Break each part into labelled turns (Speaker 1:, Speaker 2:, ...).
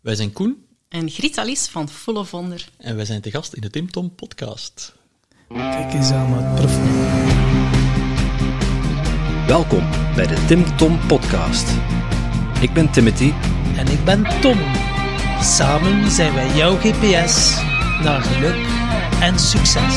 Speaker 1: Wij zijn Koen
Speaker 2: En Griet Alice van Full of Wonder.
Speaker 1: en wij zijn te gast in de Tim Tom podcast.
Speaker 3: Kijk eens aan wat prof.
Speaker 4: Welkom bij de Tim Tom Podcast. Ik ben Timothy
Speaker 3: En ik ben Tom. Samen zijn wij jouw GPS naar geluk en succes.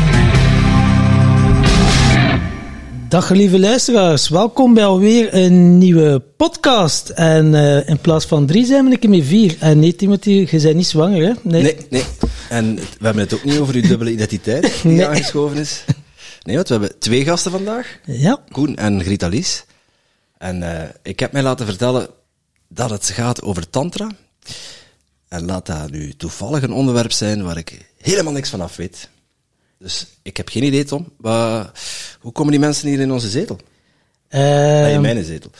Speaker 3: Dag lieve luisteraars, welkom bij alweer een nieuwe podcast. En eh, in plaats van drie zijn we een keer met vier. En nee Timothy, je bent niet zwanger hè?
Speaker 4: Nee, nee. En we hebben het ook niet over uw dubbele identiteit die
Speaker 3: Nee.
Speaker 4: aangeschoven is. Nee, want we hebben twee gasten vandaag.
Speaker 3: Ja,
Speaker 4: Koen en Grita Lies. En eh, ik heb mij laten vertellen dat het gaat over tantra. En laat dat nu toevallig een onderwerp zijn waar ik helemaal niks van af weet. Dus ik heb geen idee, Tom. Maar, hoe komen die mensen hier in onze zetel?
Speaker 3: Eh,
Speaker 4: in mijn zetel.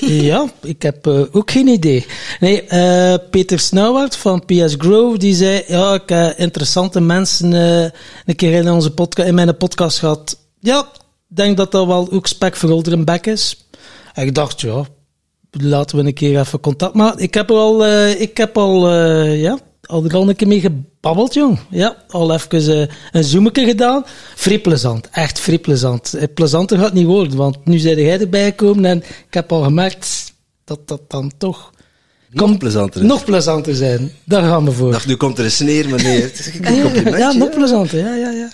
Speaker 3: ja, ik heb eh, ook geen idee. Nee, eh, Peter Snauwaard van PS Grow, die zei, ja, ik heb interessante mensen eh, een keer in, onze podca in mijn podcast gehad. Ja, ik denk dat dat wel ook spek voor ouderen bek is. En ik dacht, ja, laten we een keer even contact maken. Ik heb al, eh, ik heb al, eh, ja, al er al een keer mee gebabbeld, jong. Ja, al even eh, een zoometje gedaan. Vrij plezant, echt vrij plezant. Eh, Plezanter gaat het niet worden, want nu zijn jij erbij gekomen en ik heb al gemerkt dat dat dan toch...
Speaker 4: Nog plezanter is.
Speaker 3: Nog plezanter zijn. Daar gaan we voor.
Speaker 4: Dacht, nu komt er een sneer, meneer. Complimentje.
Speaker 3: ja, nog
Speaker 4: ja.
Speaker 3: plezanter, ja, ja, ja.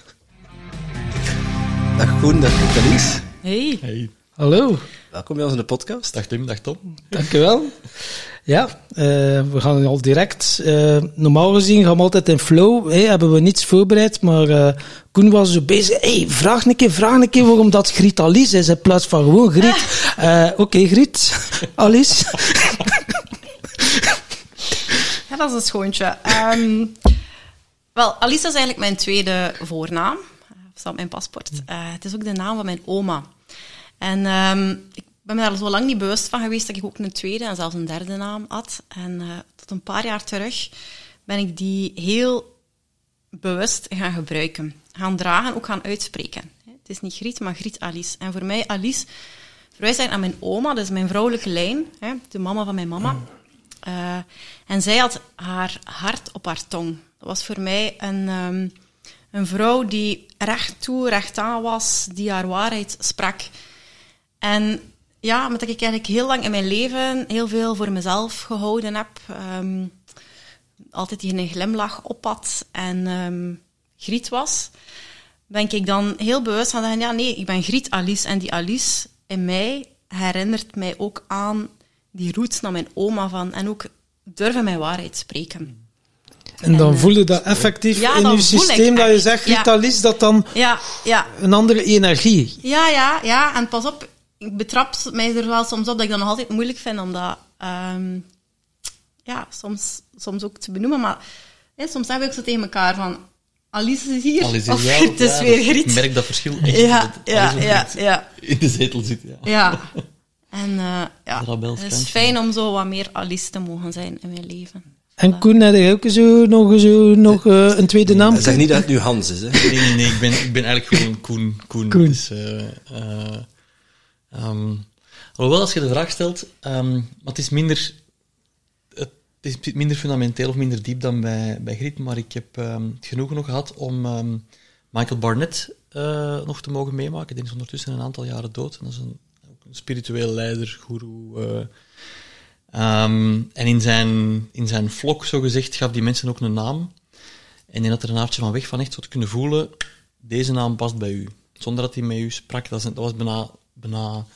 Speaker 4: Dag Koen, dag Lies.
Speaker 2: Hey.
Speaker 1: Hey,
Speaker 3: Hallo.
Speaker 4: Welkom bij ons in de podcast.
Speaker 1: dag Tim, dag Tom.
Speaker 3: Dankjewel. Ja, eh, we gaan al direct. eh, normaal gezien gaan we altijd in flow. Hebben we niets voorbereid, maar eh, Koen was zo bezig. Hey, vraag een keer, vraag een keer waarom dat Griet Alice is in plaats van gewoon Griet. Oké, Griet. Alice.
Speaker 2: Ja, dat is een schoontje. Ehm, wel, Alice is eigenlijk mijn tweede voornaam. Eh, staat op mijn paspoort. Het is ook de naam van mijn oma. En ehm, ik ben me daar zo lang niet bewust van geweest dat ik ook een tweede en zelfs een derde naam had. En eh, tot een paar jaar terug ben ik die heel bewust gaan gebruiken. Gaan dragen, ook gaan uitspreken. Het is niet Griet, maar Griet Alice. En voor mij, Alice, verwijst naar mijn oma, dat is mijn vrouwelijke lijn, de mama van mijn mama. Eh, en zij had haar hart op haar tong. Dat was voor mij een, ehm, een vrouw die recht toe, recht aan was, die haar waarheid sprak. En ja, omdat ik eigenlijk heel lang in mijn leven heel veel voor mezelf gehouden heb, ehm, altijd die een glimlach op had en ehm, Griet was, ben ik dan heel bewust van zeggen, ja nee, ik ben Griet Alice. En die Alice in mij herinnert mij ook aan die roots naar mijn oma van en ook durven mijn waarheid spreken.
Speaker 3: En dan
Speaker 2: En, eh,
Speaker 3: voelde dat effectief
Speaker 2: Ja,
Speaker 3: in je
Speaker 2: voel
Speaker 3: systeem dat je zegt,
Speaker 2: ja.
Speaker 3: Griet Alice, dat dan
Speaker 2: Ja, ja,
Speaker 3: een andere energie.
Speaker 2: ja, ja, ja. En pas op, ik betrap mij er wel soms op dat ik dat nog altijd moeilijk vind om dat ehm, ja, soms, soms ook te benoemen. Maar hè, soms hebben we ook zo tegen elkaar van Alice is hier,
Speaker 1: Alice
Speaker 2: of
Speaker 1: ja,
Speaker 2: het is
Speaker 1: ja,
Speaker 2: weer Griet.
Speaker 1: Ik merk dat verschil echt.
Speaker 2: Ja,
Speaker 1: dat
Speaker 2: ja,
Speaker 1: of
Speaker 2: ja, ja.
Speaker 1: In de zetel zit, ja.
Speaker 2: Ja. En eh, ja,
Speaker 1: Rabels
Speaker 2: het is fijn om zo wat meer Alice te mogen zijn in mijn leven.
Speaker 3: En Koen, heb je ook zo nog, zo, nog eh, een tweede naam?
Speaker 4: Zeg niet dat het nu Hans is, hè.
Speaker 1: Nee, nee, nee, ik ben, ik ben eigenlijk gewoon Koen. Koen.
Speaker 3: Koen.
Speaker 1: Dus, eh, ehm, alhoewel, als je de vraag stelt, maar het is minder... Het is minder fundamenteel of minder diep dan bij, bij Griet, maar ik heb ehm, het genoegen nog gehad om Michael Barnett eh, nog te mogen meemaken. Die is ondertussen een aantal jaren dood. En dat is een, ook een spiritueel leider, guru. Ehm, en in zijn, in zijn vlog, zo gezegd, gaf die mensen ook een naam. En die had er een haartje van weg van echt te kunnen voelen, deze naam past bij u. Zonder dat hij met u sprak. Dat was bijna, bijna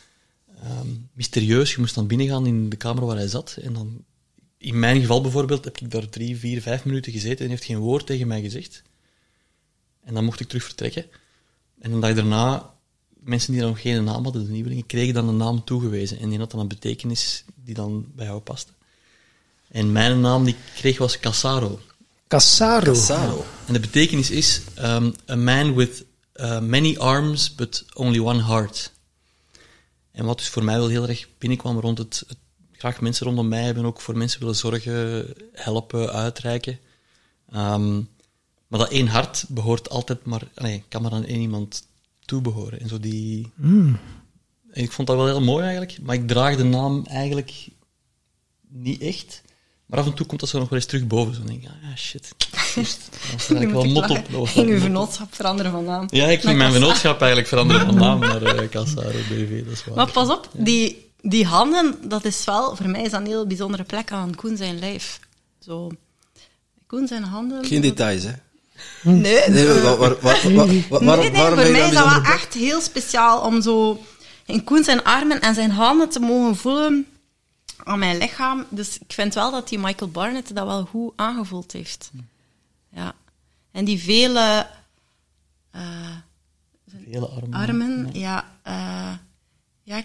Speaker 1: ehm, mysterieus. Je moest dan binnengaan in de kamer waar hij zat. En dan in mijn geval bijvoorbeeld heb ik daar drie, vier, vijf minuten gezeten en heeft geen woord tegen mij gezegd. En dan mocht ik terug vertrekken. En een dag daarna, mensen die dan nog geen naam hadden, de nieuwelingen, kregen dan een naam toegewezen. En die had dan een betekenis die dan bij jou paste. En mijn naam die ik kreeg was Cassaro.
Speaker 3: Cassaro.
Speaker 4: Saro.
Speaker 1: En de betekenis is um, a man with uh, many arms but only one heart. En wat dus voor mij wel heel erg binnenkwam rond het, het graag mensen rondom mij hebben, ook voor mensen willen zorgen, helpen, uitreiken. Um, maar dat één hart behoort altijd maar, nee, kan maar aan één iemand toebehoren. En zo die. En ik vond dat wel heel mooi eigenlijk, maar ik draag de naam eigenlijk niet echt. Maar af en toe komt dat zo nog wel eens terug boven. Zo dan denk ik, ah shit. Juist,
Speaker 2: Nu
Speaker 1: eigenlijk wel
Speaker 2: ik
Speaker 1: mot op. dat
Speaker 2: Ging uw vennootschap veranderen van naam.
Speaker 1: Ja, ik ging mijn vennootschap eigenlijk veranderen van naam naar uh, Cassaro BV, dat is waar.
Speaker 2: Maar pas op, die, die handen, dat is wel, voor mij is dat een heel bijzondere plek aan Koen zijn lijf. Zo. Koen zijn handen.
Speaker 4: Geen details, hè?
Speaker 2: Nee,
Speaker 4: Nee, waar, waar, waar, waar- waar-
Speaker 2: nee,
Speaker 4: waarom,
Speaker 2: nee,
Speaker 4: waarom
Speaker 2: voor mij
Speaker 4: dan
Speaker 2: is dat wel echt heel speciaal om zo in Koen zijn armen en zijn handen te mogen voelen aan mijn lichaam. Dus ik vind wel dat die Michael Barnett dat wel goed aangevoeld heeft. Ja. En die vele eh,
Speaker 1: Vele armen.
Speaker 2: armen, ja. eh, ja,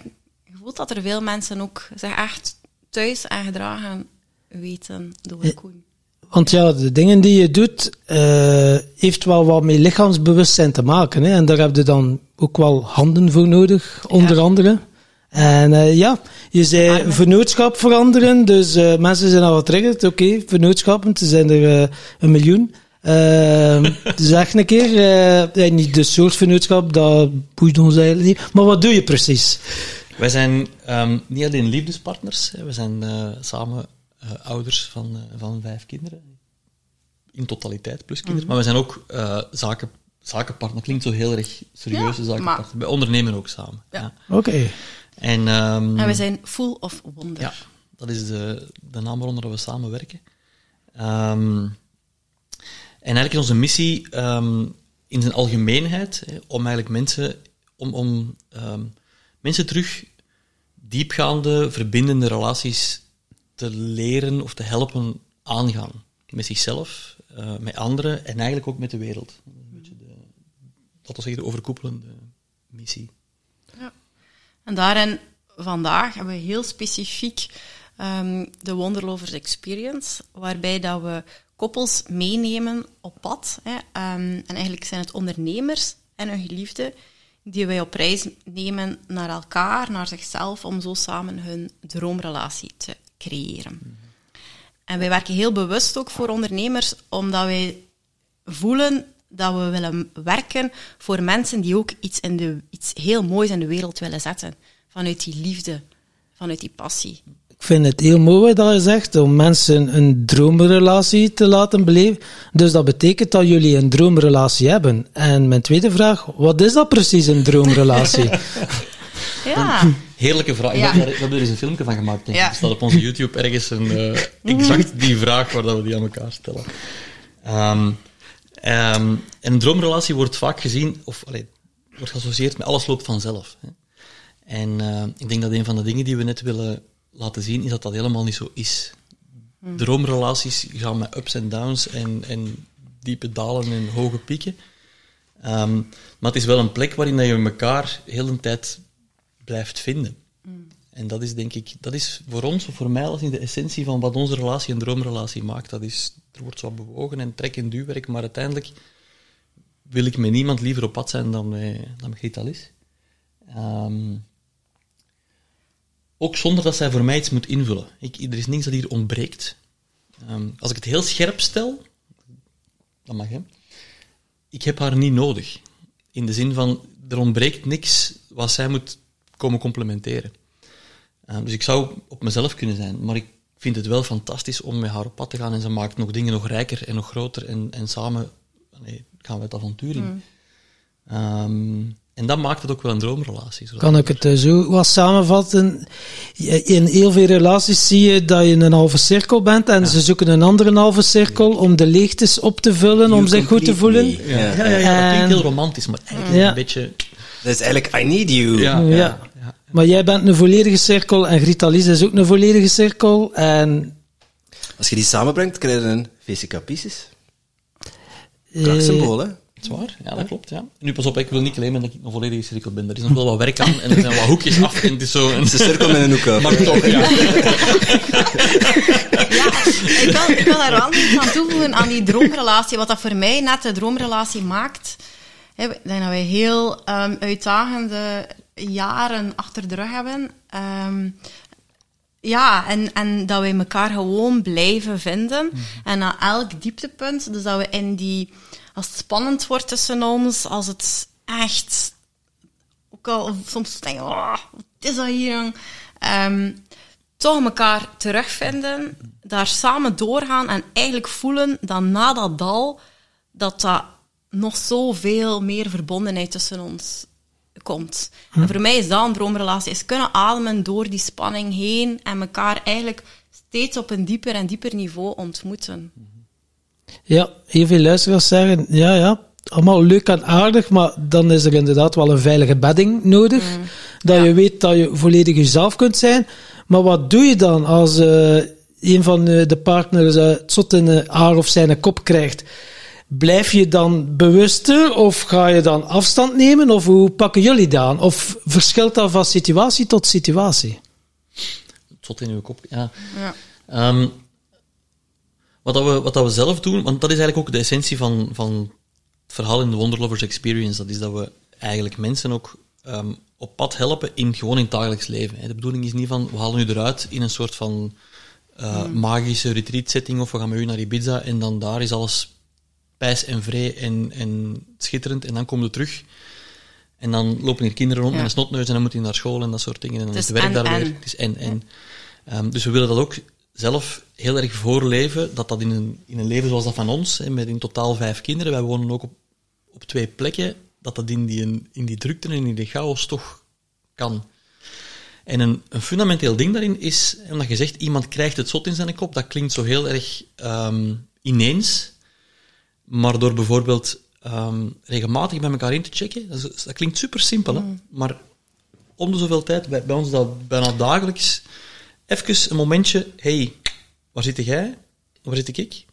Speaker 2: je voelt dat er veel mensen ook zich echt thuis en gedragen weten door Koen.
Speaker 3: Want ja, de dingen die je doet, eh, heeft wel wat met lichaamsbewustzijn te maken. Hè? En daar heb je dan ook wel handen voor nodig, onder andere. En eh, ja, je zei vernootschap veranderen, dus eh, mensen zijn al wat triggerd. Oké, vernootschappen, er zijn er eh, een miljoen. Uh, zeg een keer, eh, ja, niet de soort vennootschap, dat boeit ons eigenlijk niet. Maar wat doe je precies?
Speaker 1: Wij zijn ehm, niet alleen liefdespartners, hè, we zijn eh, samen eh, ouders van, eh, van vijf kinderen. In totaliteit, plus kinderen. Maar we zijn ook eh, zaken, zakenpartner. Klinkt zo heel erg serieuze
Speaker 2: Ja,
Speaker 1: zakenpartner.
Speaker 2: maar-
Speaker 1: Wij ondernemen ook samen.
Speaker 2: Ja.
Speaker 1: Ja.
Speaker 3: Oké.
Speaker 1: En,
Speaker 2: En we zijn full of wonder.
Speaker 1: Ja, dat is de, de naam waaronder we samenwerken. Ehm, en eigenlijk is onze missie ehm, in zijn algemeenheid hè, om eigenlijk mensen, om, om mensen terug diepgaande, verbindende relaties te leren of te helpen aangaan. Met zichzelf, eh, met anderen en eigenlijk ook met de wereld. Dat een beetje de, laten we zeggen, de overkoepelende missie.
Speaker 2: En daarin, vandaag, hebben we heel specifiek ehm, de Wonderlovers Experience, waarbij dat we koppels meenemen op pad. Hè. Ehm, en eigenlijk zijn het ondernemers en hun geliefde die wij op reis nemen naar elkaar, naar zichzelf, om zo samen hun droomrelatie te creëren. En wij werken heel bewust ook voor ondernemers, omdat wij voelen dat we willen werken voor mensen die ook iets, in de, iets heel moois in de wereld willen zetten. Vanuit die liefde, vanuit die passie.
Speaker 3: Ik vind het heel mooi dat je zegt, om mensen een droomrelatie te laten beleven. Dus dat betekent dat jullie een droomrelatie hebben. En mijn tweede vraag, wat is dat precies, een droomrelatie?
Speaker 2: Ja,
Speaker 1: Heerlijke vraag.
Speaker 2: Ja.
Speaker 1: Ik heb daar- We hebben er eens een filmpje van gemaakt. Denk ik.
Speaker 2: Ja.
Speaker 1: Er staat op onze YouTube ergens een, eh, exact die vraag waar dat we die aan elkaar stellen. Ehm, ehm, en een droomrelatie wordt vaak gezien, of allee, wordt geassocieerd met alles loopt vanzelf. Hè. En eh, ik denk dat een van de dingen die we net willen laten zien, is dat dat helemaal niet zo is. Droomrelaties gaan met ups en downs en, en diepe dalen en hoge pieken. Ehm, maar het is wel een plek waarin dat je elkaar heel de tijd blijft vinden. En dat is denk ik, dat is voor ons, voor mij, in de essentie van wat onze relatie een droomrelatie maakt. Dat is, er wordt zo bewogen en trek- en duwwerk, maar uiteindelijk wil ik met niemand liever op pad zijn dan met, dan met. Ehm, ook zonder dat zij voor mij iets moet invullen. Ik, er is niks dat hier ontbreekt. Ehm, als ik het heel scherp stel, dat mag hè. Ik heb haar niet nodig. In de zin van, er ontbreekt niks wat zij moet komen complementeren. Ehm, dus ik zou op mezelf kunnen zijn, maar ik vind het wel fantastisch om met haar op pad te gaan en ze maakt nog dingen nog rijker en nog groter en, en samen nee, gaan we het avontuur in. Ehm, en dat maakt het ook wel een droomrelatie.
Speaker 3: Kan ik het eh, zo wat samenvatten? In heel veel relaties zie je dat je een halve cirkel bent en ze zoeken een andere halve cirkel om de leegtes op te vullen, om zich goed te voelen.
Speaker 4: me.
Speaker 1: Ja, ja, ja, ja, dat klinkt heel romantisch, maar eigenlijk
Speaker 3: Ja.
Speaker 1: een beetje...
Speaker 4: Dat is eigenlijk I need you.
Speaker 1: Ja,
Speaker 3: Ja.
Speaker 1: ja, ja.
Speaker 3: Maar jij bent een volledige cirkel en Grita Lies is ook een volledige cirkel. En
Speaker 4: Als je die samenbrengt, krijg je een VCK Pisces.
Speaker 3: Eh,
Speaker 4: Krachtsymbool, hè?
Speaker 1: Dat is waar, ja, dat klopt. Ja. Nu pas op, ik wil niet claimen dat ik een volledige cirkel ben. Er is nog wel wat werk aan en er zijn wat hoekjes af en het is zo... Een...
Speaker 4: Het is een cirkel met een hoek.
Speaker 1: Maar toch, ja.
Speaker 2: Ja, ik wil, ik wil daar wel iets aan toevoegen aan die droomrelatie. Wat dat voor mij net de droomrelatie maakt. Hè, Ik denk dat wij heel ehm, uitdagende jaren achter de rug hebben. Ehm, ja, en, en dat wij elkaar gewoon blijven vinden. En aan elk dieptepunt, dus dat we in die... Als het spannend wordt tussen ons, als het echt... Ook al soms denk je, oh, wat is dat hier? Ehm, toch elkaar terugvinden, daar samen doorgaan en eigenlijk voelen dat na dat dal, dat dat nog zoveel meer verbondenheid tussen ons komt. En voor mij is dat een droomrelatie, is kunnen ademen door die spanning heen en elkaar eigenlijk steeds op een dieper en dieper niveau ontmoeten.
Speaker 3: Ja, heel veel luisteraars zeggen, ja, ja, allemaal leuk en aardig, maar dan is er inderdaad wel een veilige bedding nodig. Dat
Speaker 2: Ja.
Speaker 3: je weet dat je volledig jezelf kunt zijn. Maar wat doe je dan als eh, een van eh, de partners eh, het zot in eh, haar of zijn kop krijgt? Blijf je dan bewuster of ga je dan afstand nemen? Of hoe pakken jullie dat aan? Of verschilt dat van situatie tot situatie?
Speaker 1: Tot in uw kop, ja.
Speaker 2: Ja.
Speaker 1: Ehm, wat, dat we, wat dat we zelf doen, want dat is eigenlijk ook de essentie van, van het verhaal in de Wonderlovers Experience. Dat is dat we eigenlijk mensen ook ehm, op pad helpen in gewoon in het dagelijks leven. hè. De bedoeling is niet van, we halen u eruit in een soort van eh, magische retreat setting of we gaan met u naar Ibiza en dan daar is alles pijs en vrij en, en schitterend en dan komen we terug. En dan lopen hier kinderen rond
Speaker 2: Ja.
Speaker 1: met een snotneus en dan moeten die naar school en dat soort dingen. En dan is het werk
Speaker 2: en,
Speaker 1: daar
Speaker 2: en.
Speaker 1: weer. Het is en, en. Ehm, dus we willen dat ook zelf heel erg voorleven, dat dat in een, in een leven zoals dat van ons, hè, met in totaal vijf kinderen, wij wonen ook op, op twee plekken, dat dat in die, in die drukte en in die chaos toch kan. En een, een fundamenteel ding daarin is, omdat je zegt, iemand krijgt het zot in zijn kop, dat klinkt zo heel erg ehm, ineens, maar door bijvoorbeeld ehm, regelmatig bij elkaar in te checken, dat, is- dat klinkt super simpel, hè? maar om de zoveel tijd, bij, bij ons dat bijna dagelijks, even een momentje, hey, waar zit jij? Waar zit ik?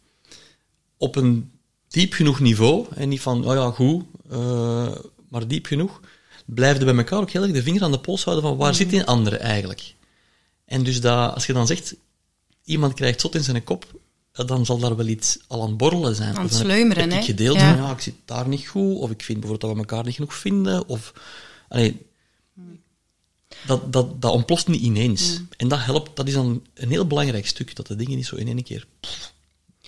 Speaker 1: Op een diep genoeg niveau, en niet van, oh ja, goed, eh, maar diep genoeg, blijf je bij elkaar ook heel erg de vinger aan de pols houden van waar zit die andere eigenlijk? En dus dat, als je dan zegt, iemand krijgt zot in zijn kop, dan zal daar wel iets al aan het borrelen zijn.
Speaker 2: Aan
Speaker 1: heb-
Speaker 2: sluimeren,
Speaker 1: heb ik
Speaker 2: hè?
Speaker 1: gedeeld
Speaker 2: Ja.
Speaker 1: van, ja, ik zit daar niet goed, of ik vind bijvoorbeeld dat we elkaar niet genoeg vinden, of... Allee, dat, dat, dat ontploft niet ineens. En dat helpt, dat is dan een heel belangrijk stuk, dat de dingen niet zo in één keer pff,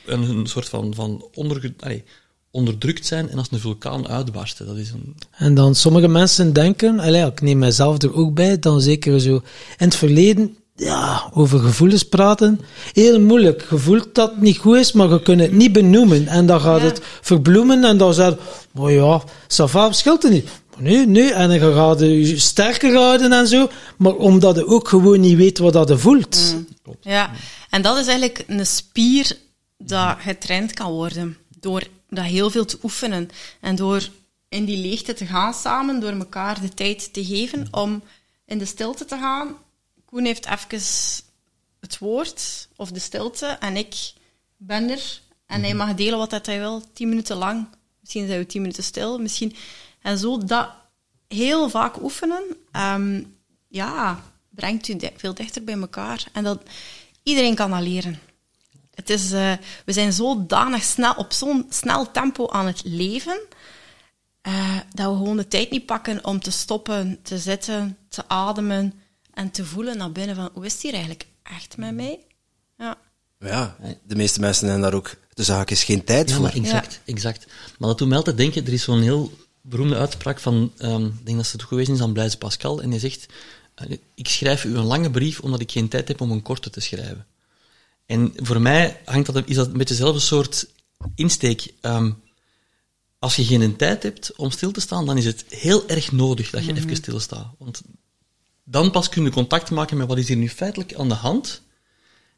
Speaker 1: een, een soort van, van onderge, allee, onderdrukt zijn en als een vulkaan uitbarsten. Dat is een...
Speaker 3: En dan sommige mensen denken, allee, ik neem mijzelf er ook bij, dan zeker zo in het verleden, ja, over gevoelens praten, heel moeilijk. Je voelt dat het niet goed is, maar je kunt het niet benoemen. En dan gaat
Speaker 2: Ja.
Speaker 3: het verbloemen en dan zeg je, oh ja, ça va, scheelt het niet. Maar nee, nee, en dan gaat je sterker houden en zo, maar omdat je ook gewoon niet weet wat dat je voelt.
Speaker 2: Ja, en dat is eigenlijk een spier dat getraind kan worden door dat heel veel te oefenen en door in die leegte te gaan samen, door elkaar de tijd te geven om in de stilte te gaan. Koen heeft even het woord of de stilte en ik ben er en hij mag delen wat dat hij wil, tien minuten lang. Misschien zijn we tien minuten stil, misschien. En zo dat heel vaak oefenen, ehm, ja, brengt u veel dichter bij elkaar. En dat, iedereen kan dat leren. Het is, eh, we zijn zodanig snel, op zo'n snel tempo aan het leven, eh, dat we gewoon de tijd niet pakken om te stoppen, te zitten, te ademen en te voelen naar binnen van, hoe is het hier eigenlijk echt met mij? Ja.
Speaker 4: Ja, de meeste mensen hebben daar ook de zaak is geen tijd
Speaker 1: Ja,
Speaker 4: voor.
Speaker 1: maar exact, exact. Maar dat doet mij altijd denken, er is zo'n heel beroemde uitspraak van, ehm, ik denk dat ze het geweest is aan Blaise Pascal, en hij zegt, eh, ik schrijf u een lange brief omdat ik geen tijd heb om een korte te schrijven. En voor mij hangt dat, is dat een beetje dezelfde soort insteek. Ehm, als je geen tijd hebt om stil te staan, dan is het heel erg nodig dat je even stilstaat. Want dan pas kun je contact maken met wat is hier nu feitelijk aan de hand.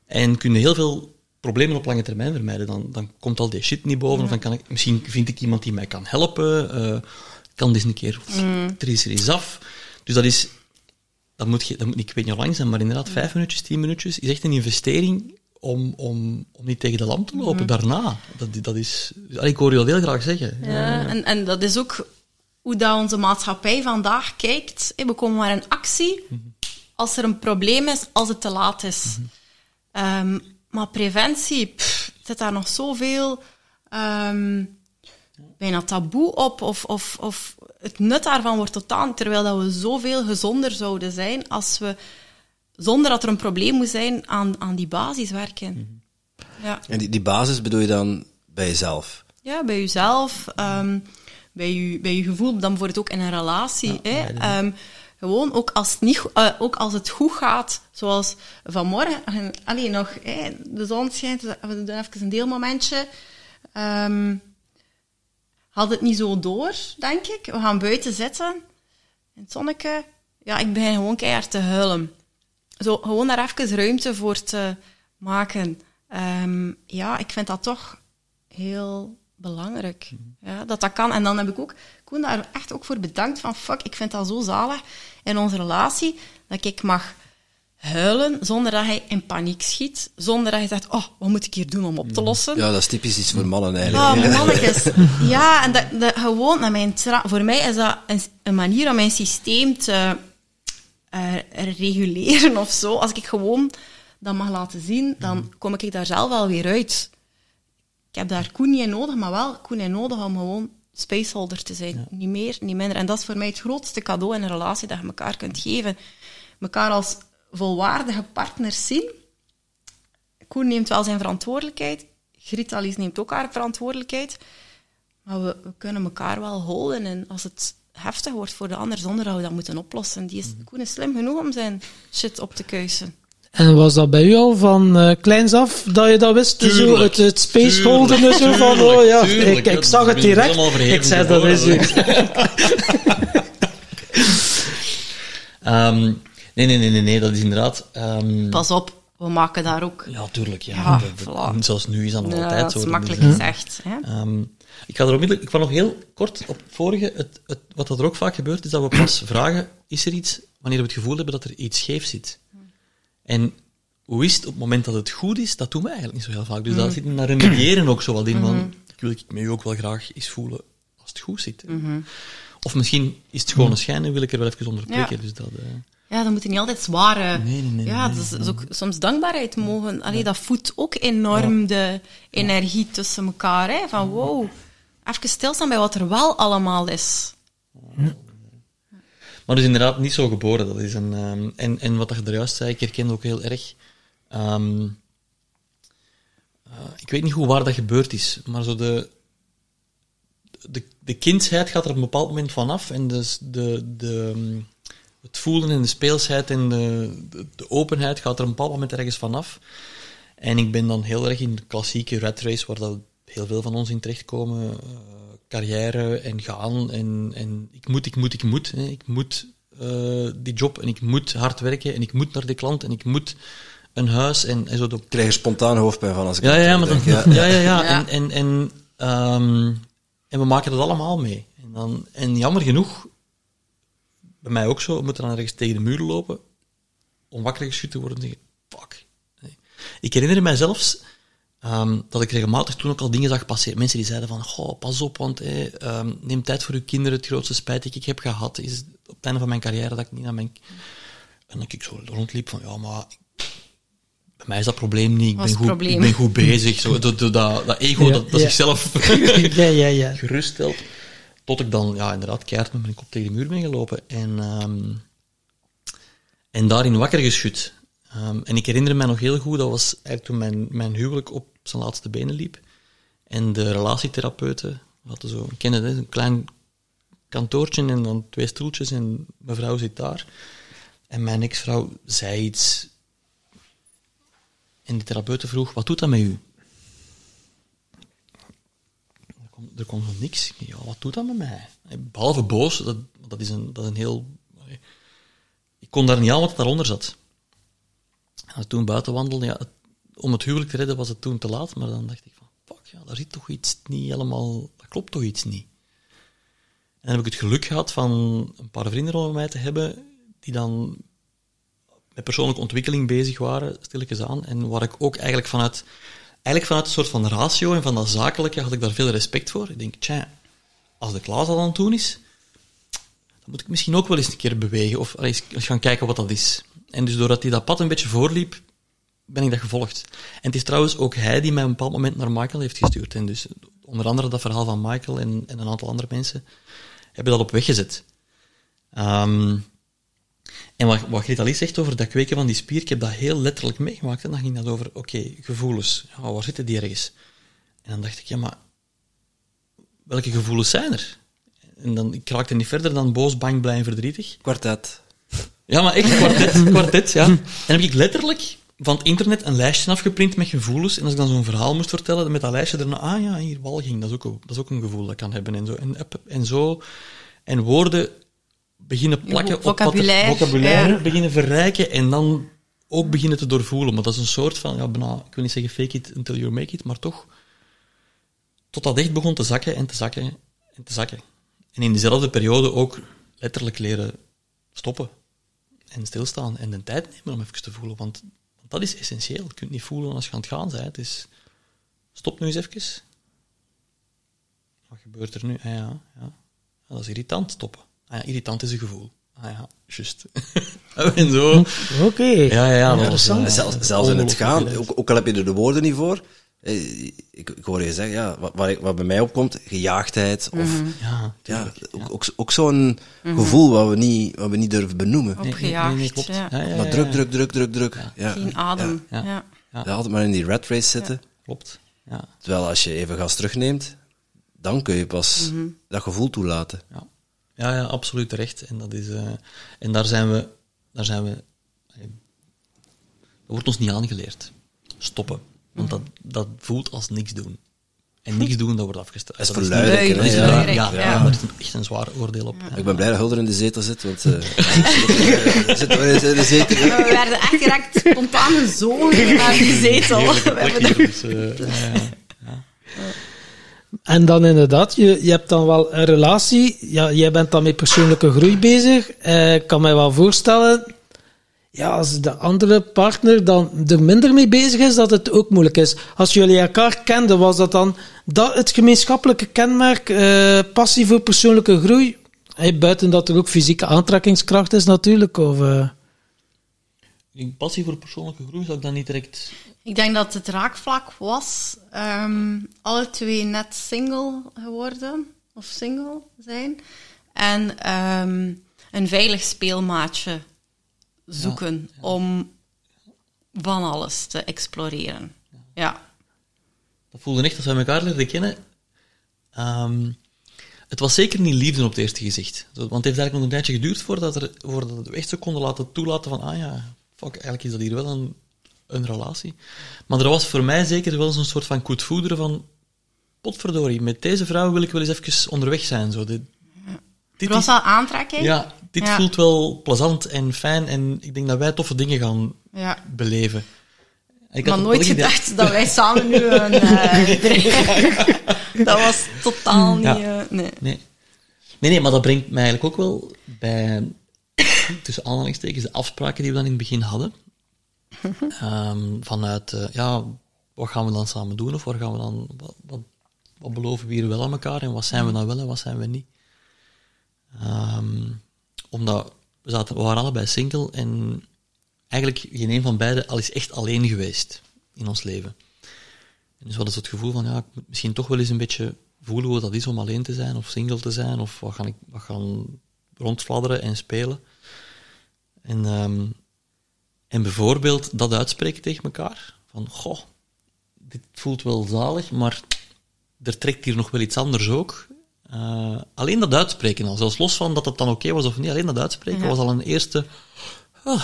Speaker 1: En kun je heel veel problemen op lange termijn vermijden. Dan, dan komt al die shit niet boven. Of dan kan ik, misschien vind ik iemand die mij kan helpen. eh, kan dit een keer. Er is er iets af. Dus dat is. Dat moet, je, dat moet ik weet niet hoe lang zijn, maar inderdaad, vijf minuutjes, tien minuutjes is echt een investering om, om, om niet tegen de lamp te lopen daarna. Dat, dat is, ik hoor je dat heel graag zeggen.
Speaker 2: Ja, en, en dat is ook hoe dat onze maatschappij vandaag kijkt. We komen maar in actie als er een probleem is, als het te laat is. Ehm, maar preventie, pff, zit daar nog zoveel ehm bijna taboe op, of, of, of het nut daarvan wordt totaal, terwijl dat we zoveel gezonder zouden zijn als we, zonder dat er een probleem moet zijn, aan, aan die basis werken. Ja.
Speaker 4: En die, die basis bedoel je dan bij jezelf?
Speaker 2: Ja, bij jezelf, ehm, bij, je, bij je gevoel, dan bijvoorbeeld ook in een relatie. hè? Ehm, gewoon, ook als, het niet, eh, ook als het goed gaat, zoals vanmorgen, en- allee, nog, hè, de zon schijnt, we doen even een deelmomentje. Ehm had het niet zo door, denk ik. We gaan buiten zitten, in het zonneke. Ja, ik begin gewoon keihard te huilen. Zo, gewoon daar even ruimte voor te maken. Ehm, ja, ik vind dat toch heel belangrijk. Ja, dat dat kan. En dan heb ik ook Koen daar echt ook voor bedankt van fuck, ik vind dat zo zalig in onze relatie, dat ik mag huilen zonder dat hij in paniek schiet, zonder dat hij zegt, oh, wat moet ik hier doen om op te lossen?
Speaker 4: Ja, dat is typisch iets voor mannen eigenlijk.
Speaker 2: Oh,
Speaker 4: Ja.
Speaker 2: mannetjes. Ja, en dat, dat gewoon, naar mijn tra- voor mij is dat een, een manier om mijn systeem te eh, reguleren of zo. Als ik gewoon dat mag laten zien, dan kom ik daar zelf wel weer uit. Ik heb daar Koen niet in nodig, maar wel Koen in nodig om gewoon spaceholder te zijn. Niet meer, niet minder. En dat is voor mij het grootste cadeau in een relatie dat je elkaar kunt geven. Mekaar als volwaardige partners zien. Koen neemt wel zijn verantwoordelijkheid. Griet Alice neemt ook haar verantwoordelijkheid. Maar we, we kunnen elkaar wel houden. En als het heftig wordt voor de ander, zonder dat we dat moeten oplossen. Die is, Koen is slim genoeg om zijn shit op te kuisen.
Speaker 3: En was dat bij u al van eh, kleins af dat je dat wist? zo,
Speaker 1: Tuurlijk.
Speaker 3: het, het space holden en zo van, oh ja,
Speaker 1: tuurlijk.
Speaker 3: ik, zag het direct. Ik zei, dat is u.
Speaker 1: Ehm, nee, nee, nee, nee, nee, dat is inderdaad... ehm,
Speaker 2: Pas op, we maken daar ook...
Speaker 1: ja, tuurlijk. Ja.
Speaker 2: Ja,
Speaker 1: Dat- dat-
Speaker 2: voilà.
Speaker 1: Zelfs nu is dat nog
Speaker 2: Ja,
Speaker 1: altijd
Speaker 2: dat
Speaker 1: zo.
Speaker 2: is
Speaker 1: Dat
Speaker 2: makkelijk
Speaker 1: is, eh,
Speaker 2: gezegd. Hè?
Speaker 1: Ehm, ik ga er onmiddellijk, ik ga nog heel kort op het vorige. Het, het, wat er ook vaak gebeurt, is dat we pas vragen: is er iets wanneer we het gevoel hebben dat er iets scheef zit? En hoe is het op het moment dat het goed is? Dat doen we eigenlijk niet zo heel vaak. Dus daar zit naar remediëren ook zo wat in. Van, ik wil ik me ook wel graag eens voelen als het goed zit. Of misschien is het gewoon een schijn en wil ik er wel even onder prikken.
Speaker 2: Ja.
Speaker 1: Dus dat, eh,
Speaker 2: Ja, dan moet je niet altijd zware...
Speaker 1: Nee, nee, nee,
Speaker 2: ja,
Speaker 1: nee,
Speaker 2: dat is, dat is ook soms dankbaarheid mogen. Allee, dat voedt ook enorm de energie tussen elkaar. Hè? Van wow, even stilstaan bij wat er wel allemaal is.
Speaker 1: Maar dus inderdaad niet zo geboren. Dat is een, ehm, en, en wat je er juist zei, ik herken ook heel erg. ehm, eh, ik weet niet hoe waar dat gebeurd is, maar zo de, de, de kindsheid gaat er op een bepaald moment vanaf. En dus de, de, ehm, het voelen en de speelsheid en de, de, openheid gaat er op een bepaald moment ergens vanaf. En ik ben dan heel erg in de klassieke rat race, waar dat heel veel van ons in terechtkomen. eh, carrière en gaan. En, en ik moet, ik moet, ik moet. Hè. Ik moet eh, die job en ik moet hard werken en ik moet naar de klant en ik moet een huis en, en zo. De,
Speaker 4: Ik krijg er spontaan hoofdpijn van als ik
Speaker 1: ja,
Speaker 4: dat
Speaker 1: ja, maar dan, ja, ja, ja.
Speaker 2: Ja.
Speaker 1: En, en, en, ehm, en we maken dat allemaal mee. En, dan, en jammer genoeg, bij mij ook zo, we moeten dan ergens tegen de muur lopen om wakker geschud te worden en zeggen, fuck. Nee. Ik herinner mij zelfs ehm, dat ik regelmatig toen ook al dingen zag passeren. Mensen die zeiden van, goh, pas op, want hey, ehm, neem tijd voor uw kinderen. Het grootste spijt dat ik heb gehad is op het einde van mijn carrière dat ik niet naar mijn... En dat ik zo rondliep van, ja, maar bij mij is dat probleem niet. Ik ben, goed,
Speaker 2: probleem.
Speaker 1: ik ben goed bezig. Zo, dat, dat, dat, dat ego
Speaker 3: Ja,
Speaker 1: dat, dat
Speaker 3: ja.
Speaker 1: zichzelf
Speaker 3: ja, ja, ja.
Speaker 1: gerust stelt. Tot ik dan, ja, inderdaad, keihard met mijn kop tegen de muur ben gelopen. En, ehm, en daarin wakker geschud. Ehm, en ik herinner me nog heel goed, dat was eigenlijk toen mijn, mijn huwelijk op zijn laatste benen liep. En de relatietherapeuten hadden zo, kennen een klein kantoortje en dan twee stoeltjes en mevrouw zit daar. En mijn ex-vrouw zei iets. En die therapeute vroeg, wat doet dat met u? Er komt, er komt nog niks. Ja, wat doet dat met mij? Behalve boos, dat, dat, is, een, dat is een heel... Ik kon daar niet aan wat daaronder zat. En toen buiten wandelde, ja, om het huwelijk te redden was het toen te laat, maar dan dacht ik van, fuck, ja, daar zit toch iets niet helemaal... Dat klopt toch iets niet? En dan heb ik het geluk gehad van een paar vrienden rondom mij te hebben, die dan met persoonlijke ontwikkeling bezig waren, stilletjes aan. En waar ik ook eigenlijk vanuit, eigenlijk vanuit een soort van ratio en van dat zakelijke had ik daar veel respect voor. Ik denk, tja, als de Klaas al aan het doen is, dan moet ik misschien ook wel eens een keer bewegen of eens gaan kijken wat dat is. En dus doordat hij dat pad een beetje voorliep, ben ik dat gevolgd. En het is trouwens ook hij die mij op een bepaald moment naar Michael heeft gestuurd. En dus onder andere dat verhaal van Michael en, en een aantal andere mensen hebben dat op weg gezet. Ehm, en wat, wat Greta Lee zegt over dat kweken van die spier, ik heb dat heel letterlijk meegemaakt. En dan ging dat over, oké, gevoelens. Ja, waar zitten die ergens? En dan dacht ik, ja, maar welke gevoelens zijn er? En dan, ik raakte niet verder dan boos, bang, blij en verdrietig.
Speaker 4: Kwartet.
Speaker 1: Ja, maar echt, kwartet, kwartet, ja. En heb ik letterlijk van het internet een lijstje afgeprint met gevoelens. En als ik dan zo'n verhaal moest vertellen, met dat lijstje erna, ah ja, hier, walging, dat is ook, een- dat is ook een gevoel dat ik kan hebben. En zo. En, en zo. En woorden beginnen plakken op wat vocabulaire
Speaker 2: ja.
Speaker 1: beginnen verrijken en dan ook beginnen te doorvoelen. Maar dat is een soort van, ja, bijna, ik wil niet zeggen fake it until you make it, maar toch, tot dat echt begon te zakken en te zakken en te zakken. En in dezelfde periode ook letterlijk leren stoppen en stilstaan en de tijd nemen om even te voelen. Want dat is essentieel. Je kunt niet voelen als je aan het gaan bent. Het is, stop nu eens even. Wat gebeurt er nu? Ah ja, ja. Ja, dat is irritant, stoppen. Ah ja, irritant is een gevoel. Ah ja, juist. en zo.
Speaker 3: Oké.
Speaker 1: Ja, ja, ja.
Speaker 3: Interessant.
Speaker 1: eh,
Speaker 4: Zelfs, zelfs in het gaan, ook, ook al heb je er de woorden niet voor. Eh, Ik, ik hoor je zeggen, ja, wat, wat, wat bij mij opkomt, gejaagdheid. Of
Speaker 1: Ja,
Speaker 4: ja,
Speaker 1: tuurlijk.
Speaker 4: ook, ook, ook zo'n gevoel wat we, niet, wat we niet durven benoemen.
Speaker 1: Nee,
Speaker 2: Opgejaagd.
Speaker 1: nee,
Speaker 2: ja.
Speaker 1: Ja, ja,
Speaker 4: Maar
Speaker 1: ja,
Speaker 4: druk,
Speaker 1: ja.
Speaker 4: druk, druk, druk, druk. Ja.
Speaker 2: Geen adem.
Speaker 1: Ja.
Speaker 2: Ja.
Speaker 1: Ja.
Speaker 4: Ja, altijd maar in die rat race zitten.
Speaker 1: Klopt. Ja.
Speaker 4: Terwijl als je even gas terugneemt, dan kun je pas dat gevoel toelaten.
Speaker 1: Ja, ja, ja absoluut terecht. En, dat is, eh, en daar zijn we... Daar zijn we dat wordt ons niet aangeleerd. Stoppen. Want dat, dat voelt als niks doen. En niks doen, dat wordt afgesteld.
Speaker 4: Dat is verluidelijk,
Speaker 2: ja.
Speaker 1: ja,
Speaker 2: Ja.
Speaker 1: ja. daar is echt een zwaar oordeel op.
Speaker 4: Ik ben blij dat Hulder in de zetel zit, want eh zitten we in de zetel.
Speaker 2: We werden echt direct spontaan gezogen naar die zetel.
Speaker 1: Eh, ja, ja.
Speaker 3: En dan inderdaad, je, je hebt dan wel een relatie. Ja, jij bent dan met persoonlijke groei bezig. Eh, Ik kan mij wel voorstellen, ja, als de andere partner dan er minder mee bezig is, dat het ook moeilijk is. Als jullie elkaar kenden, was dat dan dat het gemeenschappelijke kenmerk, eh, passie voor persoonlijke groei? Buiten dat er ook fysieke aantrekkingskracht is natuurlijk. Of,
Speaker 1: Ik denk, passie voor persoonlijke groei zou ik dan niet direct...
Speaker 2: Ik denk dat het raakvlak was. ehm, alle twee net single geworden. Of single zijn. En ehm, een veilig speelmaatje zoeken om van alles te exploreren. Ja.
Speaker 1: Dat voelde echt als we elkaar leerden kennen. Ehm, het was zeker niet liefde op het eerste gezicht. Want het heeft eigenlijk nog een tijdje geduurd voordat, er, voordat we echt zo konden laten toelaten van, ah ja, fuck, eigenlijk is dat hier wel een, een relatie. Maar er was voor mij zeker wel zo'n soort van koetvoederen van, potverdorie, met deze vrouw wil ik wel eens even onderweg zijn. Zo. Dit, dit
Speaker 2: was al aantrekking.
Speaker 1: ja, dit
Speaker 2: Ja.
Speaker 1: voelt wel plezant en fijn en ik denk dat wij toffe dingen gaan
Speaker 2: Ja.
Speaker 1: beleven. Ik
Speaker 2: had nooit
Speaker 1: idee-
Speaker 2: gedacht dat wij samen nu een bedrijf... dat was totaal niet... Eh, nee.
Speaker 1: Nee. nee, nee, maar dat brengt mij eigenlijk ook wel bij, tussen aanhalingstekens, de afspraken die we dan in het begin hadden. Ehm, vanuit, eh, ja, wat gaan we dan samen doen? Of waar gaan we dan, wat, wat, wat beloven we hier wel aan elkaar? En wat zijn we dan wel en wat zijn we niet? Ehm, omdat we, waren allebei single en eigenlijk geen een van beiden al is echt alleen geweest in ons leven. En dus we hadden het gevoel van, ja, ik moet misschien toch wel eens een beetje voelen hoe dat is om alleen te zijn of single te zijn, of wat gaan, ik, wat gaan rondfladderen en spelen. En, ehm, en bijvoorbeeld dat uitspreken tegen elkaar, van, goh, dit voelt wel zalig, maar er trekt hier nog wel iets anders ook. Eh, alleen dat uitspreken al, zelfs los van dat het dan oké was of niet, alleen dat uitspreken
Speaker 2: Ja.
Speaker 1: was al een eerste... ah,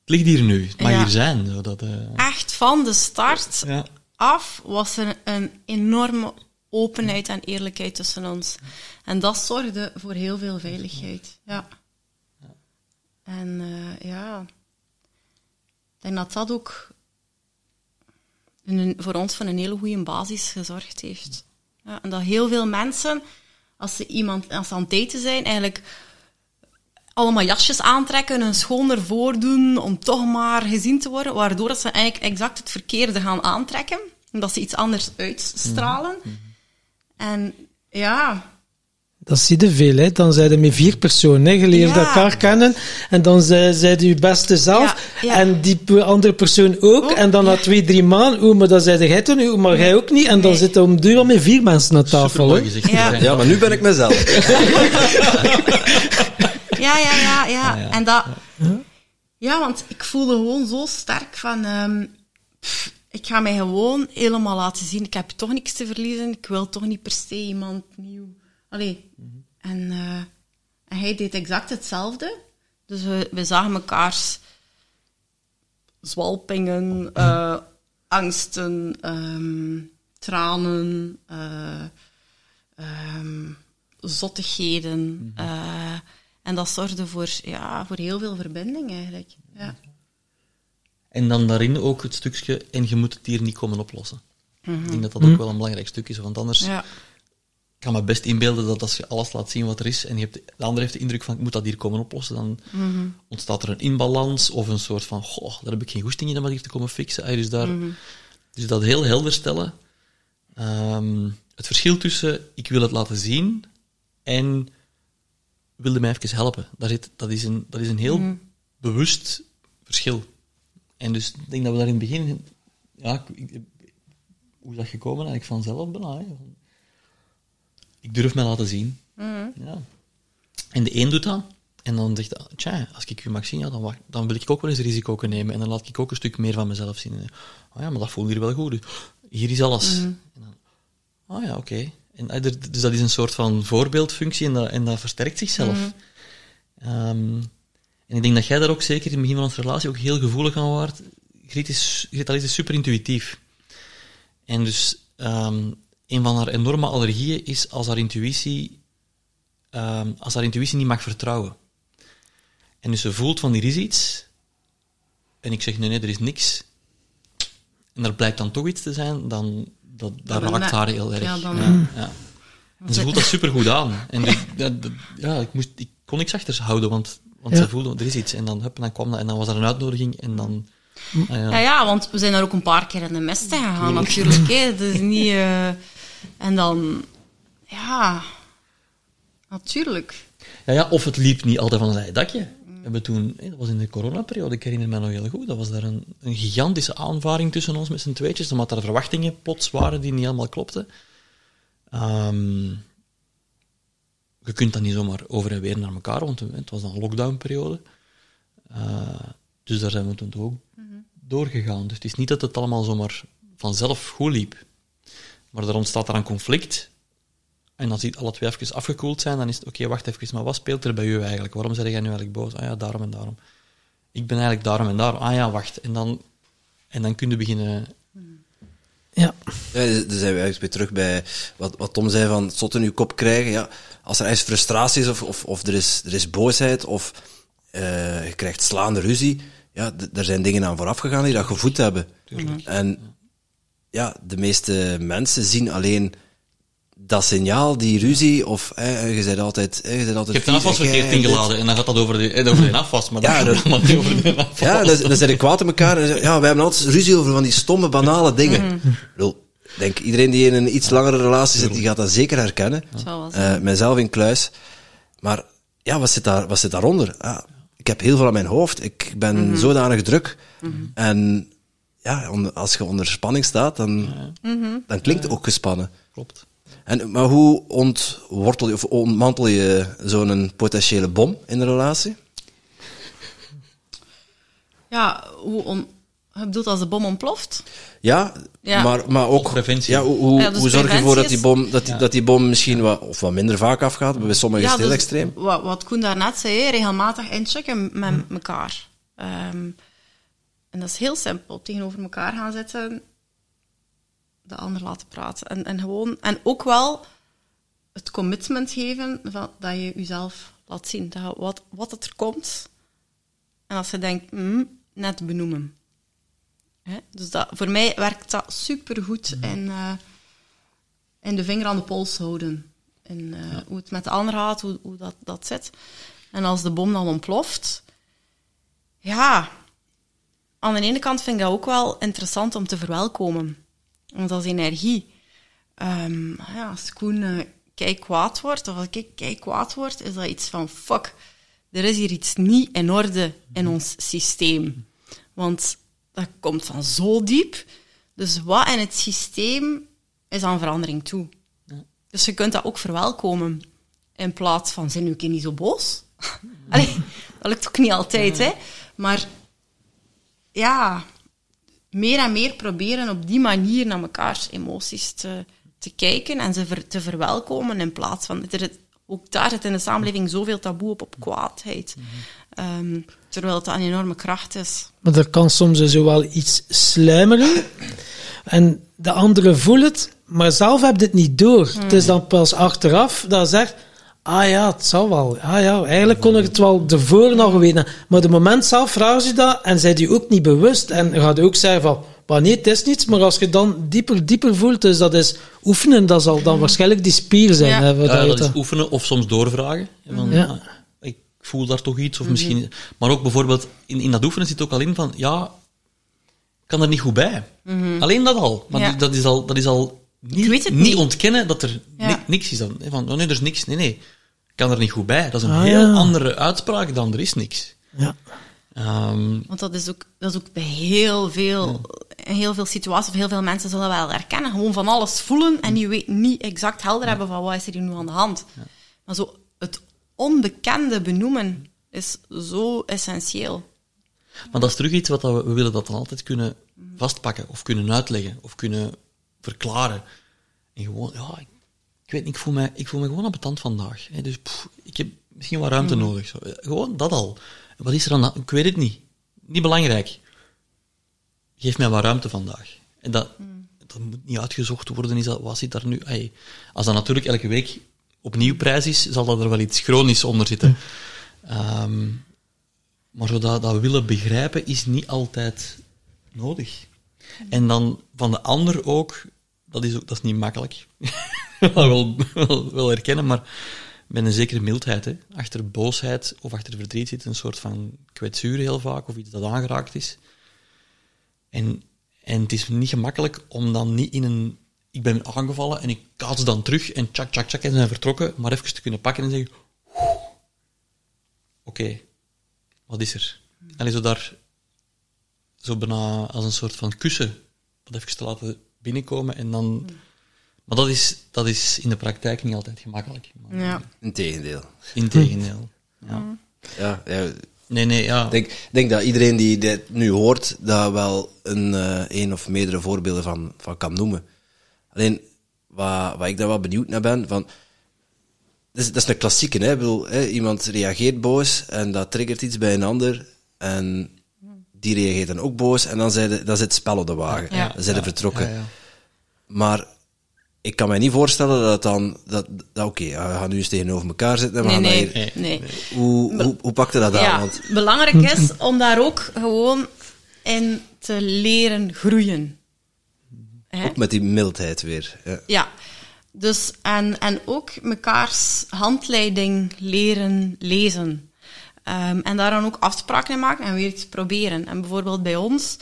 Speaker 1: het ligt hier nu, het mag
Speaker 2: Ja.
Speaker 1: hier zijn. Zo, dat, eh,
Speaker 2: Echt van de start
Speaker 1: ja.
Speaker 2: af was er een enorme openheid en eerlijkheid tussen ons. En dat zorgde voor heel veel veiligheid. Ja. En eh, ja, ik denk dat dat ook een, voor ons van een hele goede basis gezorgd heeft. Ja, en dat heel veel mensen, als ze, iemand, als ze aan het daten zijn, eigenlijk allemaal jasjes aantrekken, een schoner voordoen om toch maar gezien te worden, waardoor dat ze eigenlijk exact het verkeerde gaan aantrekken. Dat ze iets anders uitstralen. En ja,
Speaker 3: Dat zie je veel, hè. Dan zijn er met vier personen, hè. Je leert
Speaker 2: Ja.
Speaker 3: elkaar kennen. En dan zij zij je beste zelf.
Speaker 2: Ja, ja.
Speaker 3: En die andere persoon ook. En dan na twee, drie maanden, oeh, maar dan zei jij toen, oeh, maar jij ook niet. En dan
Speaker 2: Nee.
Speaker 3: zitten om duur al met vier mensen aan tafel, hè.
Speaker 2: Ja.
Speaker 4: Ja, maar nu ben ik mezelf.
Speaker 2: Ja, ja, ja, ja.
Speaker 1: Ah, ja.
Speaker 2: En dat... Ja, want ik voelde gewoon zo sterk van... ehm, pff, ik ga mij gewoon helemaal laten zien. Ik heb toch niks te verliezen. Ik wil toch niet per se iemand nieuw... Allee. En, eh, en hij deed exact hetzelfde. Dus we, we zagen mekaars zwalpingen, eh, angsten, ehm, tranen, eh, ehm, zottigheden. eh, en dat zorgde voor, ja, voor heel veel verbinding eigenlijk. Ja.
Speaker 1: En dan daarin ook het stukje, en je moet het hier niet komen oplossen. Ik denk dat dat ook wel een belangrijk stuk is, want anders
Speaker 2: Ja.
Speaker 1: Ik kan me best inbeelden dat als je alles laat zien wat er is, en je hebt, de ander heeft de indruk van, ik moet dat hier komen oplossen, dan ontstaat er een inbalans, of een soort van, goh, daar heb ik geen goesting in om dat hier te komen fixen. Ah, Dus, daar, dus dat heel helder stellen. Ehm, het verschil tussen, ik wil het laten zien, en wilde mij even helpen. Daar zit, dat, is een, dat is een heel bewust verschil. En dus ik denk dat we daar in het begin... Ja, ik- hoe is dat gekomen? Eigenlijk vanzelf bijna. hè. Ik durf mij laten zien. Ja. En de een doet dat. En dan zegt hij, tja, als ik u mag zien, ja, dan, wacht, dan wil ik ook wel eens risico kunnen nemen. En dan laat ik ook een stuk meer van mezelf zien. En, oh ja, maar dat voelt hier wel goed. Dus hier is alles. En dan, oh ja, oké. En, eh, Dus dat is een soort van voorbeeldfunctie en dat, en dat versterkt zichzelf. Ehm, en ik denk dat jij daar ook zeker in het begin van onze relatie ook heel gevoelig aan waart. Griet is, Griet is super intuïtief. En dus ehm, een van haar enorme allergieën is als haar intuïtie, ehm, als haar intuïtie niet mag vertrouwen. En dus ze voelt van hier is iets. En ik zeg nee, nee, er is niks. En er blijkt dan toch iets te zijn, dan dat, dat raakt haar heel erg.
Speaker 2: Ja, dan-
Speaker 1: ja, ja. En ze voelt dat super goed aan. En dus, ja, dat- ja, ik, moest, ik kon niks achter ze houden, want, want
Speaker 3: Ja.
Speaker 1: ze voelde, er is iets. En dan, hup, en dan kwam dat, en dan was er een uitnodiging, en dan... ah, ja.
Speaker 2: Ja, ja, want we zijn daar ook een paar keer in de mist gegaan, natuurlijk. Hè. Het is niet... eh, En dan... Ja... Natuurlijk.
Speaker 1: Ja, ja, of het liep niet altijd van een leien dakje. We hebben toen, dat was in de coronaperiode, ik herinner me nog heel goed, dat was daar een, een gigantische aanvaring tussen ons met z'n tweetjes, omdat er verwachtingen plots waren die niet helemaal klopten. Ehm, je kunt dan niet zomaar over en weer naar elkaar, want het was dan een lockdownperiode. Eh, dus daar zijn we toen ook doorgegaan. Dus het is niet dat het allemaal zomaar vanzelf goed liep. Maar er ontstaat daar een conflict. En als die alle twee even afgekoeld zijn, dan is het oké, wacht even, maar wat speelt er bij u eigenlijk? Waarom zeg jij nu eigenlijk boos? Ah ja, daarom en daarom. Ik ben eigenlijk daarom en daarom. Ah ja, wacht. En dan, en dan kun je beginnen.
Speaker 3: Ja.
Speaker 4: Ja, dan zijn we eigenlijk weer terug bij wat, wat Tom zei van zot in uw kop krijgen. Ja, als er ergens frustratie is of, of, of er, is, er is boosheid of eh, je krijgt slaande ruzie, ja, d- er zijn dingen aan vooraf gegaan die dat gevoed hebben. En ja, de meeste mensen zien alleen dat signaal, die ruzie, of eh, je zei altijd... Eh, je zei
Speaker 1: Je
Speaker 4: altijd
Speaker 1: hebt een afwas verkeerd ingeladen en dan gaat dat over de, eh, over de afwas, maar
Speaker 4: Ja,
Speaker 1: dat
Speaker 4: dat-
Speaker 1: gaat allemaal niet over de afwas.
Speaker 4: Ja, dan, dan zijn ze kwaad op elkaar. En zeggen, ja, wij hebben altijd ruzie over van die stomme, banale dingen. Ik bedoel, ik denk, iedereen die in een iets langere relatie zit, die gaat dat zeker herkennen.
Speaker 2: Zijn.
Speaker 4: Eh mijzelf in kluis. Maar ja, wat zit, daar, wat zit daaronder? Ja, ik heb heel veel aan mijn hoofd. Ik ben zodanig druk. En ja, als je onder spanning staat, dan, dan klinkt het ook gespannen.
Speaker 1: Klopt.
Speaker 4: En, maar hoe ontwortel je of ontmantel je zo'n potentiële bom in de relatie?
Speaker 2: Ja, hoe on... Je bedoelt als de bom ontploft?
Speaker 4: Ja,
Speaker 2: Ja.
Speaker 4: Maar, maar ook...
Speaker 1: Of preventie.
Speaker 4: Ja, hoe, hoe,
Speaker 2: Ja, dus
Speaker 4: hoe zorg je ervoor dat die bom, dat die, dat die bom misschien wat, of wat minder vaak afgaat? Bij sommigen is het heel
Speaker 2: dus
Speaker 4: extreem.
Speaker 2: Wat, wat Koen daarnet zei, hè, regelmatig inchecken met elkaar. Ehm, en dat is heel simpel. Tegenover elkaar gaan zitten, de ander laten praten. En, en, gewoon, en ook wel het commitment geven van, dat je jezelf laat zien. Dat, wat, wat het er komt. En als je denkt, mm, net benoemen. Hè? Dus dat, voor mij werkt dat supergoed in, eh, in de vinger aan de pols houden. En eh, hoe het met de ander gaat, hoe, hoe dat, dat zit. En als de bom dan ontploft, ja, aan de ene kant vind ik dat ook wel interessant om te verwelkomen. Want is energie. Ehm, ja, als Koen uh, kijk kwaad wordt, of als ik kijk kwaad word, is dat iets van fuck, er is hier iets niet in orde in ons systeem. Want dat komt van zo diep. Dus wat in het systeem is aan verandering toe. Dus je kunt dat ook verwelkomen. In plaats van, zijn nu een keer niet zo boos? Allee, dat lukt ook niet altijd, hè. Maar ja, meer en meer proberen op die manier naar mekaars emoties te, te kijken en ze te verwelkomen in plaats van... Er, ook daar zit in de samenleving zoveel taboe op, op kwaadheid. Um, terwijl het een enorme kracht is.
Speaker 3: Maar er kan soms zo wel iets sluimeren. En de anderen voelen het, maar zelf heb je het niet door. Het is dan pas achteraf dat zegt... Ah ja, het zal wel. Ah ja, eigenlijk kon ik het wel ervoor nog weten. Maar de moment zelf vraag je dat en zij die ook niet bewust. En ga je ook zeggen van, maar nee, het is niets. Maar als je dan dieper, dieper voelt, dus dat is oefenen, dat zal dan waarschijnlijk die spier zijn.
Speaker 1: Ja,
Speaker 3: hè,
Speaker 1: ja dat is oefenen of soms doorvragen. Van, ja. Ah, ik voel daar toch iets, of mhm. misschien... Maar ook bijvoorbeeld, in, in dat oefenen zit ook al in van, ja, kan er niet goed bij. Mhm. Alleen dat al. Maar dat is al, dat is al niet, niet, ontkennen dat er niks is dan. Van, oh nee, er is niks. Nee, nee kan er niet goed bij. Dat is een ah, heel andere uitspraak dan er is niks.
Speaker 3: Ja.
Speaker 1: Um,
Speaker 2: Want dat is ook, dat is ook bij heel veel, ja. heel veel situaties, of heel veel mensen zullen wel herkennen. Gewoon van alles voelen en je weet niet exact helder hebben van wat is er hier nu aan de hand. Maar zo het onbekende benoemen is zo essentieel.
Speaker 1: Maar dat is terug iets wat we, we willen dat dan altijd kunnen vastpakken, of kunnen uitleggen, of kunnen verklaren. En gewoon, ja, ik weet niet, ik voel me, ik voel me gewoon ambetant vandaag. Hè. Dus ik heb misschien wat ruimte mm. nodig. Zo. Gewoon dat al. Wat is er aan Ik weet het niet. Niet belangrijk. Geef mij wat ruimte vandaag. En dat, mm. dat moet niet uitgezocht worden. Is dat, wat zit daar nu? Als dat natuurlijk elke week opnieuw prijs is, zal dat er wel iets chronisch onder zitten. Um, maar zodat dat we willen begrijpen, is niet altijd nodig. En dan van de ander ook, dat is, ook, dat is niet makkelijk. wel, wel, wel herkennen, maar met een zekere mildheid. Hè. Achter boosheid of achter verdriet zit een soort van kwetsuur heel vaak, of iets dat aangeraakt is. En, en het is niet gemakkelijk om dan niet in een... Ik ben aangevallen en ik kaats dan terug en tjak, tjak, tjak, en zijn vertrokken, maar even te kunnen pakken en zeggen... Oké, wat is er? En zo daar, zo bijna als een soort van kussen, dat even te laten binnenkomen en dan... Maar dat is, dat is in de praktijk niet altijd gemakkelijk. Maar,
Speaker 2: ja.
Speaker 4: Integendeel.
Speaker 1: Integendeel. Ja.
Speaker 4: Ja, ja.
Speaker 1: Nee, nee, ja.
Speaker 4: Ik denk, denk dat iedereen die dit nu hoort, daar wel een, uh, een of meerdere voorbeelden van, van kan noemen. Alleen, wat, wat ik daar wel benieuwd naar ben, van... Dat is, dat is een klassieke, hè? Ik bedoel, hè? Iemand reageert boos en dat triggert iets bij een ander. En die reageert dan ook boos en dan, de, dan zit het spel op de wagen. Ja. Dan zijn ze vertrokken. Maar ik kan mij niet voorstellen dat dan, dat, dat oké, we gaan nu eens tegenover elkaar zitten.
Speaker 2: Nee, nee, nee, nee.
Speaker 4: Hoe, hoe, hoe pakte dat aan? Want...
Speaker 2: Belangrijk is om daar ook gewoon in te leren groeien.
Speaker 4: Ook met die mildheid weer. Ja.
Speaker 2: ja. Dus, en, en ook mekaars handleiding leren lezen. Um, en daar dan ook afspraken in maken en weer iets proberen. En bijvoorbeeld bij ons,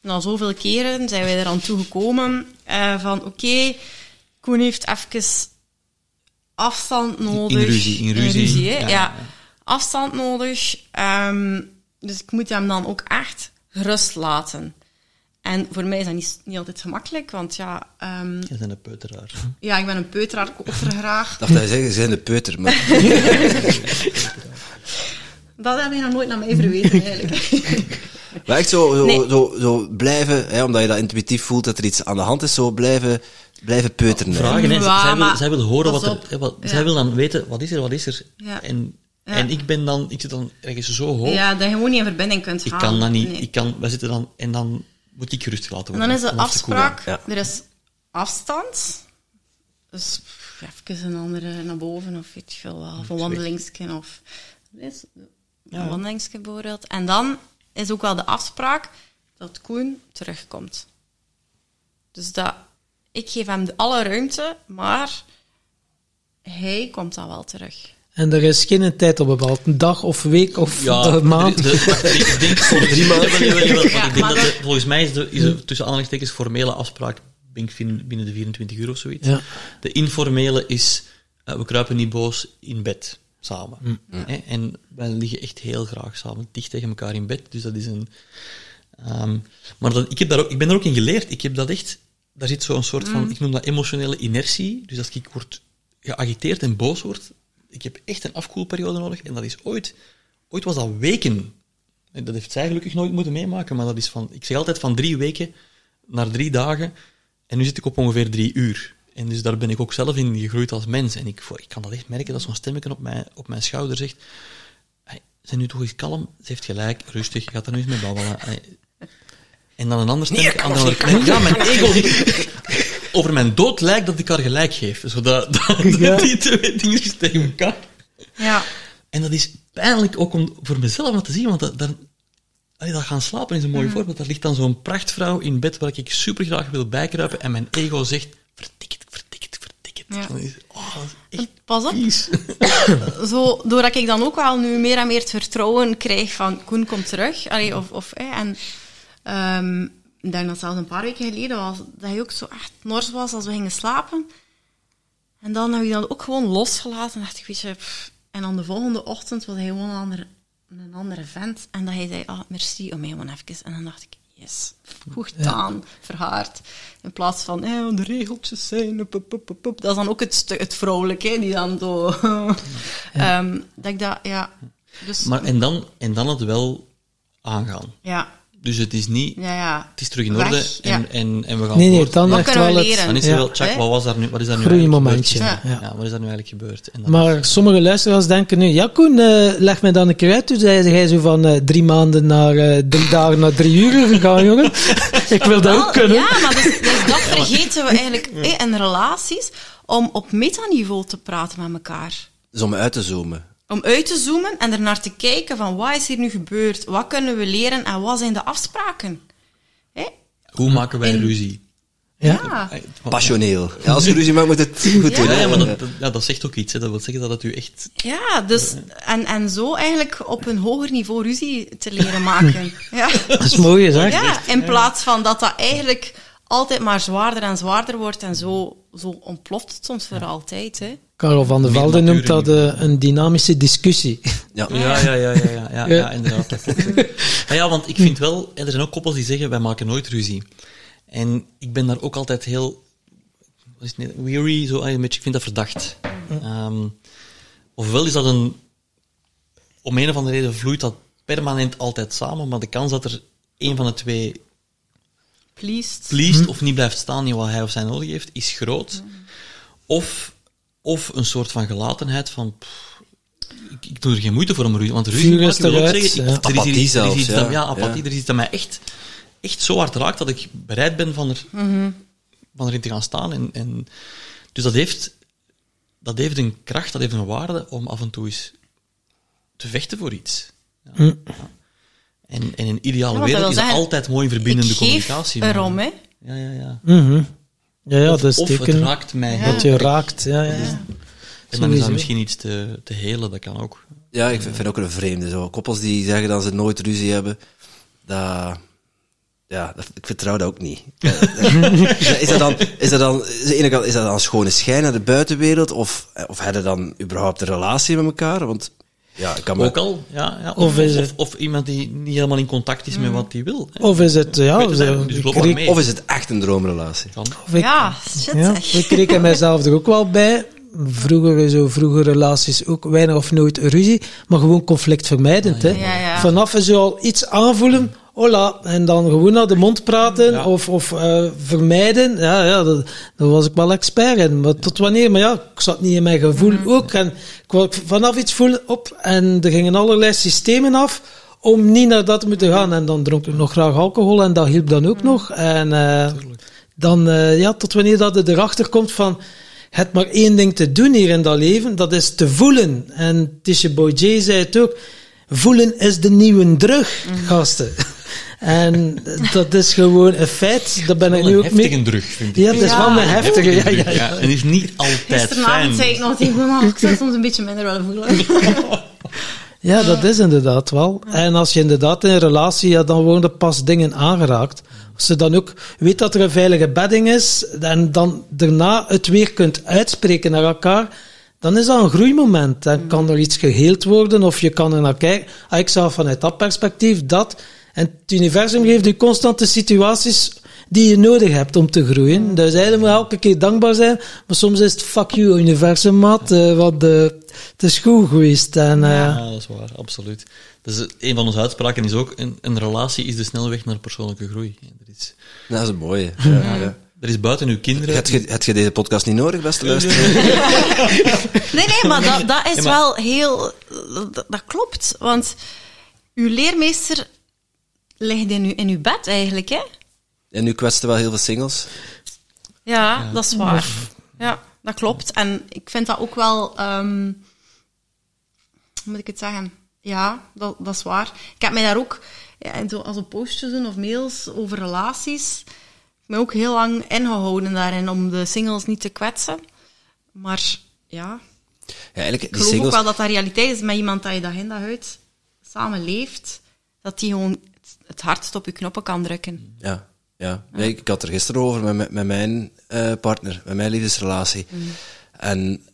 Speaker 2: na zoveel keren zijn wij eraan toegekomen uh, van oké, Koen heeft even afstand nodig.
Speaker 1: In ruzie, in ruzie.
Speaker 2: ja, ja, afstand nodig. Um, dus ik moet hem dan ook echt rust laten. En voor mij is dat niet, niet altijd gemakkelijk, want ja... Um,
Speaker 1: je bent een peuteraar.
Speaker 2: Ja, ik ben een peuteraar, ik offer graag.
Speaker 4: dacht hij zeggen, ze zijn de peuter, maar...
Speaker 2: dat heb je nog nooit naar mij verweten, eigenlijk.
Speaker 4: Maar echt zo, zo, zo, zo, blijven, hè, omdat je dat intuïtief voelt dat er iets aan de hand is, zo blijven blijven peuteren.
Speaker 1: Vragen, hè. zij, wil, zij wil horen wat er... Wat, Zij wil dan weten, wat is er, wat is er? En, en ik ben dan... Ik zit dan ergens zo hoog...
Speaker 2: Ja, dat je gewoon niet in verbinding kunt
Speaker 1: gaan. Ik kan dat niet... Ik kan, wij zitten dan... En dan moet ik gerust gelaten worden.
Speaker 2: En dan is de afspraak... Er is afstand. Dus even een andere naar boven, of weet je veel wel. Of een wandelingsje, of... Een ja. bijvoorbeeld. En dan is ook wel de afspraak dat Koen terugkomt. Dus dat ik geef hem alle ruimte, maar hij komt dan wel terug.
Speaker 3: En er is geen tijd op bepaald. Een dag of week of
Speaker 1: Ja,
Speaker 3: maand.
Speaker 1: de- de- ik denk voor drie maanden.
Speaker 2: Ja, maar
Speaker 1: dat volgens mij is de, is de tussen aanhalingstekens formele afspraak denk binnen binnen de 24 uur of zoiets.
Speaker 3: Ja.
Speaker 1: De informele is, eh, we kruipen niet boos in bed samen.
Speaker 3: Mm.
Speaker 1: Hè? En wij liggen echt heel graag samen dicht tegen elkaar in bed. Dus dat is een. ehm, maar dat, ik, heb daar ook, ik ben er ook in geleerd. Ik heb dat echt. Daar zit zo'n soort
Speaker 3: Mm.
Speaker 1: van. Ik noem dat emotionele inertie. Dus als ik word geagiteerd en boos word, ik heb echt een afkoelperiode nodig. En dat is ooit. Ooit was dat weken. En dat heeft zij gelukkig nooit moeten meemaken, maar dat is van. Ik zeg altijd van drie weken naar drie dagen. En nu zit ik op ongeveer drie uur. En dus daar ben ik ook zelf in gegroeid als mens. En ik, ik kan dat echt merken dat zo'n stemmetje op mijn, op mijn schouder zegt: hey, Zijn nu toch eens kalm? Ze heeft gelijk, rustig, je gaat er nu eens mee babbelen. Hey. En dan een ander stemmetje aan de andere kant. Ja, mijn ego. die- over mijn dood lijkt dat ik haar gelijk geef. Zodat dat,
Speaker 3: Ja.
Speaker 1: die twee dingen tegen elkaar.
Speaker 2: Ja.
Speaker 1: En dat is pijnlijk ook om voor mezelf om te zien, want dat, dat, allee, dat gaan slapen is een mooi voorbeeld. Daar ligt dan zo'n prachtvrouw in bed waar ik super graag wil bijkruipen en mijn ego zegt, vertik het, vertik het, vertik het.
Speaker 2: Ja.
Speaker 1: Dan is, oh, dat is echt
Speaker 2: Pas op, zo, doordat ik dan ook wel nu meer en meer het vertrouwen krijg van Koen komt terug, allee, of, of, en ehm, ik denk dat zelfs een paar weken geleden was, dat hij ook zo echt nors was als we gingen slapen. En dan heb je dan ook gewoon losgelaten en dacht ik, weet je, pff. en dan de volgende ochtend was hij gewoon een andere, een andere vent. En dat hij zei, ah, merci om mij gewoon even. En dan dacht ik, yes, goed gedaan, verhaard. In plaats van, eh, de regeltjes zijn, pup, pup, pup, pup. dat is dan ook het, het vrouwelijke, hè, die dan zo... Ehm, dat ik dat, ja... Dus,
Speaker 1: Maar, en, dan, en dan het wel aangaan.
Speaker 2: ja,
Speaker 1: Dus het is niet,
Speaker 2: ja, ja.
Speaker 1: het is terug in
Speaker 2: Weg,
Speaker 1: orde
Speaker 2: ja.
Speaker 1: en, en, en we gaan
Speaker 3: Nee, nee,
Speaker 1: voort.
Speaker 3: dan echt wel het...
Speaker 2: leren?
Speaker 1: Dan is er
Speaker 3: Ja.
Speaker 1: wel, check, wat was daar nu, wat is daar nu eigenlijk gebeurd?
Speaker 3: Ja.
Speaker 1: Ja, wat is daar nu eigenlijk gebeurd? En dan
Speaker 3: Maar sommige luisteraars denken nu, ja Koen, eh, leg mij dan een keer uit. Toen zei jij zo van eh, drie maanden naar eh, drie dagen naar drie uur gegaan, jongen. Ik wil dat ook kunnen.
Speaker 2: Ja, maar dus, dus dat vergeten we eigenlijk hè, in relaties, om op metaniveau te praten met elkaar.
Speaker 4: Dus om uit te zoomen.
Speaker 2: Om uit te zoomen en er naar te kijken van wat is hier nu gebeurd, wat kunnen we leren en wat zijn de afspraken. Hè?
Speaker 1: Hoe maken wij ruzie?
Speaker 3: Ja.
Speaker 2: Ja.
Speaker 4: Passioneel. Ja, als je ruzie maakt, moet het goed doen.
Speaker 1: Ja, maar dat, dat- ja, dat zegt ook iets. Hè. Dat wil zeggen dat het u echt...
Speaker 2: Ja, dus, en, en zo eigenlijk op een hoger niveau ruzie te leren maken. Ja,
Speaker 3: Dat is mooi, zeg.
Speaker 2: ja in plaats van dat dat eigenlijk altijd maar zwaarder en zwaarder wordt en zo, zo ontploft het soms voor altijd. Hè.
Speaker 3: Karel van der Velde noemt dat eh, een dynamische discussie.
Speaker 4: Ja.
Speaker 1: Ja, ja, ja, ja, ja, ja, ja,
Speaker 3: Ja.
Speaker 1: inderdaad. Dat klopt. Ja, ja, want ik vind wel... Er zijn ook koppels die zeggen, wij maken nooit ruzie. En ik ben daar ook altijd heel... Wat is het, weary, zo, een beetje, ik vind dat verdacht. Ehm, ofwel is dat een... Om een of andere reden vloeit dat permanent altijd samen, maar de kans dat er een van de twee
Speaker 2: Pleased.
Speaker 1: pleased of niet blijft staan in wat hij of zij nodig heeft, is groot. Of, of een soort van gelatenheid van... pff, ik, ik doe er geen moeite voor om ruzie, want ruzie
Speaker 3: is
Speaker 1: wil
Speaker 3: eruit,
Speaker 1: zeggen...
Speaker 3: ja.
Speaker 1: ik- er is
Speaker 4: Apathie
Speaker 1: er
Speaker 4: zelfs,
Speaker 1: iets
Speaker 4: ja.
Speaker 1: dat- ja, apathie.
Speaker 4: Ja.
Speaker 1: Er is iets dat mij echt, echt zo hard raakt dat ik bereid ben van, er, van erin te gaan staan. En, en, dus dat heeft, dat heeft een kracht, dat heeft een waarde om af en toe eens te vechten voor iets. Ja.
Speaker 3: Hm.
Speaker 1: En, en in een ideale
Speaker 2: Ja,
Speaker 1: wereld is dat
Speaker 2: zeggen,
Speaker 1: altijd mooi verbindende
Speaker 2: ik geef
Speaker 1: communicatie. maar-
Speaker 2: erom, hè.
Speaker 1: Ja, ja, ja.
Speaker 3: Mhm. Ja, ja,
Speaker 1: of,
Speaker 3: dat is
Speaker 1: of het raakt mij
Speaker 3: dat je raakt. Ja, ja.
Speaker 1: En dan is dat misschien iets te, te helen, dat kan ook.
Speaker 4: Ja, ik vind vind ook een vreemde. Zo. Koppels die zeggen dat ze nooit ruzie hebben, dat, ja, dat, ik vertrouw dat ook niet. Is dat dan, is dat dan, ene kant, is dat dan schone schijn naar de buitenwereld, of, of hebben dan überhaupt een relatie met elkaar? Want, ja, ik kan me...
Speaker 1: Ook al, ja. ja.
Speaker 3: Of
Speaker 1: Of,
Speaker 3: is
Speaker 1: of,
Speaker 3: het-
Speaker 1: of iemand die niet helemaal in contact is met wat hij wil. hè.
Speaker 3: Of is het, ja,
Speaker 1: dus.
Speaker 4: Of is het echt een droomrelatie?
Speaker 3: Of ik-
Speaker 2: Ja, shit
Speaker 3: Ja,
Speaker 2: zeg.
Speaker 3: ik reken mijzelf er ook wel bij. Vroeger, zo vroeger relaties ook weinig of nooit ruzie, maar gewoon conflictvermijdend. Hè.
Speaker 2: Ja, ja.
Speaker 3: Vanaf je zo al iets aanvoelen, hola, en dan gewoon naar de mond praten
Speaker 1: Ja.
Speaker 3: of, of eh, vermijden. Ja, ja dat, daar was ik wel expert in. Maar tot wanneer? Maar ja, ik zat niet in mijn gevoel
Speaker 2: Mhm.
Speaker 3: ook. En ik wou vanaf iets voelen op en er gingen allerlei systemen af om niet naar dat te moeten gaan. En dan dronk ik nog graag alcohol en dat hielp dan ook nog. En eh, dan, eh, ja, tot wanneer dat je erachter komt van, het maar één ding te doen hier in dat leven, dat is te voelen. En Tisha Boy J zei het ook, voelen is de nieuwe drug, gasten. En dat is gewoon een feit. Dat ben ik
Speaker 1: Wel
Speaker 3: nu ook mee.
Speaker 1: heftige drug, vind ik.
Speaker 3: Ja, het is
Speaker 2: Ja.
Speaker 3: wel een heftige. Ja, ja, ja.
Speaker 1: Ja, en is niet altijd
Speaker 2: Gisteravond zei ik nog tegen mijn man, ik zou soms een beetje minder willen voelen.
Speaker 3: Ja, dat is inderdaad wel. En als je inderdaad in een relatie, ja, dan worden pas dingen aangeraakt. Als je dan ook weet dat er een veilige bedding is, en dan daarna het weer kunt uitspreken naar elkaar, dan is dat een groeimoment. Dan kan er iets geheeld worden, of je kan er naar kijken. Ah, ik zag vanuit dat perspectief dat. En het universum geeft je constante situaties die je nodig hebt om te groeien. Dus eigenlijk moet je elke keer dankbaar zijn. Maar soms is het fuck you, universum, maat. eh, want eh, het is goed geweest. En, eh,
Speaker 1: Ja, dat is waar, absoluut. Dus eh, een van onze uitspraken is ook, een, een relatie is de snelweg naar persoonlijke groei. Er is,
Speaker 4: Dat is een mooie. Ja, ja.
Speaker 1: er is buiten uw kinderen...
Speaker 4: Heb je, heb je deze podcast niet nodig, beste luisteraar?
Speaker 2: Nee, nee, maar dat, dat is
Speaker 1: Ja, maar-
Speaker 2: wel heel... Dat, dat klopt, want uw leermeester ligt in uw, in uw bed eigenlijk, hè?
Speaker 4: En nu kwetsten wel heel veel singles.
Speaker 2: Ja, dat is waar. Ja, dat klopt. En ik vind dat ook wel... ehm, hoe moet ik het zeggen? Ja, dat, dat is waar. Ik heb mij daar ook... Ja, en zo, als we postjes doen of mails over relaties... Ik ben ook heel lang ingehouden daarin om de singles niet te kwetsen. Maar ja,
Speaker 4: Ja, eigenlijk,
Speaker 2: ik
Speaker 4: die
Speaker 2: geloof ook
Speaker 4: singles...
Speaker 2: wel dat dat realiteit is met iemand dat je dag in dag uit samen leeft. Dat die gewoon het- hardst op je knoppen kan drukken.
Speaker 4: Ja, ja. Nee, ik had er gisteren over met, met, mijn eh, partner, met mijn liefdesrelatie. En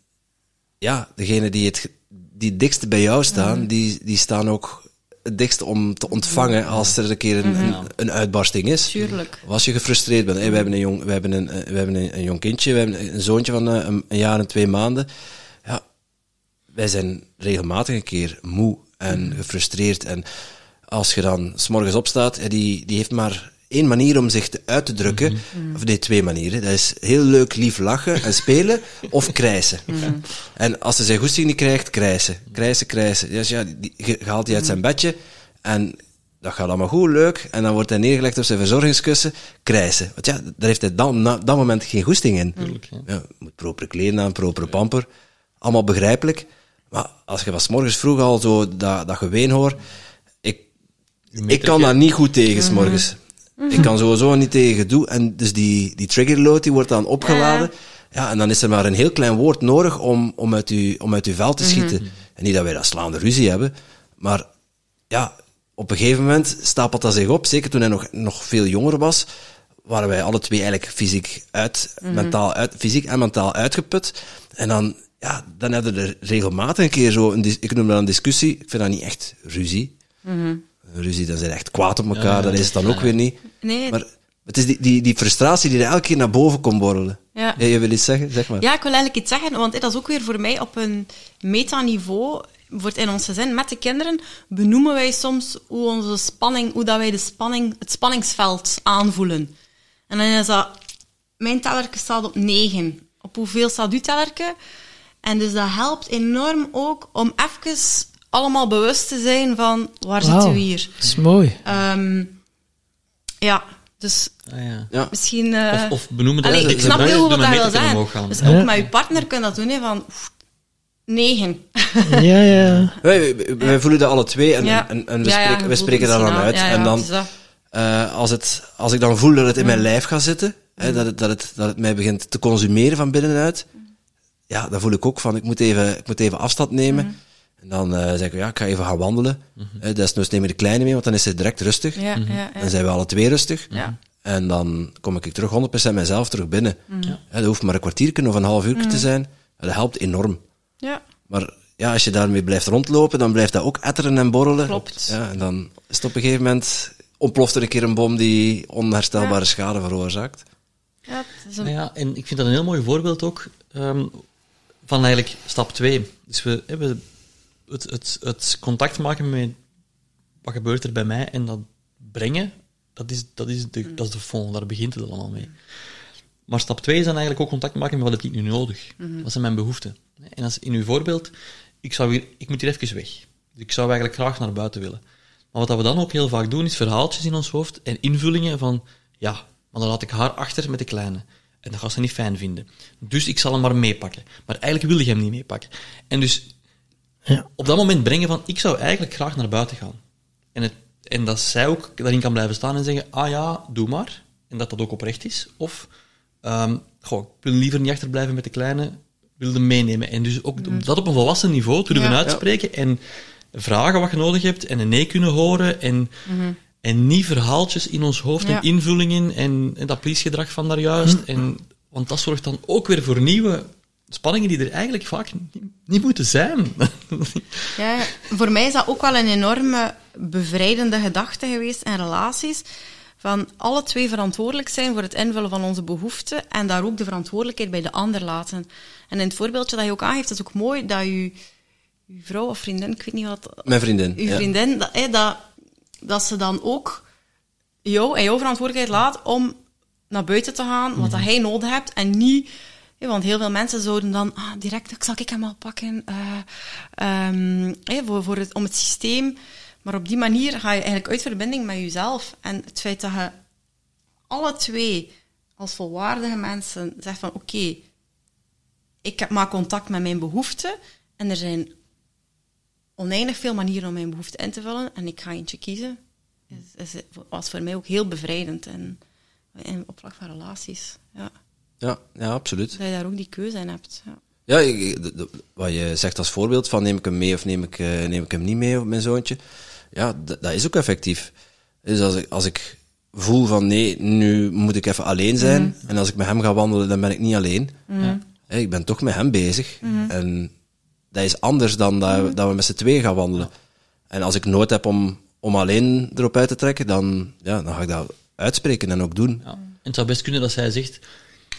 Speaker 4: ja, degene die het, die dikste bij jou staan, die, die staan ook het dikst om te ontvangen als er een keer een, een, een uitbarsting is.
Speaker 2: Tuurlijk.
Speaker 4: Of als je gefrustreerd bent. Hey, we hebben, een, jong, we hebben, een, eh, we hebben een, een jong kindje, we hebben een zoontje van eh, een, een jaar en twee maanden. Ja, wij zijn regelmatig een keer moe en gefrustreerd. En als je dan s'morgens opstaat, ja, die, die heeft maar één manier om zich te, uit te drukken. Of nee, twee manieren. Dat is heel leuk lief lachen en spelen, of krijsen. En als ze zijn goesting niet krijgt, krijsen. Krijsen, krijsen. Dus ja, die, je je haalt die uit zijn bedje en dat gaat allemaal goed, leuk. En dan wordt hij neergelegd op zijn verzorgingskussen, krijsen. Want ja, daar heeft hij dan, na dat moment geen goesting in.
Speaker 1: ja.
Speaker 4: Ja, moet propere kleren aan, propere pamper. Allemaal begrijpelijk. Maar als je van 's morgens vroeg al zo dat, dat geween hoort, ik, kan daar niet goed tegen, 's morgens. Ik kan sowieso niet tegen gedoe. En dus die, die triggerload die wordt dan opgeladen. Ja, en dan is er maar een heel klein woord nodig om, om, uit, uw, om uit uw vel te schieten. En niet dat wij dat slaande ruzie hebben, maar ja, op een gegeven moment stapelt dat zich op. Zeker toen hij nog, nog veel jonger was, waren wij alle twee eigenlijk fysiek, uit, mentaal uit, fysiek en mentaal uitgeput. En dan, ja, dan hebben we er regelmatig een keer zo, een, dis- ik noem dat een discussie, ik vind dat niet echt ruzie. Ruzie, dan zijn echt kwaad op elkaar,
Speaker 1: Ja,
Speaker 4: dat is het dan ook weer niet.
Speaker 2: Nee,
Speaker 4: Maar het is die, die, die frustratie die er elke keer naar boven komt borrelen.
Speaker 2: Ja.
Speaker 4: je wil iets zeggen? Zeg maar.
Speaker 2: Ja, ik wil eigenlijk iets zeggen, want dat is ook weer voor mij op een metaniveau. Wordt in ons gezin met de kinderen benoemen wij soms hoe onze spanning, hoe dat wij de spanning, het spanningsveld aanvoelen. En dan is dat, mijn tellerke staat op 9. Op hoeveel staat uw tellerke? En dus dat helpt enorm ook om even allemaal bewust te zijn van waar zitten
Speaker 3: Wauw,
Speaker 2: we hier.
Speaker 3: Dat is mooi.
Speaker 2: Ehm, ja, dus
Speaker 1: Ah, ja.
Speaker 4: Ja.
Speaker 2: misschien... eh,
Speaker 1: Of, of benoemen
Speaker 2: Allee,
Speaker 1: dat
Speaker 2: ik snap heel goed wat hij wil
Speaker 1: gaan.
Speaker 2: Dus
Speaker 3: Ja.
Speaker 2: ook met je partner kun je dat doen, hè, van oef, negen.
Speaker 3: Ja, ja.
Speaker 4: Wij, voelen dat alle twee en,
Speaker 2: Ja.
Speaker 4: en, en we
Speaker 2: Ja, ja,
Speaker 4: spreken, we spreken dat dan uit. en dan, eh, als, het, als ik dan voel dat het in mijn lijf gaat zitten, hè, dat, het, dat, het, dat het mij begint te consumeren van binnenuit, ja, dan voel ik ook van, ik moet even, ik moet even afstand nemen. En dan eh zeg ik, ja, ik ga even gaan wandelen. Mm Desnoods neem ik de kleine mee, want dan is ze direct rustig.
Speaker 2: Ja, ja, ja.
Speaker 4: Dan zijn we alle twee rustig.
Speaker 2: Ja.
Speaker 4: En dan kom ik terug 100% mezelf terug binnen.
Speaker 2: Mm.
Speaker 4: Ja, dat hoeft maar een kwartiertje of een half uur te zijn. Dat helpt enorm.
Speaker 2: Ja.
Speaker 4: Maar ja, als je daarmee blijft rondlopen, dan blijft dat ook etteren en borrelen.
Speaker 2: Klopt.
Speaker 4: Ja, en dan is het op een gegeven moment ontploft er een keer een bom die onherstelbare schade veroorzaakt.
Speaker 2: Ja, is een-
Speaker 1: Nou ja, en ik vind dat een heel mooi voorbeeld ook ehm, van eigenlijk stap 2. Dus we hebben het, het, het contact maken met wat gebeurt er bij mij en dat brengen, dat is, dat is, de, dat is de fond, daar begint het allemaal mee. Maar stap 2 is dan eigenlijk ook contact maken met wat heb ik nu nodig. Wat zijn mijn behoeften? En als in uw voorbeeld, ik, zou hier, ik moet hier even weg. Dus ik zou eigenlijk graag naar buiten willen. Maar wat we dan ook heel vaak doen, is verhaaltjes in ons hoofd en invullingen van, ja, maar dan laat ik haar achter met de kleine. En dat gaat ze niet fijn vinden. Dus ik zal hem maar meepakken. Maar eigenlijk wil je hem niet meepakken. En dus
Speaker 3: Ja.
Speaker 1: op dat moment brengen van, ik zou eigenlijk graag naar buiten gaan. En het En dat zij ook daarin kan blijven staan en zeggen, ah ja, doe maar. En dat dat ook oprecht is. Of, ehm goh, ik wil liever niet achterblijven met de kleine, wilde meenemen. En dus ook dat op een volwassen niveau durven
Speaker 2: Ja.
Speaker 1: uitspreken en vragen wat je nodig hebt en een nee kunnen horen en, en niet verhaaltjes in ons hoofd
Speaker 2: Ja.
Speaker 1: en invullingen en, en dat please-gedrag van daar juist. En, want dat zorgt dan ook weer voor nieuwe spanningen die er eigenlijk vaak niet, moeten zijn.
Speaker 2: Ja, voor mij is dat ook wel een enorme bevrijdende gedachte geweest in relaties. Van alle twee verantwoordelijk zijn voor het invullen van onze behoeften en daar ook de verantwoordelijkheid bij de ander laten. En in het voorbeeldje dat je ook aangeeft, is het ook mooi dat je, je vrouw of vriendin, ik weet niet wat,
Speaker 4: Mijn vriendin.
Speaker 2: uw
Speaker 4: ja.
Speaker 2: vriendin, dat, hè, dat, dat ze dan ook jou en jouw verantwoordelijkheid laat om naar buiten te gaan, wat dat hij nodig hebt, en niet... want heel veel mensen zouden dan ah, direct, zal ik hem al pakken, eh, ehm, voor, voor om het systeem. Maar op die manier ga je eigenlijk uit verbinding met jezelf. En het feit dat je alle twee als volwaardige mensen zegt van oké, ik maak contact met mijn behoeften en er zijn oneindig veel manieren om mijn behoefte in te vullen en ik ga eentje kiezen, is, was voor mij ook heel bevrijdend en in op vlak van relaties. Ja,
Speaker 4: Ja, ja, absoluut.
Speaker 2: dat je daar ook die keuze in hebt. Ja.
Speaker 4: Ja, ik- ik- de- de- wat je zegt als voorbeeld van neem ik hem mee of neem ik, eh, neem ik hem niet mee, mijn zoontje. Ja, dat is ook effectief. Dus als ik, als ik voel van nee, nu moet ik even alleen zijn. En als ik met hem ga wandelen, dan ben ik niet alleen. Hè, Ik ben toch met hem bezig. En dat is anders dan dat, we- dat we met z'n tweeën gaan wandelen. En als ik nood heb om, om alleen erop uit te trekken, dan, ja, dan ga ik dat uitspreken en ook doen.
Speaker 1: Ja. En het zou best kunnen dat zij zegt,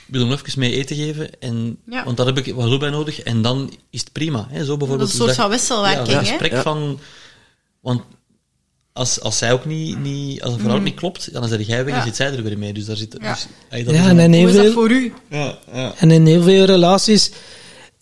Speaker 1: wil hem even mee eten geven, en,
Speaker 2: Ja.
Speaker 1: want daar heb ik wat hulp bij nodig, en dan is het prima. Hè? Zo bijvoorbeeld.
Speaker 2: Dat is een soort
Speaker 1: Dus
Speaker 2: van wisselwerking,
Speaker 1: Ja, een
Speaker 2: hè?
Speaker 1: gesprek
Speaker 4: Ja.
Speaker 1: van... Want als, als zij ook niet, niet als het verhaal ook niet klopt, dan is jij weg en zit zij er weer mee. Dus daar zit...
Speaker 2: Ja.
Speaker 1: Dus,
Speaker 3: Ja,
Speaker 1: is
Speaker 3: en in heel
Speaker 2: Hoe is dat
Speaker 3: veel,
Speaker 2: voor u?
Speaker 1: ja, ja.
Speaker 3: En in heel veel relaties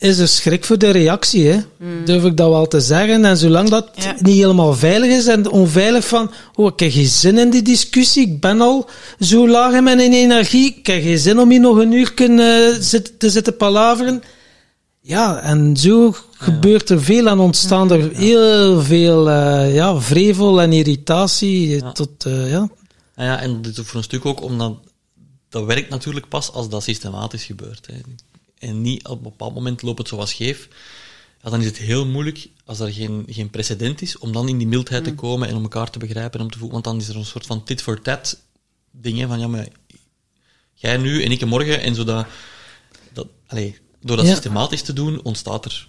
Speaker 3: is er schrik voor de reactie, hè? durf ik dat wel te zeggen. En zolang dat
Speaker 2: Ja.
Speaker 3: niet helemaal veilig is en onveilig van, oh, ik heb geen zin in die discussie, ik ben al zo laag in mijn energie, ik heb geen zin om hier nog een uur kunnen, zitten, te zitten palaveren. Ja, en zo gebeurt er veel en ontstaan er heel veel eh, ja, vrevel en irritatie.
Speaker 1: Ja.
Speaker 3: Tot, eh, ja.
Speaker 1: Nou ja, en dit ook voor een stuk ook omdat dat werkt natuurlijk pas als dat systematisch gebeurt. Hè. En niet op een bepaald moment loopt het zo wat scheef. Ja, dan is het heel moeilijk, als er geen, geen precedent is, om dan in die mildheid te komen en om elkaar te begrijpen en om te voelen. Want dan is er een soort van tit for tat ding, hè, van ja, maar jij nu en ik morgen, en zodat, dat, door dat
Speaker 3: Ja.
Speaker 1: systematisch te doen, ontstaat er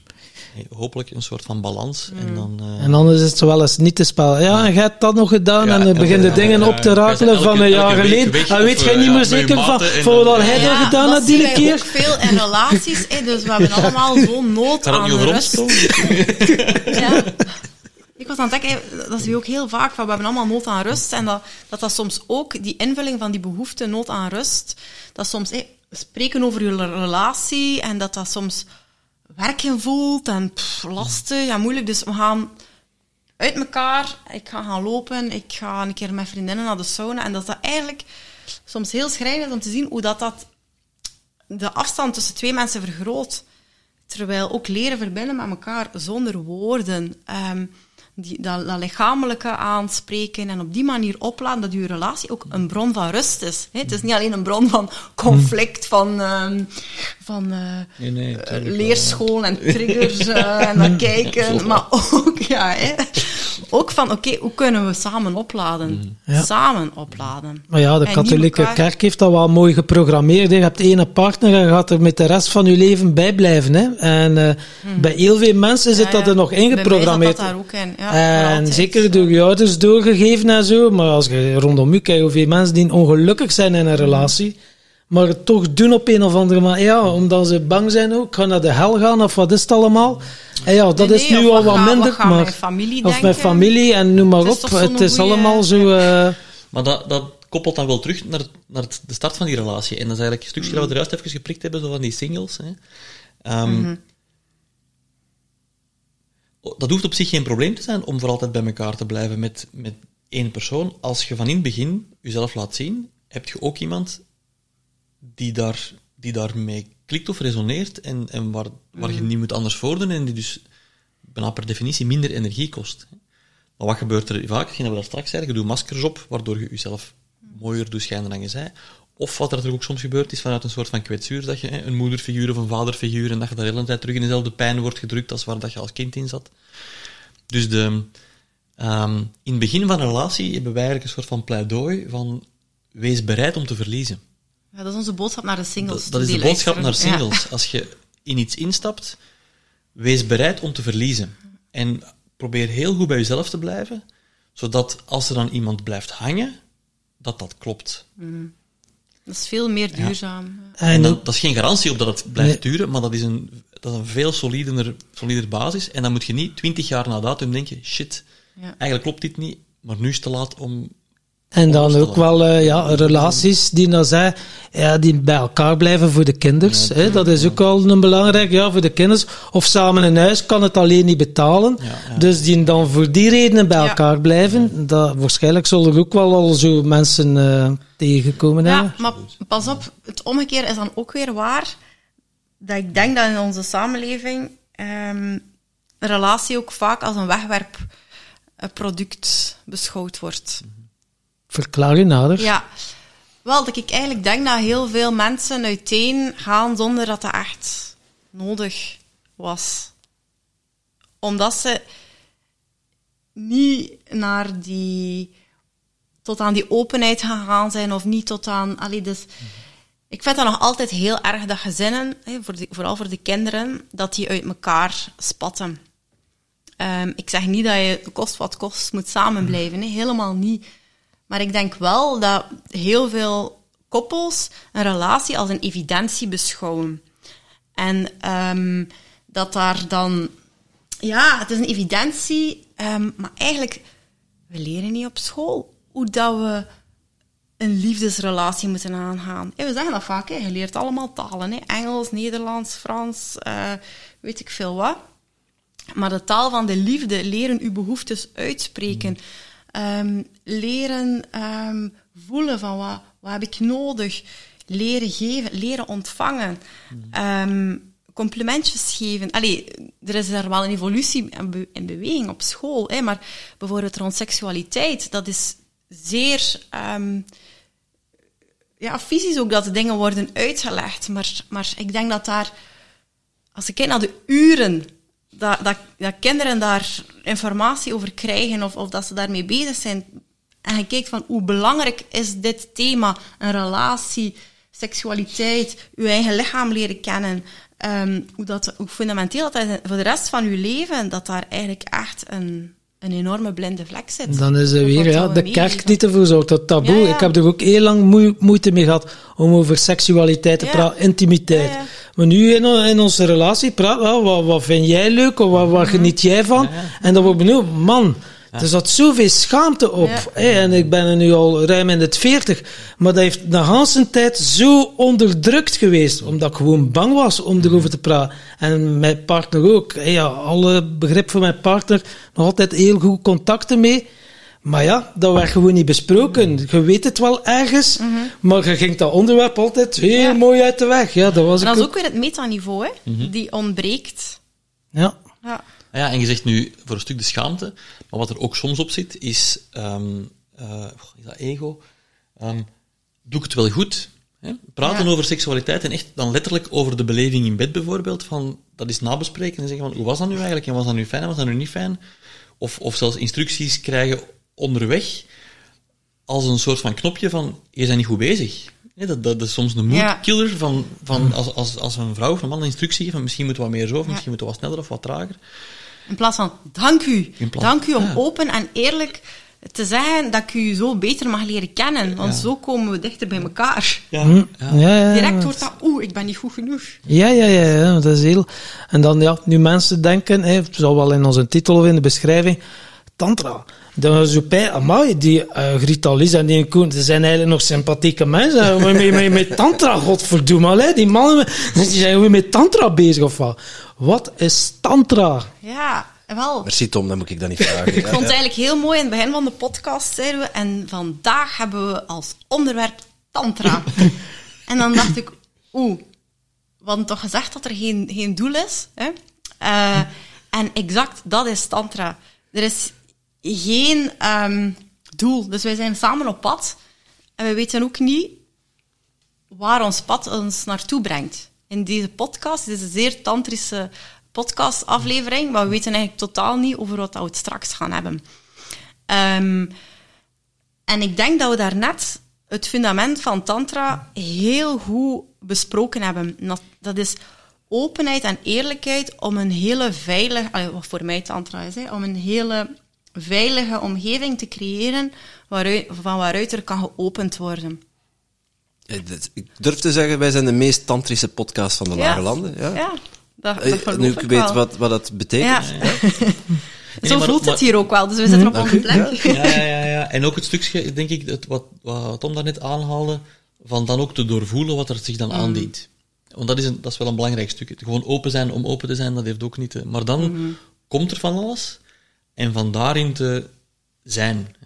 Speaker 1: hopelijk een soort van balans. En dan, eh,
Speaker 3: En dan is het zo wel eens niet te spel. Ja, en jij hebt dat nog gedaan
Speaker 1: Ja,
Speaker 3: en dan beginnen
Speaker 1: ja,
Speaker 3: dingen
Speaker 1: ja,
Speaker 3: op te rakelen van een jaar geleden. En weet jij
Speaker 1: eh,
Speaker 3: niet meer
Speaker 1: je
Speaker 3: zeker van, voor wat hij dat gedaan
Speaker 2: dat
Speaker 3: had die keer?
Speaker 2: ook veel in relaties. Hè, dus we hebben allemaal zo'n nood aan rust. Ja. Ik was aan het denken, dat is nu ook heel vaak, van we hebben allemaal nood aan rust. En dat, dat dat soms ook, die invulling van die behoefte, nood aan rust, dat soms hè, spreken over je relatie en dat dat soms werken voelt en lastig en moeilijk. Dus we gaan uit elkaar, ik ga gaan lopen, ik ga een keer met vriendinnen naar de sauna. En dat dat eigenlijk soms heel schrijnend is om te zien hoe dat, dat de afstand tussen twee mensen vergroot. Terwijl ook leren verbinden met elkaar zonder woorden. ehm, die, dat, dat lichamelijke aanspreken en op die manier opladen dat je relatie ook een bron van rust is. Hè? Het is niet alleen een bron van conflict, van, ehm, van eh,
Speaker 1: Nee, nee, tuurlijk wel,
Speaker 2: leerschool en triggers eh, en dan kijken. Maar ook, ja, hè? Ook van, oké, hoe kunnen we samen opladen?
Speaker 3: Ja.
Speaker 2: Samen opladen.
Speaker 3: Maar ja, de
Speaker 2: En
Speaker 3: katholieke
Speaker 2: elkaar-
Speaker 3: kerk heeft dat wel mooi geprogrammeerd. Je hebt één partner en je gaat er met de rest van je leven bij blijven. Hè. En eh, bij heel veel mensen zit.
Speaker 2: Ja,
Speaker 3: dat
Speaker 2: ja.
Speaker 3: er nog
Speaker 2: Bij mij zat
Speaker 3: ingeprogrammeerd.
Speaker 2: dat daar ook in. Ja, voor
Speaker 3: en
Speaker 2: altijd,
Speaker 3: zeker door je ouders doorgegeven en zo. Maar als je rondom je kijkt, hoeveel mensen die ongelukkig zijn in een relatie, maar het toch doen op een of andere manier. Ja, omdat ze bang zijn ook. Gaan naar de hel gaan of wat is het allemaal? En ja, dat
Speaker 2: Nee,
Speaker 3: is nu al
Speaker 2: wat
Speaker 3: minder.
Speaker 2: wat
Speaker 3: maar,
Speaker 2: mijn familie
Speaker 3: of mijn familie en noem maar
Speaker 2: Het is
Speaker 3: op. Het is
Speaker 2: goeie-
Speaker 3: allemaal zo. eh,
Speaker 1: Maar dat, dat koppelt dan wel terug naar, naar het- de start van die relatie. En dat is eigenlijk een stukje dat we er juist even geprikt hebben, zo van die singles. Hè. Ehm, Dat hoeft op zich geen probleem te zijn om voor altijd bij elkaar te blijven met, met één persoon. Als je van in het begin jezelf laat zien, heb je ook iemand die, daar, die daarmee klikt of resoneert en, en waar, waar je niet moet anders voor doen en die dus bijna per definitie minder energie kost. Maar wat gebeurt er vaak? Dat we daar straks zeiden, je doet maskers op, waardoor je jezelf mooier doet schijnen dan je zei. Of wat er ook soms gebeurt, is vanuit een soort van kwetsuur, dat je een moederfiguur of een vaderfiguur, en dat je daar de hele tijd terug in dezelfde pijn wordt gedrukt als waar dat je als kind in zat. Dus de, ehm, in het begin van een relatie hebben wij eigenlijk een soort van pleidooi van wees bereid om te verliezen.
Speaker 2: Ja, dat is onze boodschap naar de singles.
Speaker 1: Dat, dat is de boodschap naar
Speaker 2: Ja.
Speaker 1: singles. Als je in iets instapt, wees bereid om te verliezen. En probeer heel goed bij jezelf te blijven, zodat als er dan iemand blijft hangen, dat dat klopt.
Speaker 2: Dat is veel meer duurzaam.
Speaker 1: En
Speaker 3: En
Speaker 1: dat, dat is geen garantie op dat het blijft
Speaker 3: Nee.
Speaker 1: duren, maar dat is een, dat is een veel solider, solider basis. En dan moet je niet twintig jaar na datum denken, shit,
Speaker 2: Ja.
Speaker 1: eigenlijk klopt dit niet, maar nu is het te laat om...
Speaker 3: En dan ook wel eh, ja, relaties die, nou zijn, ja, die bij elkaar blijven voor de kinders. hè, dat is ook al een belangrijk, ja, voor de kinders. Of samen een huis kan het alleen niet betalen.
Speaker 1: Ja, ja.
Speaker 3: Dus die dan voor die redenen bij
Speaker 2: Ja.
Speaker 3: elkaar blijven. Dat, waarschijnlijk zullen er ook wel al zo mensen eh, tegenkomen.
Speaker 2: Ja, maar pas op, het omgekeerde is dan ook weer waar. Dat ik denk dat in onze samenleving ehm, een relatie ook vaak als een wegwerpproduct beschouwd wordt.
Speaker 3: Verklaar je nader.
Speaker 2: Ja, wel, dat ik eigenlijk denk dat heel veel mensen uiteen gaan zonder dat dat echt nodig was. Omdat ze niet naar die, tot aan die openheid gegaan zijn of niet tot aan, allee, dus, ik vind dat nog altijd heel erg dat gezinnen, vooral voor de kinderen, dat die uit elkaar spatten. Ehm, ik zeg niet dat je kost wat kost moet samen blijven, hè, helemaal niet. Maar ik denk wel dat heel veel koppels een relatie als een evidentie beschouwen. En ehm, dat daar dan... Ja, het is een evidentie, ehm, maar eigenlijk... We leren niet op school hoe dat we een liefdesrelatie moeten aangaan. We zeggen dat vaak, hè, je leert allemaal talen. Hè, Engels, Nederlands, Frans, eh, weet ik veel wat. Maar de taal van de liefde, leren uw behoeftes uitspreken. Ehm, leren ehm, voelen van wat, wat heb ik nodig. Leren geven, leren ontvangen. Ehm, complimentjes geven. Allee, er is daar wel een evolutie en, be- en beweging op school. Hè, maar bijvoorbeeld rond seksualiteit, dat is zeer... ja, fysisch ook dat de dingen worden uitgelegd. Maar, maar ik denk dat daar als ik kijk naar de uren dat, dat, dat kinderen daar informatie over krijgen of, of dat ze daarmee bezig zijn, en je kijkt van hoe belangrijk is dit thema, een relatie, seksualiteit, je eigen lichaam leren kennen, ehm, hoe, dat, hoe fundamenteel dat is voor de rest van je leven, dat daar eigenlijk echt een, een enorme blinde vlek zit.
Speaker 3: Dan is er weer ja, de
Speaker 2: meegeven.
Speaker 3: kerk die ervoor zorgt, dat taboe.
Speaker 2: Ja, ja.
Speaker 3: Ik heb er ook heel lang moe- moeite mee gehad om over seksualiteit te
Speaker 2: Ja.
Speaker 3: praten, intimiteit.
Speaker 2: Ja, ja.
Speaker 3: Maar nu in, in onze relatie praat wel, wat, wat vind jij leuk of wat, wat geniet jij van? En dan wordt benieuwd, man, er zat zoveel schaamte op.
Speaker 2: Ja.
Speaker 3: hè, en ik ben er nu al ruim in het veertig. Maar dat heeft de hele tijd zo onderdrukt geweest, omdat ik gewoon bang was om erover te praten. En mijn partner ook. hè, ja, alle begrip van mijn partner, nog altijd heel goed contacten mee. Maar ja, dat werd gewoon niet besproken. Je weet het wel ergens, maar je ging dat onderwerp altijd heel
Speaker 2: Ja.
Speaker 3: mooi uit de weg. Ja, dat was
Speaker 2: En dat is ook weer het metaniveau, hè, die ontbreekt.
Speaker 3: Ja.
Speaker 2: Ja.
Speaker 1: Ah Ja, en je zegt nu voor een stuk de schaamte, maar wat er ook soms op zit, is, ehm, eh, is dat ego? Ehm, doe ik het wel goed? Hè? Praten
Speaker 2: Ja.
Speaker 1: over seksualiteit en echt dan letterlijk over de beleving in bed bijvoorbeeld, van, dat is nabespreken en zeggen van, hoe was dat nu eigenlijk? En was dat nu fijn en was dat nu niet fijn? Of, of zelfs instructies krijgen onderweg, als een soort van knopje van, je bent niet goed bezig. Hè, dat, dat is soms een
Speaker 2: Ja.
Speaker 1: moodkiller van, van als, als, als een vrouw of een man een instructie geeft van misschien moet wat meer zo, of
Speaker 2: Ja.
Speaker 1: misschien moet wat sneller of wat trager.
Speaker 2: In plaats van, dank u.
Speaker 1: Plaats-
Speaker 2: Dank u om
Speaker 1: Ja.
Speaker 2: open en eerlijk te zeggen dat ik u zo beter mag leren kennen. Want
Speaker 1: Ja.
Speaker 2: zo komen we dichter bij elkaar.
Speaker 1: Ja,
Speaker 3: Hm.
Speaker 1: ja.
Speaker 3: Ja, ja,
Speaker 2: Direct wordt dat, oeh, ik ben niet goed genoeg.
Speaker 3: Ja, ja, ja, ja, dat is heel... En dan, ja, nu mensen denken, hè, het zal wel in onze titel of in de beschrijving, tantra. Dan op bij, amai, die uh, Lies en die Koen, ze zijn eigenlijk nog sympathieke mensen. Maar met, met, met tantra, godverdomme, allee, die mannen, die zijn gewoon met tantra bezig of wat. Wat is tantra?
Speaker 2: Ja, wel.
Speaker 4: Merci Tom, dan moet ik dat niet vragen.
Speaker 2: Ik vond het eigenlijk heel mooi in het begin van de podcast, zeiden we. En vandaag hebben we als onderwerp tantra. en dan dacht ik, oeh, we hadden toch gezegd dat er geen, geen doel is. Hè? Eh, en exact, dat is tantra. Er is geen ehm, doel. Dus wij zijn samen op pad en we weten ook niet waar ons pad ons naartoe brengt. In deze podcast, dit is een zeer tantrische podcastaflevering, maar we weten eigenlijk totaal niet over wat we straks gaan hebben. Ehm, en ik denk dat we daarnet het fundament van Tantra heel goed besproken hebben. Dat, is openheid en eerlijkheid om een hele veilige, wat voor mij Tantra is, om een hele veilige omgeving te creëren waaruit, van waaruit er kan geopend worden.
Speaker 4: Eh, dat- Ik durf te zeggen, wij zijn de meest tantrische podcast van de Lage Landen. Ja.
Speaker 2: ja dat, dat
Speaker 4: Eh,
Speaker 2: geloof
Speaker 4: nu
Speaker 2: ik
Speaker 4: ik weet wat, wat dat betekent.
Speaker 2: Ja.
Speaker 1: Nee,
Speaker 2: Zo
Speaker 1: maar-
Speaker 2: voelt
Speaker 1: maar-
Speaker 2: het hier ook wel, dus we zitten op
Speaker 4: Dank
Speaker 2: onze plek.
Speaker 1: Ja, ja, ja, ja. En ook het stukje, denk ik, het, wat, wat Tom daarnet aanhaalde, van dan ook te doorvoelen wat er zich dan aandient. Want dat is, een, dat is wel een belangrijk stuk. Gewoon open zijn om open te zijn, dat heeft ook niet... Maar dan komt er van alles, en van daarin te zijn.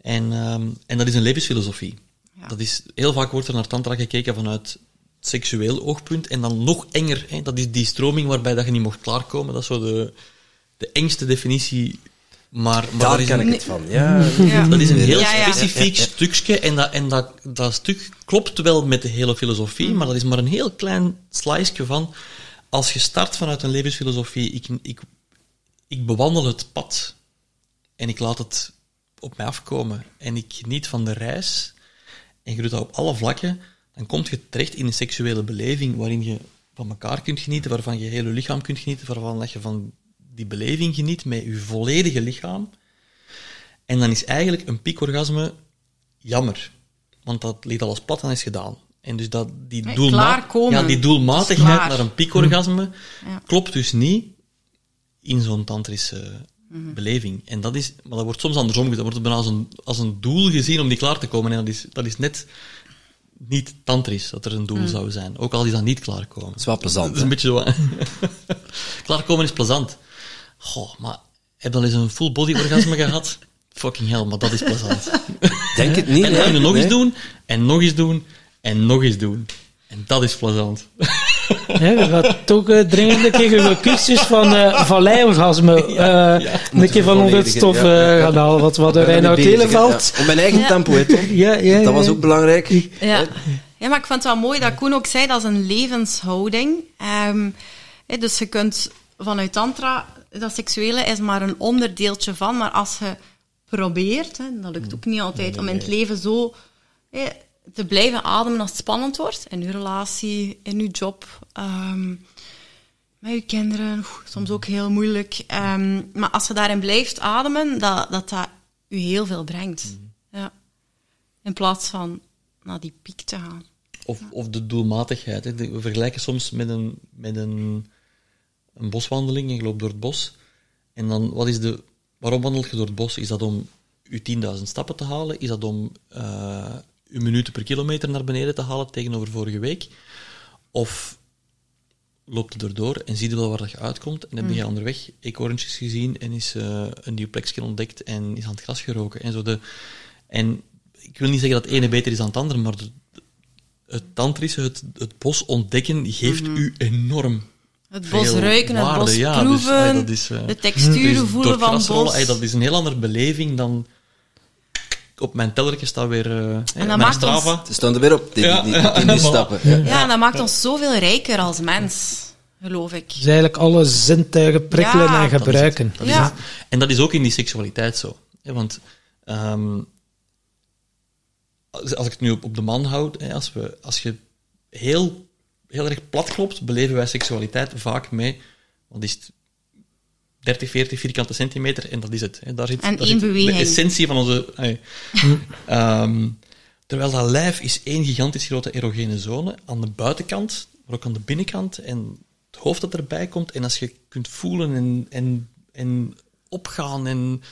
Speaker 1: En, ehm, en dat is een levensfilosofie.
Speaker 2: Ja.
Speaker 1: Dat is, heel vaak wordt er naar tantra gekeken vanuit seksueel oogpunt, en dan nog enger. Hè, dat is die stroming waarbij dat je niet mocht klaarkomen. Dat is zo de, de engste definitie. Maar, maar
Speaker 4: Daar
Speaker 1: daar is
Speaker 4: ken
Speaker 1: een-
Speaker 4: ik het van. Ja.
Speaker 2: Ja.
Speaker 1: dat is een heel
Speaker 2: Ja, ja.
Speaker 1: specifiek stukje en, dat, en dat, dat stuk klopt wel met de hele filosofie,
Speaker 2: Mm.
Speaker 1: maar dat is maar een heel klein sliceje van als je start vanuit een levensfilosofie, ik, ik, ik bewandel het pad en ik laat het op mij afkomen en ik geniet van de reis en je doet dat op alle vlakken, dan kom je terecht in een seksuele beleving waarin je van elkaar kunt genieten, waarvan je heel je lichaam kunt genieten, waarvan dat je van die beleving geniet met je volledige lichaam. En dan is eigenlijk een piekorgasme jammer. Want dat ligt alles plat en is gedaan. En dus dat, die, doelma- ja, die doelmatigheid naar een piekorgasme
Speaker 2: Ja.
Speaker 1: klopt dus niet in zo'n tantrische
Speaker 2: Mhm.
Speaker 1: beleving. En dat is, maar dat wordt soms andersom gezien. Dat wordt bijna als een, als een doel gezien om die klaar te komen. En dat is, dat is net niet tantrisch dat er een
Speaker 2: Mhm.
Speaker 1: doel zou zijn. Ook al is dat niet klaarkomen.
Speaker 4: Dat is wel plezant.
Speaker 1: Dat is een beetje zo. klaarkomen is plezant. Goh, maar heb je al eens een full body orgasme gehad? Fucking hell, maar dat is plezant.
Speaker 4: Denk het niet.
Speaker 1: en dan kun je nog
Speaker 4: Nee.
Speaker 1: eens doen, en nog eens doen, en nog eens doen. En dat is plezant.
Speaker 3: Ja, je gaat toch eh, dringend een keer een cursus van uh, valleiorgasme uh, een keer van onder het stof uh,
Speaker 4: ja, ja, ja.
Speaker 3: gaan halen. Wat, wat er
Speaker 4: bezig,
Speaker 3: Televeld...
Speaker 4: Op mijn eigen
Speaker 2: Ja.
Speaker 4: tempo, hè, Tom.
Speaker 3: Ja, ja,
Speaker 4: Dat was ook belangrijk.
Speaker 2: Ja. ja, maar ik vind het wel mooi dat Koen ook zei, dat is een levenshouding. Ehm, hè, dus je kunt vanuit tantra, dat seksuele is maar een onderdeeltje van, maar als je probeert, hè, dat lukt ook niet altijd, om in het leven zo hè, te blijven ademen als het spannend wordt, in je relatie, in je job, ehm, met je kinderen, soms ook heel moeilijk. Ehm, maar als je daarin blijft ademen, dat dat, dat je heel veel brengt. Ja. In plaats van naar die piek te gaan.
Speaker 1: Of, of de doelmatigheid. Hè. We vergelijken soms met een, met een, een boswandeling. Je loopt door het bos. En dan, wat is de... Waarom wandel je door het bos? Is dat om je 10.000 stappen te halen? Is dat om eh je minuten per kilometer naar beneden te halen tegenover vorige week? Of loopt het erdoor en zie je wel waar dat je uitkomt en heb je onderweg eekhoorntjes gezien en is eh, een nieuw plekje ontdekt en is aan het gras geroken. En, zo de, en ik wil niet zeggen dat het ene beter is dan het andere, maar de, het tantrische, het, het bos ontdekken, geeft u enorm
Speaker 2: Het bos ruiken, het bos
Speaker 1: Ja, dus,
Speaker 2: proeven,
Speaker 1: eh, dat is,
Speaker 2: de texturen
Speaker 1: dus
Speaker 2: voelen
Speaker 1: het
Speaker 2: van
Speaker 1: rollen,
Speaker 2: bos.
Speaker 1: dat is een heel andere beleving dan op mijn tellertje staat weer uh,
Speaker 2: dat
Speaker 1: mijn
Speaker 2: maakt
Speaker 1: Strava.
Speaker 2: ons-
Speaker 4: Ze staan er weer op, die,
Speaker 1: Ja.
Speaker 4: die, die, die, die stappen. Ja.
Speaker 2: Ja, en dat maakt ons zoveel rijker als mens, geloof ik.
Speaker 3: Dus eigenlijk alle zintuigen prikkelen
Speaker 2: Ja,
Speaker 3: en
Speaker 2: dat is
Speaker 3: gebruiken.
Speaker 1: Dat is
Speaker 2: Ja.
Speaker 1: het. En dat is ook in die seksualiteit zo. Hè, want ehm, als, als ik het nu op, op de man houd, hè, als, we, als je heel, heel erg plat klopt, beleven wij seksualiteit vaak mee, wat is het, 30, 40 vierkante centimeter en dat is het. Hè. Daar zit,
Speaker 2: En
Speaker 1: daar
Speaker 2: één
Speaker 1: zit
Speaker 2: beweging.
Speaker 1: de essentie van onze... hey. Ehm, terwijl dat lijf is één gigantisch grote erogene zone, aan de buitenkant, maar ook aan de binnenkant, en het hoofd dat erbij komt, en als je kunt voelen en, en, en opgaan, en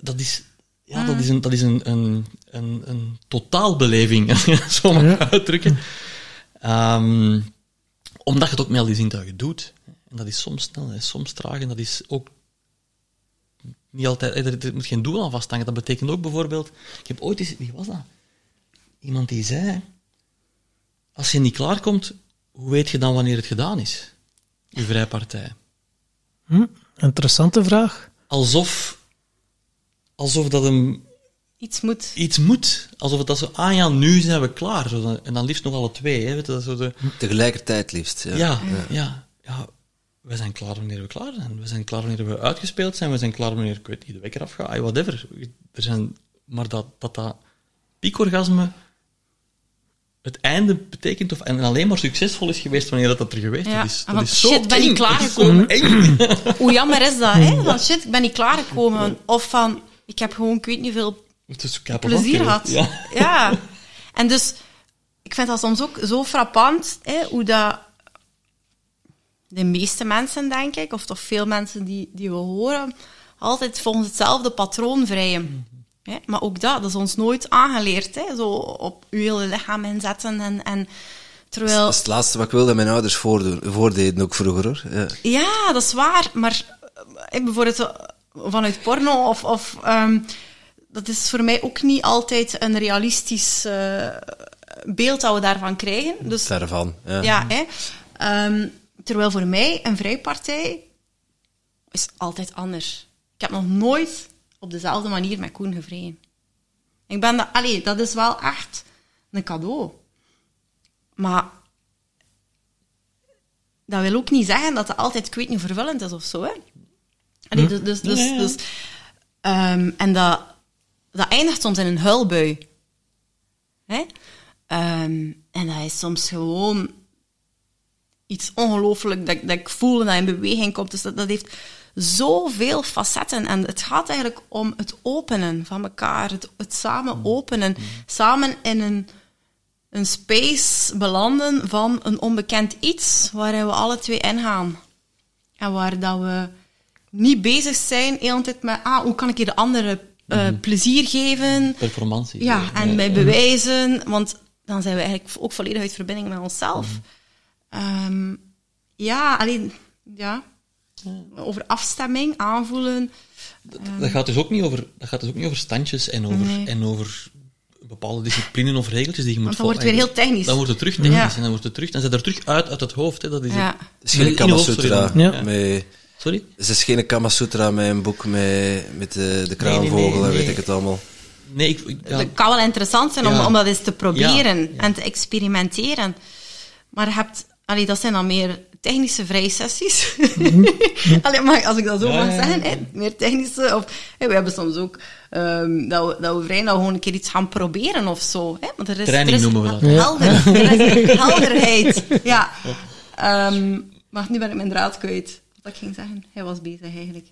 Speaker 1: dat is, ja, dat is een, dat is een, een, een, een totaalbeleving, zo mag uitdrukken. Ehm, omdat je het ook met al die zintuigen doet. En dat is soms snel, en soms traag, en dat is ook niet altijd... Er, er moet geen doel aan vasthangen. Dat betekent ook bijvoorbeeld... Ik heb ooit eens... Wie was dat? Iemand die zei... Als je niet klaarkomt, hoe weet je dan wanneer het gedaan is? Je vrijpartij.
Speaker 3: Hm? Interessante vraag.
Speaker 1: Alsof alsof dat hem
Speaker 2: Iets moet.
Speaker 1: iets moet. Alsof het dat zo, ah ja, nu zijn we klaar. En dan liefst nog alle twee. Hè, weet je, dat zo de,
Speaker 4: Tegelijkertijd liefst. Ja.
Speaker 1: ja, ja, ja, we zijn klaar wanneer we klaar zijn. We zijn klaar wanneer we uitgespeeld zijn. We zijn klaar wanneer, ik weet niet, de wekker afgaat. Whatever. Er zijn, maar dat dat, dat piekorgasme het einde betekent, of, en alleen maar succesvol is geweest wanneer dat, dat er geweest
Speaker 2: Ja,
Speaker 1: is. Dat is zo
Speaker 2: shit, ben ik klaargekomen.
Speaker 1: Zo.
Speaker 2: Hoe jammer is dat, hè? Van shit, ik ben niet klaargekomen. Of van, ik heb gewoon, ik weet niet veel plezier gehad.
Speaker 1: Ja.
Speaker 2: Ja. En dus, ik vind dat soms ook zo frappant, hè, hoe dat de meeste mensen, denk ik, of toch veel mensen die, die we horen, altijd volgens hetzelfde patroon vrijen. Hè? Maar ook dat, dat is ons nooit aangeleerd. Hè? Zo op uw hele lichaam inzetten en... en terwijl...
Speaker 4: Dat is het laatste wat ik wilde mijn ouders voordoen, voordeden, ook vroeger hoor. Ja.
Speaker 2: Ja, dat is waar. Maar eh, bijvoorbeeld eh, vanuit porno of... of ehm, dat is voor mij ook niet altijd een realistisch eh, beeld dat we daarvan krijgen. Dus
Speaker 4: Verre van. Ja.
Speaker 2: ja, hè. Ehm, terwijl voor mij een vrijpartij is altijd anders. Ik heb nog nooit op dezelfde manier met Koen gevreden. Ik ben dat, allee, dat is wel echt een cadeau. Maar dat wil ook niet zeggen dat het altijd, ik weet niet, vervullend is of zo. Hè? Allee, dus, dus, dus, dus, ehm, en dat, dat eindigt soms in een huilbui. Hè? Ehm, en dat is soms gewoon iets ongelooflijk dat, dat ik voel dat in beweging komt. Dus dat, dat heeft zoveel facetten. En het gaat eigenlijk om het openen van elkaar, het, het samen openen. Samen in een, een space belanden van een onbekend iets waarin we alle twee ingaan. En waar dat we niet bezig zijn, de hele tijd met, ah, hoe kan ik hier de andere eh, plezier geven?
Speaker 1: Performantie.
Speaker 2: Ja, en mij bewijzen, want dan zijn we eigenlijk ook volledig uit verbinding met onszelf. Ehm, ja, alleen, ja, over afstemming, aanvoelen.
Speaker 1: Dat gaat dus ook niet over, dat gaat dus ook niet over standjes en over,
Speaker 2: Nee.
Speaker 1: en over bepaalde disciplines of regeltjes die je moet
Speaker 2: Want dan wordt het weer
Speaker 1: volgen.
Speaker 2: heel technisch.
Speaker 1: Dan wordt het terug technisch
Speaker 2: Ja.
Speaker 1: en dan wordt het terug, dan zit er terug uit uit het hoofd. Hè. Dat is
Speaker 2: Ja.
Speaker 1: het.
Speaker 4: Is geen Kama Sutra. Met,
Speaker 1: Sorry?
Speaker 4: het is geen Kama Sutra met een boek met, met de, de kraanvogel
Speaker 1: nee,
Speaker 4: weet ik het allemaal.
Speaker 1: Nee, ik, ik- ja,
Speaker 2: Het kan wel interessant zijn om,
Speaker 1: Ja.
Speaker 2: om dat eens te proberen
Speaker 1: Ja, ja.
Speaker 2: en te experimenteren. Maar je hebt, allee, dat zijn dan meer technische vrijsessies. allee, maar als ik dat zo
Speaker 1: Ja,
Speaker 2: mag
Speaker 1: ja, ja.
Speaker 2: zeggen, hè, meer technische. Of, hè, we hebben soms ook ehm, dat, we, dat we vrij nou gewoon een keer iets gaan proberen of zo. Hè? Want er is,
Speaker 1: Training
Speaker 2: er is
Speaker 1: noemen we dat.
Speaker 2: Helder, er is helderheid. Ja. Ehm, maar nu ben ik mijn draad kwijt. Wat ik ging zeggen. Hij was bezig eigenlijk.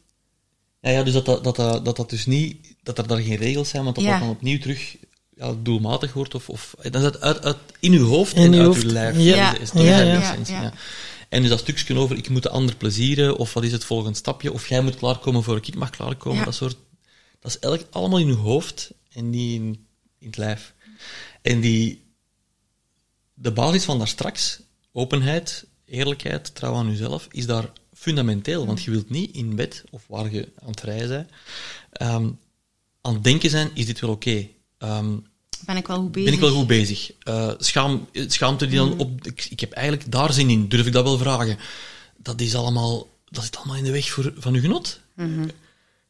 Speaker 1: ja, ja, dus dat dat, dat, dat, dat dat dus niet, dat er daar geen regels zijn, want dat
Speaker 2: Ja.
Speaker 1: dat dan opnieuw terug ja, doelmatig wordt, of, of dan is het uit, uit, in uw hoofd
Speaker 3: In
Speaker 1: en
Speaker 3: uw
Speaker 1: uit
Speaker 3: hoofd.
Speaker 1: uw lijf.
Speaker 3: Ja.
Speaker 1: is,
Speaker 3: Ja, ja.
Speaker 2: Ja.
Speaker 1: En dus dat stukje over, ik moet de ander plezieren, of wat is het volgende stapje, of jij moet klaarkomen voor ik mag klaarkomen, dat soort, dat is eigenlijk allemaal in uw hoofd en niet in, in het lijf. En die, de basis van daar straks, openheid, eerlijkheid, trouw aan jezelf, is daar fundamenteel. Want je wilt niet in bed, of waar je aan het rijden bent, ehm, aan het denken zijn, is dit wel oké? Ehm,
Speaker 2: Ben ik wel goed bezig?
Speaker 1: ben ik wel goed bezig? Eh, schaam, schaamte die dan op... Ik, ik heb eigenlijk daar zin in, durf ik dat wel vragen? Dat is allemaal... Dat zit allemaal in de weg voor, van uw genot.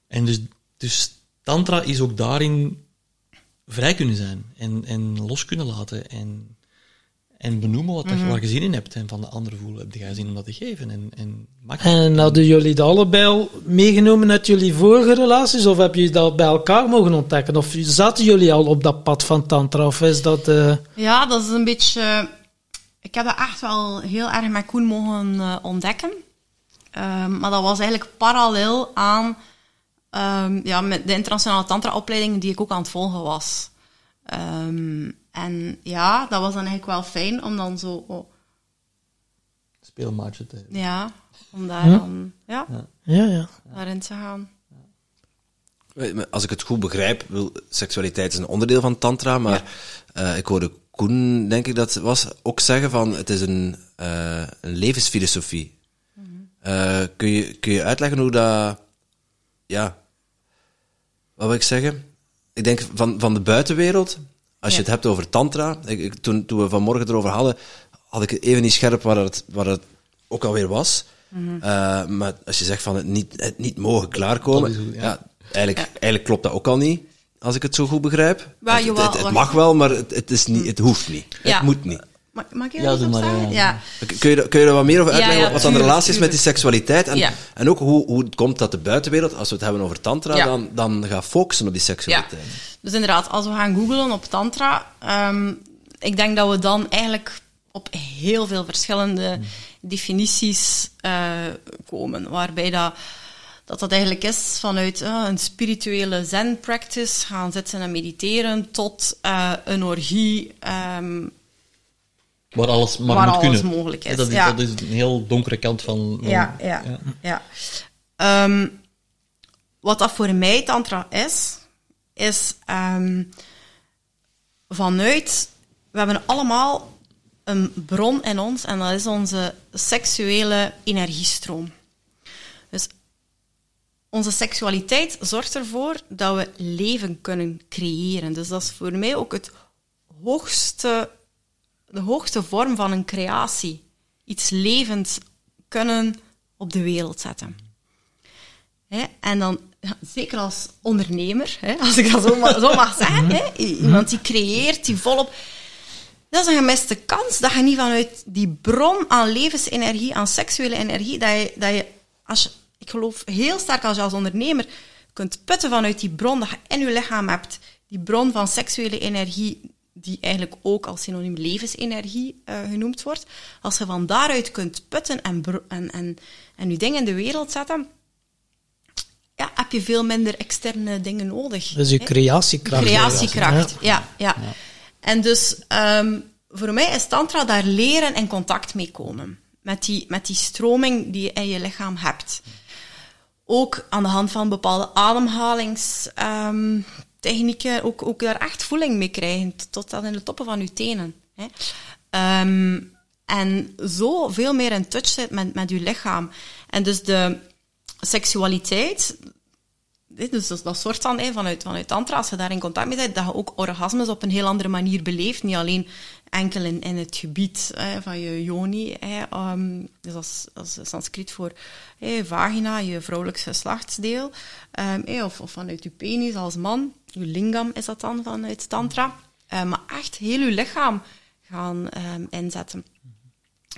Speaker 1: En dus, dus tantra is ook daarin vrij kunnen zijn. En, en los kunnen laten. En, en benoemen wat dat, je- waar je zin in hebt. En van de ander voelen, heb jij zin om dat te geven? En, en
Speaker 3: En hadden jullie dat allebei al meegenomen uit jullie vorige relaties? Of heb je dat bij elkaar mogen ontdekken? Of zaten jullie al op dat pad van tantra? Of is dat... eh,
Speaker 2: Ja, dat is een beetje... Ik heb dat echt wel heel erg met Koen mogen eh, ontdekken. Ehm, maar dat was eigenlijk parallel aan ehm, ja, met de internationale tantra-opleiding die ik ook aan het volgen was. Ehm, en ja, dat was dan eigenlijk wel fijn om dan zo... oh,
Speaker 1: speelmaatje te hebben.
Speaker 2: ja, om daar dan ja,
Speaker 3: ja, ja.
Speaker 2: daarin te gaan.
Speaker 4: Als ik het goed begrijp, wil, seksualiteit is een onderdeel van tantra, maar eh, ik hoorde Koen, denk ik dat het was, ook zeggen van het is een, eh, een levensfilosofie. Eh, kun, je, kun je uitleggen hoe dat... Ja, wat wil ik zeggen? Ik denk van, van de buitenwereld, als je het hebt over tantra, ik, ik- toen, toen we vanmorgen erover hadden, had ik het even niet scherp waar het, waar het ook alweer was.
Speaker 2: Mhm.
Speaker 4: Eh, maar als je zegt van het niet, het niet mogen klaarkomen,
Speaker 1: ja.
Speaker 4: ja, eigenlijk, eigenlijk klopt dat ook al niet, als ik het zo goed begrijp. Het, het, mag wel, maar het, het, is niet, het hoeft niet.
Speaker 2: Ja.
Speaker 4: Het moet niet.
Speaker 2: Mag, mag ik
Speaker 1: Ja, maar,
Speaker 2: zeggen?
Speaker 1: ja.
Speaker 2: Ja.
Speaker 4: Kun je, kun je er wat meer over uitleggen?
Speaker 2: ja,
Speaker 4: wat dan de relatie is met die seksualiteit? En,
Speaker 2: Ja.
Speaker 4: en ook hoe, hoe het komt dat de buitenwereld, als we het hebben over tantra,
Speaker 2: Ja.
Speaker 4: dan, dan gaat focussen op die seksualiteit.
Speaker 2: Dus inderdaad, als we gaan googlen op tantra, ehm, ik denk dat we dan eigenlijk op heel veel verschillende definities eh, komen, waarbij dat, dat dat eigenlijk is vanuit eh, een spirituele zen-practice, gaan zitten en mediteren, tot eh, een orgie, ehm,
Speaker 1: Waar alles maar
Speaker 2: Waar
Speaker 1: moet
Speaker 2: alles
Speaker 1: kunnen.
Speaker 2: mogelijk is,
Speaker 1: Dat is,
Speaker 2: ja.
Speaker 1: dat is een heel donkere kant van... van-
Speaker 2: Ja, ja, ja. Ehm, wat dat voor mij tantra is, is ehm, vanuit... We hebben allemaal een bron in ons en dat is onze seksuele energiestroom. Dus onze seksualiteit zorgt ervoor dat we leven kunnen creëren. Dus dat is voor mij ook het hoogste, de hoogste vorm van een creatie. Iets levends kunnen op de wereld zetten. En dan, zeker als ondernemer, als ik dat zo, ma- zo mag zeggen, i- iemand die creëert, die volop... Dat is een gemiste kans dat je niet vanuit die bron aan levensenergie, aan seksuele energie, dat je, dat je als je, ik geloof heel sterk als je als ondernemer kunt putten vanuit die bron dat je in je lichaam hebt, die bron van seksuele energie, die eigenlijk ook als synoniem levensenergie eh, genoemd wordt. Als je van daaruit kunt putten en, en, en, en je dingen in de wereld zetten, ja, heb je veel minder externe dingen nodig.
Speaker 3: Dus je
Speaker 2: hè.
Speaker 3: creatiekracht.
Speaker 2: Creatiekracht,
Speaker 3: Ja.
Speaker 2: ja. ja, En dus ehm, voor mij is tantra daar leren en contact mee komen. Met die, met die stroming die je in je lichaam hebt. Ook aan de hand van bepaalde ademhalingstechnieken, ook, ook daar echt voeling mee krijgen, tot- aan in de toppen van je tenen. Hè. Ehm, en zo veel meer in touch zit met, met je lichaam. En dus de seksualiteit, Dus dat, soort dan vanuit, vanuit tantra, als je daar in contact mee bent, dat je ook orgasmes op een heel andere manier beleeft. Niet alleen enkel in, in het gebied hè, van je yoni. Hè, ehm, dus dat is Sanskriet voor hè, vagina, je vrouwelijk geslachtsdeel. ehm, of, of vanuit je penis als man. Je lingam is dat dan vanuit tantra. Eh, maar echt heel je lichaam gaan ehm, inzetten.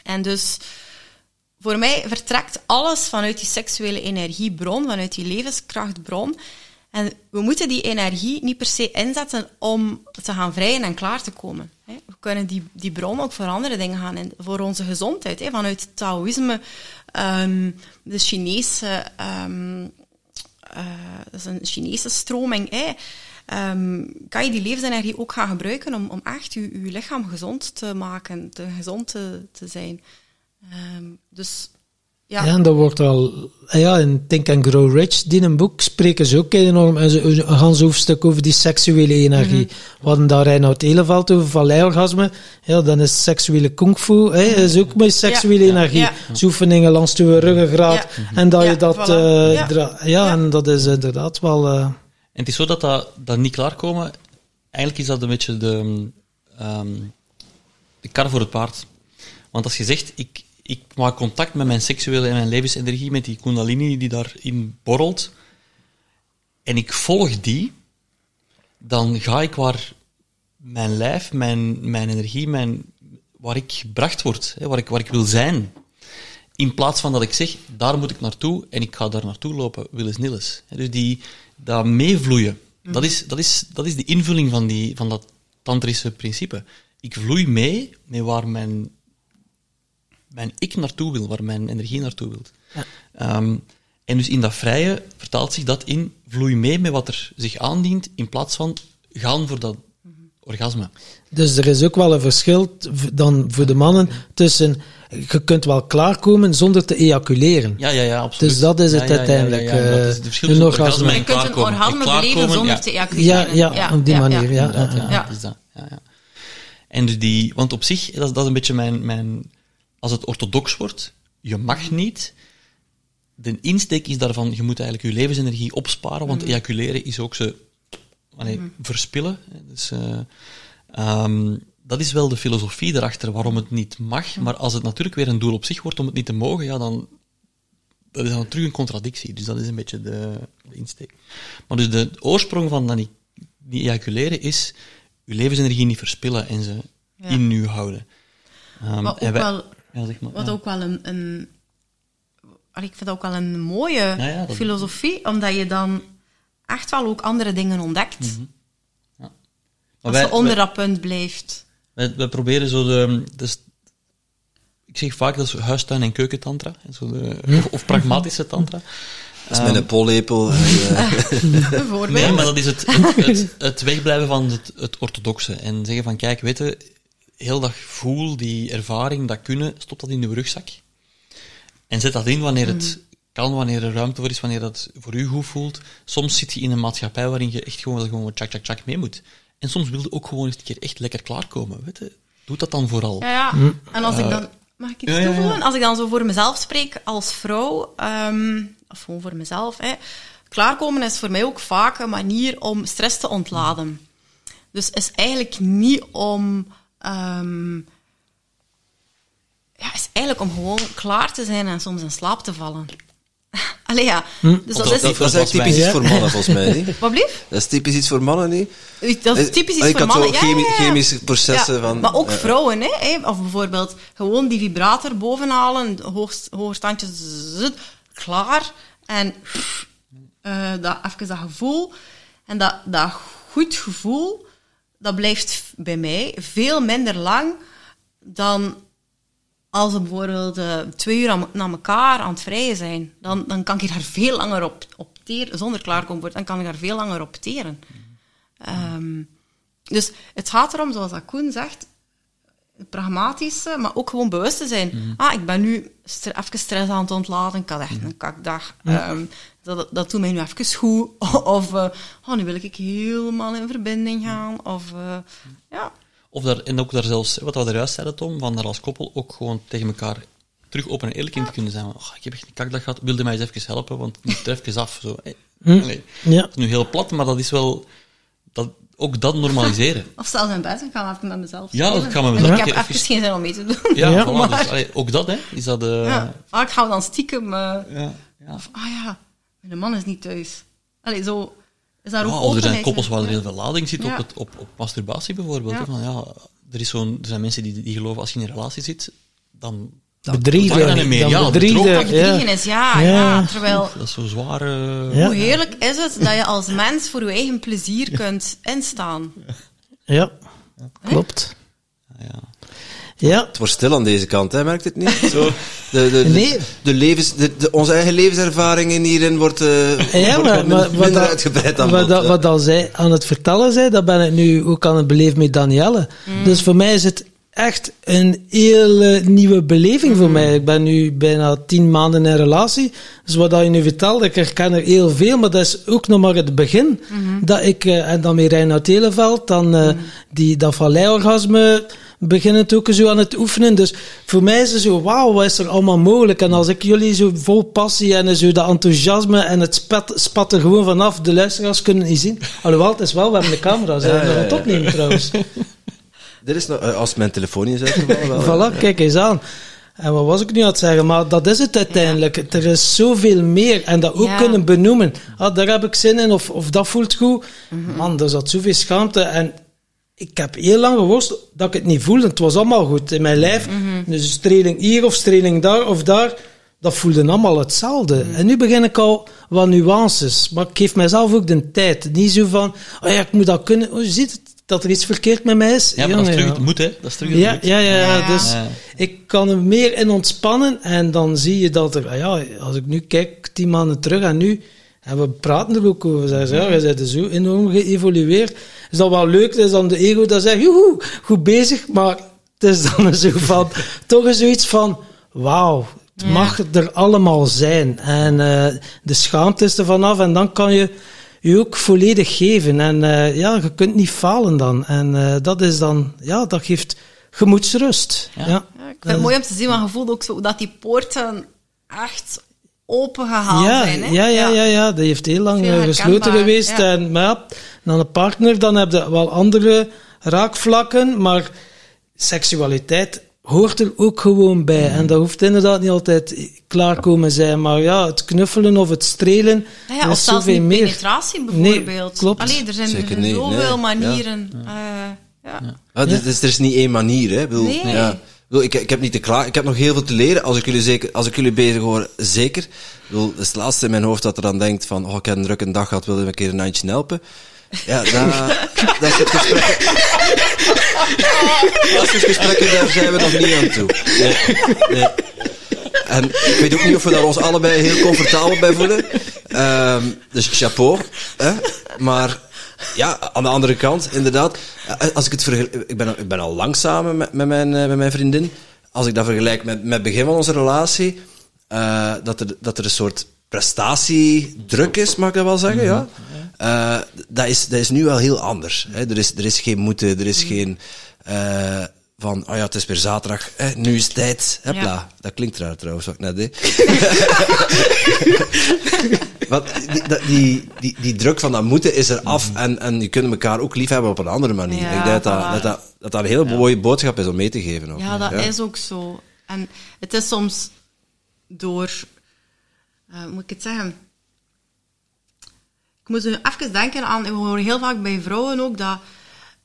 Speaker 2: En dus voor mij vertrekt alles vanuit die seksuele energiebron, vanuit die levenskrachtbron. En we moeten die energie niet per se inzetten om te gaan vrijen en klaar te komen. We kunnen die, die bron ook voor andere dingen gaan in, voor onze gezondheid. hè. Vanuit Taoïsme, ehm, de Chinese, ehm, eh, dat is een Chinese stroming, hè. Ehm, kan je die levensenergie ook gaan gebruiken om, om echt je, je lichaam gezond te maken, te, gezond te, zijn. Dus ja,
Speaker 3: Ja, en dat wordt al... Ja, in Think and Grow Rich, die in een boek, spreken ze ook enorm een, een gans hoofdstuk over die seksuele energie. We hadden daar Reinhard Eleveld over, van. Ja, dan is seksuele kung fu, hè, is ook met seksuele
Speaker 2: Ja.
Speaker 3: energie.
Speaker 2: Ja.
Speaker 3: Oefeningen langs de ruggengraat. En dat
Speaker 2: Ja,
Speaker 3: je dat...
Speaker 2: voilà.
Speaker 3: eh,
Speaker 2: Ja.
Speaker 3: en dat is inderdaad wel... eh,
Speaker 1: En het is zo dat dat, dat niet klaarkomen, eigenlijk is dat een beetje de, ehm, de kar voor het paard. Want als je zegt, ik, ik maak contact met mijn seksuele en mijn levensenergie, met die kundalini die daarin borrelt, en ik volg die, dan ga ik waar mijn lijf, mijn, mijn energie, mijn, waar ik gebracht word, hè, waar, ik, waar ik wil zijn. In plaats van dat ik zeg, daar moet ik naartoe en ik ga daar naartoe lopen, willens nilles. Dus die, dat meevloeien, dat, is, dat, is, dat is de invulling van, die, van dat tantrische principe. Ik vloei mee met waar mijn, mijn ik naartoe wil, waar mijn energie naartoe wil. Ehm, en dus in dat vrije vertaalt zich dat in vloei mee met wat er zich aandient, in plaats van gaan voor dat orgasme.
Speaker 3: Dus er is ook wel een verschil dan voor de mannen tussen je kunt wel klaarkomen zonder te ejaculeren.
Speaker 1: Ja, ja, ja, absoluut.
Speaker 3: Dus dat is het
Speaker 1: Ja, ja, ja,
Speaker 3: uiteindelijk,
Speaker 1: Ja, ja, Dat is
Speaker 3: eh,
Speaker 1: het verschil
Speaker 3: een
Speaker 1: tussen
Speaker 3: orgasme.
Speaker 1: orgasme en
Speaker 2: je kunt een orgasme beleven zonder
Speaker 1: ja.
Speaker 2: te ejaculeren.
Speaker 3: Ja, ja, op die manier, ja.
Speaker 1: Ja,
Speaker 2: Ja.
Speaker 1: dat is dat. Ja, ja. En dus die, want op zich, dat is, dat is een beetje mijn, mijn, als het orthodox wordt, je mag niet. De insteek is daarvan, je moet eigenlijk je levensenergie opsparen, want ejaculeren is ook ze allee, verspillen. hè. Dus, eh, ehm, dat is wel de filosofie erachter, waarom het niet mag. Maar als het natuurlijk weer een doel op zich wordt om het niet te mogen, ja, dan, dat is dan terug een contradictie. Dus dat is een beetje de, de insteek. Maar dus de oorsprong van dat niet, ejaculeren is uw levensenergie niet verspillen en ze
Speaker 2: Ja.
Speaker 1: in u houden. Ehm,
Speaker 2: Maar ook
Speaker 1: wij-
Speaker 2: wel,
Speaker 1: ja, zeg maar,
Speaker 2: wat
Speaker 1: ja.
Speaker 2: ook wel een, een ik vind dat ook wel een mooie
Speaker 1: ja, dat-
Speaker 2: filosofie, omdat je dan echt wel ook andere dingen ontdekt.
Speaker 1: Mhm. Maar
Speaker 2: Als
Speaker 1: wij-
Speaker 2: je onder
Speaker 1: wij-
Speaker 2: dat punt blijft.
Speaker 1: Wij, wij proberen zo de... Dus, ik zeg vaak dat is huistuin- en keukentantra. Zo de, of, of pragmatische tantra.
Speaker 4: Dat is met een pollepel. eh,
Speaker 2: Bijvoorbeeld.
Speaker 1: Nee, maar dat is het, het, het, het wegblijven van het, het orthodoxe. En zeggen van, kijk, weet je, heel dat gevoel, die ervaring, dat kunnen, stop dat in uw rugzak. En zet dat in wanneer het kan, wanneer er ruimte voor is, wanneer dat voor u goed voelt. Soms zit je in een maatschappij waarin je echt gewoon, gewoon tjak, tjak, tjak mee moet. En soms wil je ook gewoon eens een keer echt lekker klaarkomen. Weet je? Doe dat dan vooral.
Speaker 2: Ja, ja. En als ik dan... Mag ik iets
Speaker 1: ja, ja, ja.
Speaker 2: toevoegen? Als ik dan zo voor mezelf spreek als vrouw, ehm, of gewoon voor mezelf, hè, klaarkomen is voor mij ook vaak een manier om stress te ontladen. Dus is eigenlijk niet om... ehm, ja, is eigenlijk om gewoon klaar te zijn en soms in slaap te vallen. Allee, ja. Dus dat
Speaker 1: dat-
Speaker 2: is...
Speaker 4: dat, dat is typisch iets voor mannen, volgens mij. Niet?
Speaker 2: Wat blieft?
Speaker 4: Dat is typisch iets voor mannen, niet?
Speaker 2: Dat is typisch iets
Speaker 4: ik
Speaker 2: voor mannen. Ja, ja,
Speaker 4: chemi-
Speaker 2: ja.
Speaker 4: chemische processen
Speaker 2: Ja,
Speaker 4: van...
Speaker 2: Maar ook
Speaker 4: eh,
Speaker 2: vrouwen, hè, hè. Of bijvoorbeeld gewoon die vibrator bovenhalen, hoog, standje, zzt, klaar. En eh, dat, even dat gevoel. En dat, dat goed gevoel, dat blijft bij mij veel minder lang dan als we bijvoorbeeld eh, twee uur aan, na elkaar aan het vrijen zijn. Dan, dan kan ik daar veel langer op, op teren, zonder klaarkomen worden, dan kan ik daar veel langer op teren. Ehm, dus het gaat erom, zoals dat Koen zegt, pragmatische, maar ook gewoon bewust te zijn. Ah, ik ben nu even stress aan het ontladen, ik had echt een kakdag. Ehm, dat, dat doet mij nu even goed. Of, eh, oh, nu wil ik helemaal in verbinding gaan. Of, eh, ja.
Speaker 1: Of daar, en ook daar zelfs, wat we er juist zeiden, Tom, van daar als koppel ook gewoon tegen elkaar terug open en eerlijk in te kunnen zijn. Oh, ik heb echt een kakdag gehad, wilde mij eens even helpen, want het er even af. Zo. Hey. Allee,
Speaker 3: Ja.
Speaker 1: Dat is nu heel plat, maar dat is wel... Dat, ook dat normaliseren.
Speaker 2: Of zelfs in bed, ik ga even met mezelf
Speaker 1: Ja,
Speaker 2: spelen.
Speaker 1: ik ga met
Speaker 2: En
Speaker 1: mezelf
Speaker 2: Ik heb
Speaker 1: even-
Speaker 2: geen zin om mee te doen.
Speaker 1: Ja,
Speaker 3: Ja,
Speaker 1: voilà, dus, allee, ook dat, hè. Is dat... eh,
Speaker 2: Ja. Ah, ik ga dan stiekem... eh,
Speaker 1: ja, ja.
Speaker 2: Of, ah ja, mijn man is niet thuis. Allee, zo... Is daar ook
Speaker 1: of er zijn koppels waar er heel veel lading zit
Speaker 2: Ja.
Speaker 1: op, het, op, op masturbatie bijvoorbeeld. Van, ja, er, is zo'n, er zijn mensen die, die geloven als je in een relatie zit, dan...
Speaker 3: Bedriegen.
Speaker 1: doe je dat meer.
Speaker 3: Dan
Speaker 1: Ja, dat
Speaker 3: bedriegen,
Speaker 2: Dat bedriegen
Speaker 3: ja.
Speaker 2: is, ja,
Speaker 3: Ja.
Speaker 2: ja. Terwijl,
Speaker 1: Dat is zo zware...
Speaker 3: Ja.
Speaker 2: hoe heerlijk is het dat je als mens voor je eigen plezier kunt instaan.
Speaker 3: Ja, klopt.
Speaker 1: Ja.
Speaker 3: Ja,
Speaker 4: Het wordt stil aan deze kant, hè, merkt het niet? Zo, de, de, de,
Speaker 3: Nee.
Speaker 4: de levens, de, de- onze eigen levenservaringen hierin wordt, eh
Speaker 3: Ja,
Speaker 4: wordt
Speaker 3: maar, maar wat,
Speaker 4: minder
Speaker 3: dat,
Speaker 4: uitgebreid dan
Speaker 3: wat, dat, wat dat zij aan het vertellen zei, dat ben ik nu ook aan het beleven met Danielle. Dus voor mij is het echt een hele nieuwe beleving voor mij. Ik ben nu bijna tien maanden in relatie. Dus wat je nu vertelt, ik herken er heel veel, maar dat is ook nog maar het begin. Dat ik, eh, en dan met Reinoud Televeld, dan eh, die, dat valleiorgasme beginnen het ook zo aan het oefenen. Dus voor mij is het zo, wauw, wat is er allemaal mogelijk? En als ik jullie zo vol passie en zo dat enthousiasme en het spat, spat er gewoon vanaf, de luisteraars kunnen niet zien. Alhoewel, het is wel, we hebben de camera, zijn we nog aan het opnemen trouwens.
Speaker 4: Dit is nog, eh, als mijn telefoon niet is uitgevallen, wel.
Speaker 3: Voilà, kijk eens aan. En wat was ik nu aan het zeggen? Maar dat is het uiteindelijk. Er is zoveel meer. En dat ook
Speaker 2: Ja.
Speaker 3: kunnen benoemen. Ah, daar heb ik zin in, of, of dat voelt goed. Man, er zat zoveel schaamte. En ik heb heel lang geworsteld dat ik het niet voelde. Het was allemaal goed in mijn lijf. Dus streling hier of streling daar of daar. Dat voelde allemaal hetzelfde. En nu begin ik al wat nuances. Maar ik geef mezelf ook de tijd. Niet zo van, oh ja, ik moet dat kunnen. Oh, je ziet het, dat er iets verkeerd met mij is.
Speaker 1: Ja, maar dat is terug
Speaker 3: ja.
Speaker 1: het moet, hè. Dat is terug het
Speaker 3: Ja,
Speaker 1: moet.
Speaker 3: ja, ja,
Speaker 2: Ja.
Speaker 3: dus
Speaker 1: Ja.
Speaker 3: ik kan er meer in ontspannen en dan zie je dat er, ah ja, als ik nu kijk, tien maanden terug en nu, en we praten er ook over, zeggen ze, ja, jij bent zo enorm geëvolueerd. Is dat wel leuk, is dan de ego dat zegt, joehoe, goed bezig, maar het is dan zo van, toch is zoiets van, wauw, het
Speaker 2: Ja.
Speaker 3: mag er allemaal zijn. En eh, de schaamte is er vanaf en dan kan je je ook volledig geven. En eh, ja, je kunt niet falen dan. En eh, dat is dan, ja, dat geeft gemoedsrust. Ja.
Speaker 1: Ja.
Speaker 2: Ik vind het mooi om te zien, want je voelt ook zo dat die poorten echt open gehaald
Speaker 3: Ja,
Speaker 2: zijn. Hè?
Speaker 3: ja, ja, ja, ja, die heeft heel lang
Speaker 2: Veel
Speaker 3: eh, gesloten geweest.
Speaker 2: ja.
Speaker 3: En, maar ja, dan een partner, dan heb je wel andere raakvlakken, maar seksualiteit hoort er ook gewoon bij. En dat hoeft inderdaad niet altijd klaarkomen zijn, maar ja, het knuffelen of het strelen,
Speaker 2: Nou ja, of
Speaker 3: is
Speaker 2: zelfs
Speaker 3: zoveel
Speaker 2: niet
Speaker 3: meer.
Speaker 2: penetratie bijvoorbeeld.
Speaker 3: Nee, klopt.
Speaker 2: Allee, er zijn, er
Speaker 4: Zeker niet,
Speaker 2: zoveel
Speaker 4: nee.
Speaker 2: manieren. Eh, ja.
Speaker 4: Ja, dus, dus er is niet één manier, hè. Ik bedoel,
Speaker 2: Nee.
Speaker 4: ja. Ik, ik, ik heb niet te klaar, ik heb nog heel veel te leren. Als ik jullie, zeker, als ik jullie bezig hoor, zeker. Ik bedoel, dat is het laatste in mijn hoofd dat er aan denkt van, oh, ik heb een drukke dag gehad, wil je me een keer een handje helpen? Ja, dat, dat is het gesprek. Dat is daar zijn we nog niet aan toe. Nee. En ik weet ook niet of we daar ons allebei heel comfortabel bij voelen. Ehm, dus chapeau. Hè? Maar ja, aan de andere kant, inderdaad. eh, Als ik het ik, ben, al- ik ben al lang samen met, met, mijn, eh, met mijn vriendin. Als ik dat vergelijk met, met het begin van onze relatie, eh, dat, er, dat er een soort prestatiedruk is, mag ik dat wel zeggen, ja. Eh, dat, is, dat is nu wel heel anders. Hè. Er, is, er is geen moeten, er is geen eh, van, oh ja, het is weer zaterdag, hè, nu is het tijd. Hopla.
Speaker 2: Ja.
Speaker 4: Dat klinkt raar trouwens, wat ik net deed. Want die, die, die, die druk van dat moeten is er af en, en je kunt elkaar ook lief hebben op een andere manier.
Speaker 2: Ja,
Speaker 4: ik denk dat dat, dat, dat, dat dat een hele mooie boodschap is om mee te geven. Ook.
Speaker 2: Ja, dat is ook zo. En het is soms door... eh, hoe moet ik het zeggen? Ik moet even denken aan... We horen heel vaak bij vrouwen ook dat,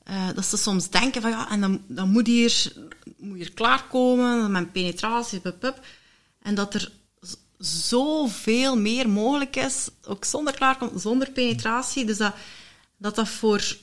Speaker 2: eh, dat ze soms denken van... Ja, en dan, dan moet hier, moet hier klaarkomen met penetratie, pup, pup. En dat er zoveel meer mogelijk is, ook zonder klaarkomen, zonder penetratie. Dus dat dat, dat voor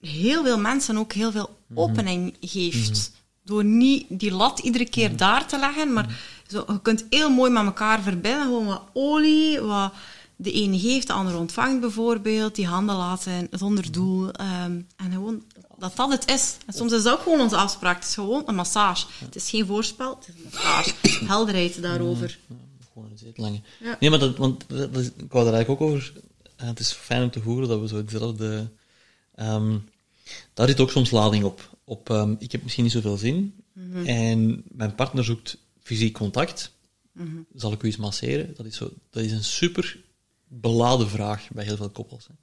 Speaker 2: heel veel mensen ook heel veel opening geeft. Door niet die lat iedere keer daar te leggen, maar zo, je kunt heel mooi met elkaar verbinden. Gewoon wat olie, wat de ene geeft, de ander ontvangt bijvoorbeeld. Die handen laten zonder doel. ehm, en gewoon dat dat het is. En soms is dat ook gewoon onze afspraak. Het is gewoon een massage. Het is geen voorspel, het is een massage. Helderheid daarover.
Speaker 1: Gewoon een zetel
Speaker 2: Ja.
Speaker 1: Nee, maar dat, want dat, dat is- ik wou daar eigenlijk ook over. het is fijn om te horen dat we zo hetzelfde. ehm, daar zit ook soms lading op. op ehm, ik heb misschien niet zoveel zin. En mijn partner zoekt fysiek contact. Zal ik u eens masseren? Dat is, zo, dat is een super beladen vraag bij heel veel koppels. Hè.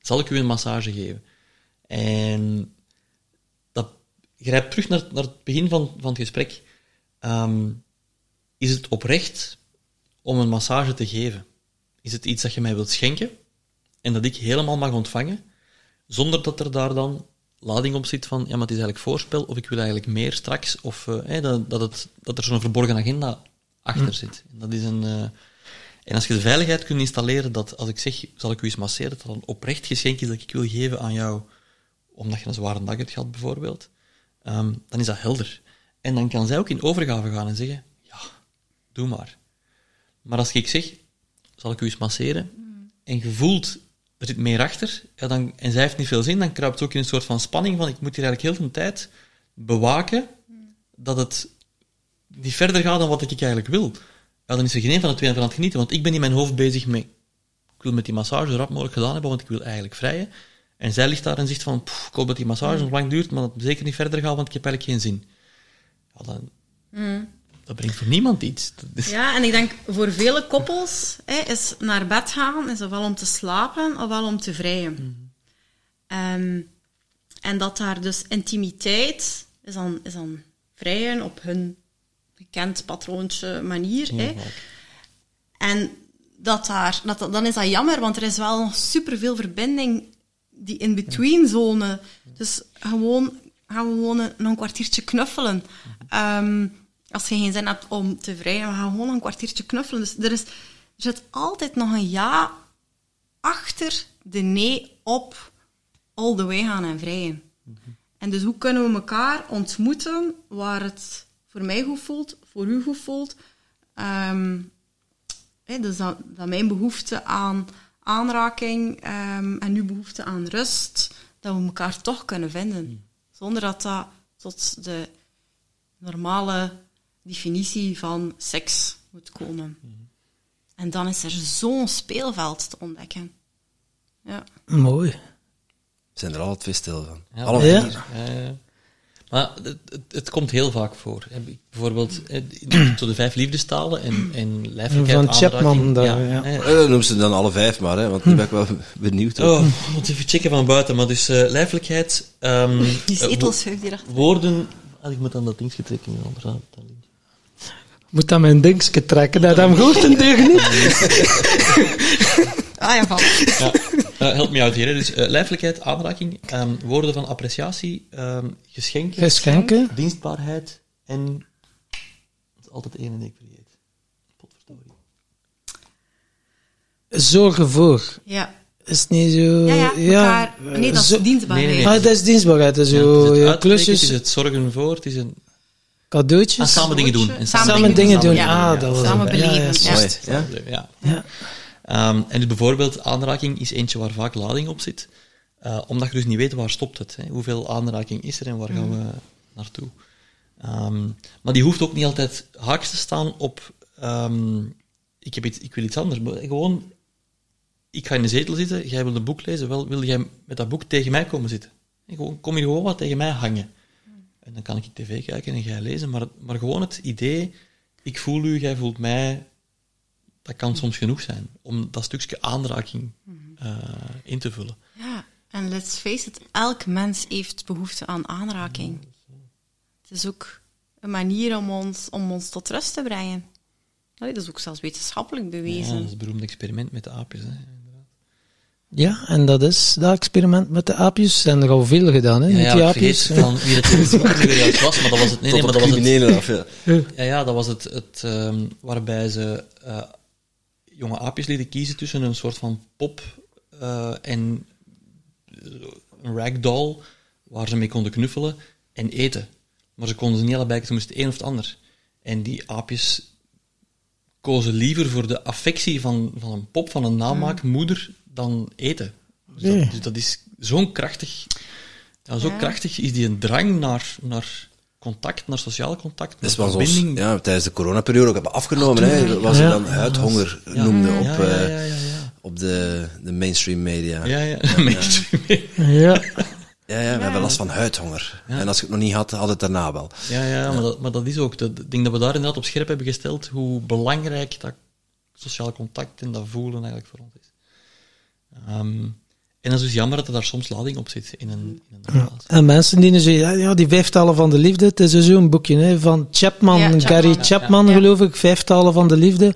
Speaker 1: Zal ik u een massage geven? En dat grijpt terug naar, naar het begin van, van het gesprek. Ehm, is het oprecht om een massage te geven? Is het iets dat je mij wilt schenken en dat ik helemaal mag ontvangen, zonder dat er daar dan lading op zit van, ja, maar het is eigenlijk voorspel, of ik wil eigenlijk meer straks, of eh, dat, dat, het, dat er zo'n verborgen agenda achter zit. En Dat is een, eh, en als je de veiligheid kunt installeren dat als ik zeg, zal ik u eens masseren, dat dat een oprecht geschenk is dat ik wil geven aan jou, omdat je een zware dag hebt gehad, bijvoorbeeld, ehm, dan is dat helder. En dan kan zij ook in overgave gaan en zeggen, ja, doe maar. Maar als ik zeg, zal ik u eens masseren, en je voelt, er zit meer achter, ja, dan, en zij heeft niet veel zin, dan kruipt het ook in een soort van spanning van, ik moet hier eigenlijk heel de tijd bewaken dat het niet verder gaat dan wat ik eigenlijk wil. Ja, dan is er geen een van de twee aan het genieten, want ik ben in mijn hoofd bezig met, ik wil met die massage zo rap mogelijk gedaan hebben, want ik wil eigenlijk vrijen. En zij ligt daar en zegt van, "Pff, ik hoop dat die massage nog lang duurt, maar dat het zeker niet verder gaat, want ik heb eigenlijk geen zin. Ja, dan, dat brengt voor niemand iets. Is-
Speaker 2: Ja, en ik denk voor vele koppels hè, is naar bed gaan, is ofwel om te slapen ofwel om te vrijen. Ehm, en dat daar dus intimiteit is dan, is dan vrijen op hun gekend patroontje manier. hè. En dat daar, dat, dan is dat jammer, want er is wel superveel verbinding, die in-between zone. Dus gewoon, gaan we gewoon een, nog een kwartiertje knuffelen. Ehm, als je geen zin hebt om te vrijen, we gaan gewoon een kwartiertje knuffelen. Dus er, is, er zit altijd nog een ja achter de nee op all the way gaan en vrijen. En dus hoe kunnen we elkaar ontmoeten waar het voor mij goed voelt, voor u goed voelt. Ehm, hè, dus dat, dat mijn behoefte aan aanraking ehm, en uw behoefte aan rust, dat we elkaar toch kunnen vinden. Zonder dat dat tot de normale definitie van seks moet komen. En dan is er zo'n speelveld te ontdekken. Ja.
Speaker 3: Mooi.
Speaker 4: zijn er alle twee stil van.
Speaker 1: Ja.
Speaker 4: Alle
Speaker 3: Ja.
Speaker 4: vier.
Speaker 1: Maar het, het, het komt heel vaak voor. Bijvoorbeeld eh, zo de vijf liefdestalen en, en lijfelijkheid,
Speaker 3: Van Chapman daar, ja.
Speaker 4: Eh, noem ze dan alle vijf maar, hè, want nu ben ik wel benieuwd.
Speaker 1: Oh, ik moet even checken van buiten. Maar dus eh, lijfelijkheid, ehm,
Speaker 2: Die die erachter.
Speaker 1: wo- woorden, Ah, ik moet aan dat dingetje trekken, anders dan.
Speaker 3: Moet aan mijn dingetje trekken, dat hem goed een deur niet.
Speaker 2: Ah ja, van.
Speaker 1: Ja, eh, help me uit hier. hè. Dus eh, lijfelijkheid, aanraking, ehm, woorden van appreciatie, ehm, geschenken,
Speaker 3: Geschenken.
Speaker 1: dienstbaarheid en... Dat is altijd één en ik vergeet. Potverdorie.
Speaker 3: Zorgen voor.
Speaker 2: Ja.
Speaker 3: Is het niet zo...
Speaker 2: Ja, ja, elkaar... Nee, dat is
Speaker 3: zo-
Speaker 2: dienstbaarheid.
Speaker 1: Nee, nee, nee.
Speaker 3: Ah, dat is dienstbaarheid. Dat is
Speaker 1: Ja,
Speaker 3: zo,
Speaker 1: het
Speaker 3: ja,
Speaker 1: uitbreken, het
Speaker 3: klusjes,
Speaker 1: is het zorgen voor, het is een...
Speaker 3: cadeautjes.
Speaker 1: Ah, samen dingen doen. En
Speaker 3: Samen dingen doen.
Speaker 2: Ja.
Speaker 3: Ah, dat was
Speaker 2: Samen
Speaker 3: het. Ja,
Speaker 2: beleven,
Speaker 3: ja,
Speaker 2: ja.
Speaker 1: Ehm, en dus bijvoorbeeld aanraking is eentje waar vaak lading op zit. Eh, omdat je dus niet weet waar stopt het. Hè. Hoeveel aanraking is er en waar gaan we naartoe. Ehm, maar die hoeft ook niet altijd haaks te staan op... ehm, ik, heb iets, ik wil iets anders. Maar gewoon, ik ga in de zetel zitten, jij wil een boek lezen. Wel, wil jij met dat boek tegen mij komen zitten? En gewoon, kom je gewoon wat tegen mij hangen. En dan kan ik tv kijken en jij lezen. Maar, maar gewoon het idee, ik voel u, jij voelt mij, dat kan soms genoeg zijn om dat stukje aanraking eh, in te vullen.
Speaker 2: Ja, en let's face it, elk mens heeft behoefte aan aanraking. Het is ook een manier om ons, om ons tot rust te brengen. Allee, dat is ook zelfs wetenschappelijk
Speaker 1: Ja,
Speaker 2: bewezen.
Speaker 1: dat is het beroemde experiment met de aapjes. Hè.
Speaker 3: Ja, en dat is dat experiment met de aapjes. En er al veel gedaan, hè,
Speaker 1: Ja,
Speaker 3: met
Speaker 1: ja,
Speaker 3: die aapjes.
Speaker 1: van wie weer juist was, maar dat was het. Nee, nee,
Speaker 4: Tot
Speaker 1: maar dat was het.
Speaker 4: ja.
Speaker 1: Ja, ja, dat was het, het ehm, waarbij ze eh, jonge aapjes lieten kiezen tussen een soort van pop eh, en een ragdoll waar ze mee konden knuffelen en eten. Maar ze konden ze niet allebei, ze moesten één of het ander. En die aapjes kozen liever voor de affectie van, van een pop, van een namaakmoeder, dan eten. Dus, dat, dus dat is zo'n krachtig... Ja, zo
Speaker 2: Ja.
Speaker 1: krachtig is die een drang naar, naar contact, naar sociaal contact,
Speaker 4: Dat
Speaker 1: naar
Speaker 4: is ons
Speaker 1: verbinding.
Speaker 4: ja, tijdens de coronaperiode ook hebben afgenomen. hè, wat ze
Speaker 3: Ja.
Speaker 4: dan huidhonger
Speaker 1: Ja,
Speaker 4: op,
Speaker 1: ja,
Speaker 4: eh,
Speaker 1: ja, ja, ja.
Speaker 4: op de, de mainstream media.
Speaker 1: Ja, ja, mainstream.
Speaker 3: Ja.
Speaker 4: Ja, ja, we hebben last van huidhonger. En als je het nog niet had, had het daarna wel.
Speaker 1: Ja, ja, Maar, dat, maar dat is ook. dat- Ik denk dat we daar inderdaad op scherp hebben gesteld hoe belangrijk dat sociaal contact en dat voelen eigenlijk voor ons is. Ehm, en dat is dus jammer dat er daar soms lading op zit in een, in een relatie.
Speaker 3: En mensen die nu zeggen, ja, ja, die vijftalen van de liefde, het is dus zo'n boekje hè, van Chapman,
Speaker 2: Ja, Chapman.
Speaker 3: Gary
Speaker 2: Ja,
Speaker 3: Chapman,
Speaker 2: ja.
Speaker 3: geloof ik, vijftalen van de liefde.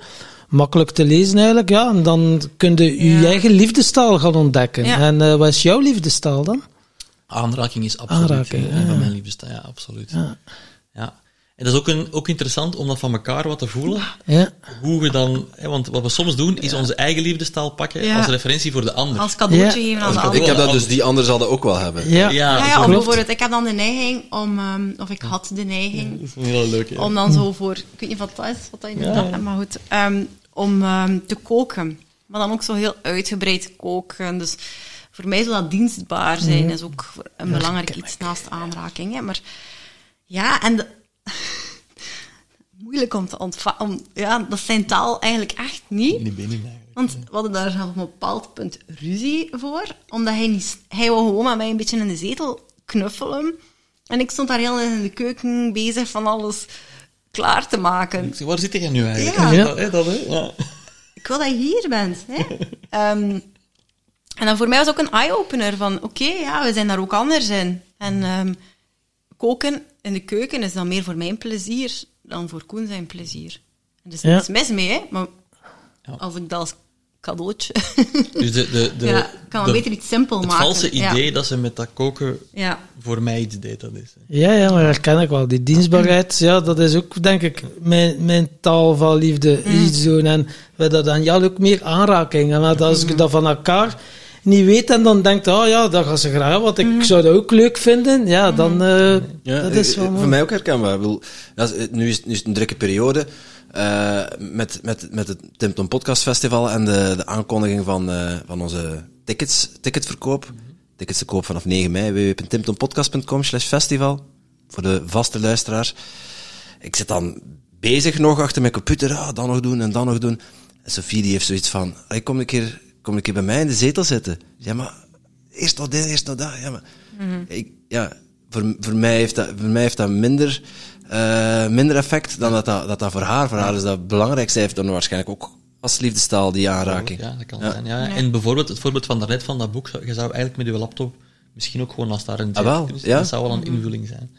Speaker 3: Makkelijk te lezen eigenlijk, ja. En dan kun je je
Speaker 2: Ja.
Speaker 3: eigen liefdestaal gaan ontdekken.
Speaker 2: Ja.
Speaker 3: En eh, wat is jouw liefdestaal dan?
Speaker 1: Aanraking is absoluut
Speaker 3: Aanraking,
Speaker 1: eh, een van
Speaker 3: ja.
Speaker 1: mijn liefdestaal. Ja, absoluut. En dat is ook, een, ook interessant om dat van elkaar wat te voelen.
Speaker 3: Ja.
Speaker 1: Hoe we dan... Hè, want wat we soms doen, is onze eigen liefdestaal pakken
Speaker 2: Ja.
Speaker 1: als referentie voor de ander.
Speaker 2: Als cadeautje
Speaker 3: Ja.
Speaker 2: geven aan
Speaker 1: Als
Speaker 2: de ander.
Speaker 4: Ik heb dat dus, die anderen zouden ook wel hebben.
Speaker 3: Ja.
Speaker 1: ja,
Speaker 2: of bijvoorbeeld, ik heb dan de neiging om, ehm, of ik had de neiging,
Speaker 1: Dat is heel leuk.
Speaker 2: om dan zo voor, ik weet niet wat dat is, wat dat je
Speaker 1: Ja,
Speaker 2: dat
Speaker 1: ja.
Speaker 2: hebt, maar goed, ehm, om ehm, te koken. Maar dan ook zo heel uitgebreid koken. Dus voor mij zou dat dienstbaar zijn, is ook een belangrijk iets naast aanraking. Hè. Maar ja, en de- moeilijk om te ontvangen. Ja, dat is zijn taal eigenlijk echt niet.
Speaker 1: Niet binnen eigenlijk.
Speaker 2: Want we hadden daar zelf op een bepaald punt ruzie voor. Omdat hij niet... Hij wou gewoon met mij een beetje in de zetel knuffelen. En ik stond daar heel in de keuken bezig van alles klaar te maken.
Speaker 1: Ik zeg, waar zit jij nu eigenlijk?
Speaker 2: Ja.
Speaker 1: Ja. hè, dat, hè? Ja.
Speaker 2: Ik wil dat je hier bent. Hè? Ehm, en dan voor mij was ook een eye-opener van... Oké, ja, we zijn daar ook anders in. En ehm, koken in de keuken is dan meer voor mijn plezier dan voor Koen zijn plezier. Er is
Speaker 3: Ja.
Speaker 2: niks mis mee, hè. Maar
Speaker 1: Ja.
Speaker 2: als ik dat als cadeautje...
Speaker 1: Dus de, de, de,
Speaker 2: ja, ik kan wel beter iets simpel
Speaker 1: het
Speaker 2: maken.
Speaker 1: valse
Speaker 2: Ja.
Speaker 1: idee dat ze met dat koken
Speaker 2: Ja.
Speaker 1: voor mij iets deed, dat is.
Speaker 3: Ja, ja, maar dat ken ik wel. Die dienstbaarheid, ja, dat is ook, denk ik, mijn, mijn taal van liefde. Iets doen. En we dat dan ja ook meer aanraking. En dat als ik dat van elkaar niet weet en dan denkt, oh ja, dat gaan ze graag, want ik zou dat ook leuk vinden. Ja, dan, eh,
Speaker 4: Ja,
Speaker 3: dat is
Speaker 4: eh,
Speaker 3: wel
Speaker 4: voor
Speaker 3: mooi.
Speaker 4: mij ook herkenbaar. Ik is- nu, is, nu is het een drukke periode. eh, met, met, met het Timpton Podcast Festival en de, de aankondiging van, eh, van onze tickets, ticketverkoop. Tickets te koop vanaf 9 mei, www.timptonpodcast.com slash festival. Voor de vaste luisteraars. Ik zit dan bezig nog achter mijn computer, ah, dan nog doen en dan nog doen. En Sophie die heeft zoiets van, hey, kom, een keer, kom een keer bij mij in de zetel zitten. Ja, maar eerst nog dit, eerst nog dat. Ja, maar, ik, ja voor, voor, mij heeft dat, voor mij heeft dat minder, eh, minder effect dan dat, dat, dat dat voor haar. Voor haar is dat belangrijk. Zij heeft dan waarschijnlijk ook als liefdestaal die aanraking.
Speaker 1: Ja, dat kan
Speaker 4: Ja.
Speaker 1: zijn. Ja. En bijvoorbeeld het voorbeeld van daarnet van dat boek, je zou eigenlijk met je laptop misschien ook gewoon naast daar een
Speaker 4: Ah, wel, ja.
Speaker 1: Dat zou wel een invulling zijn.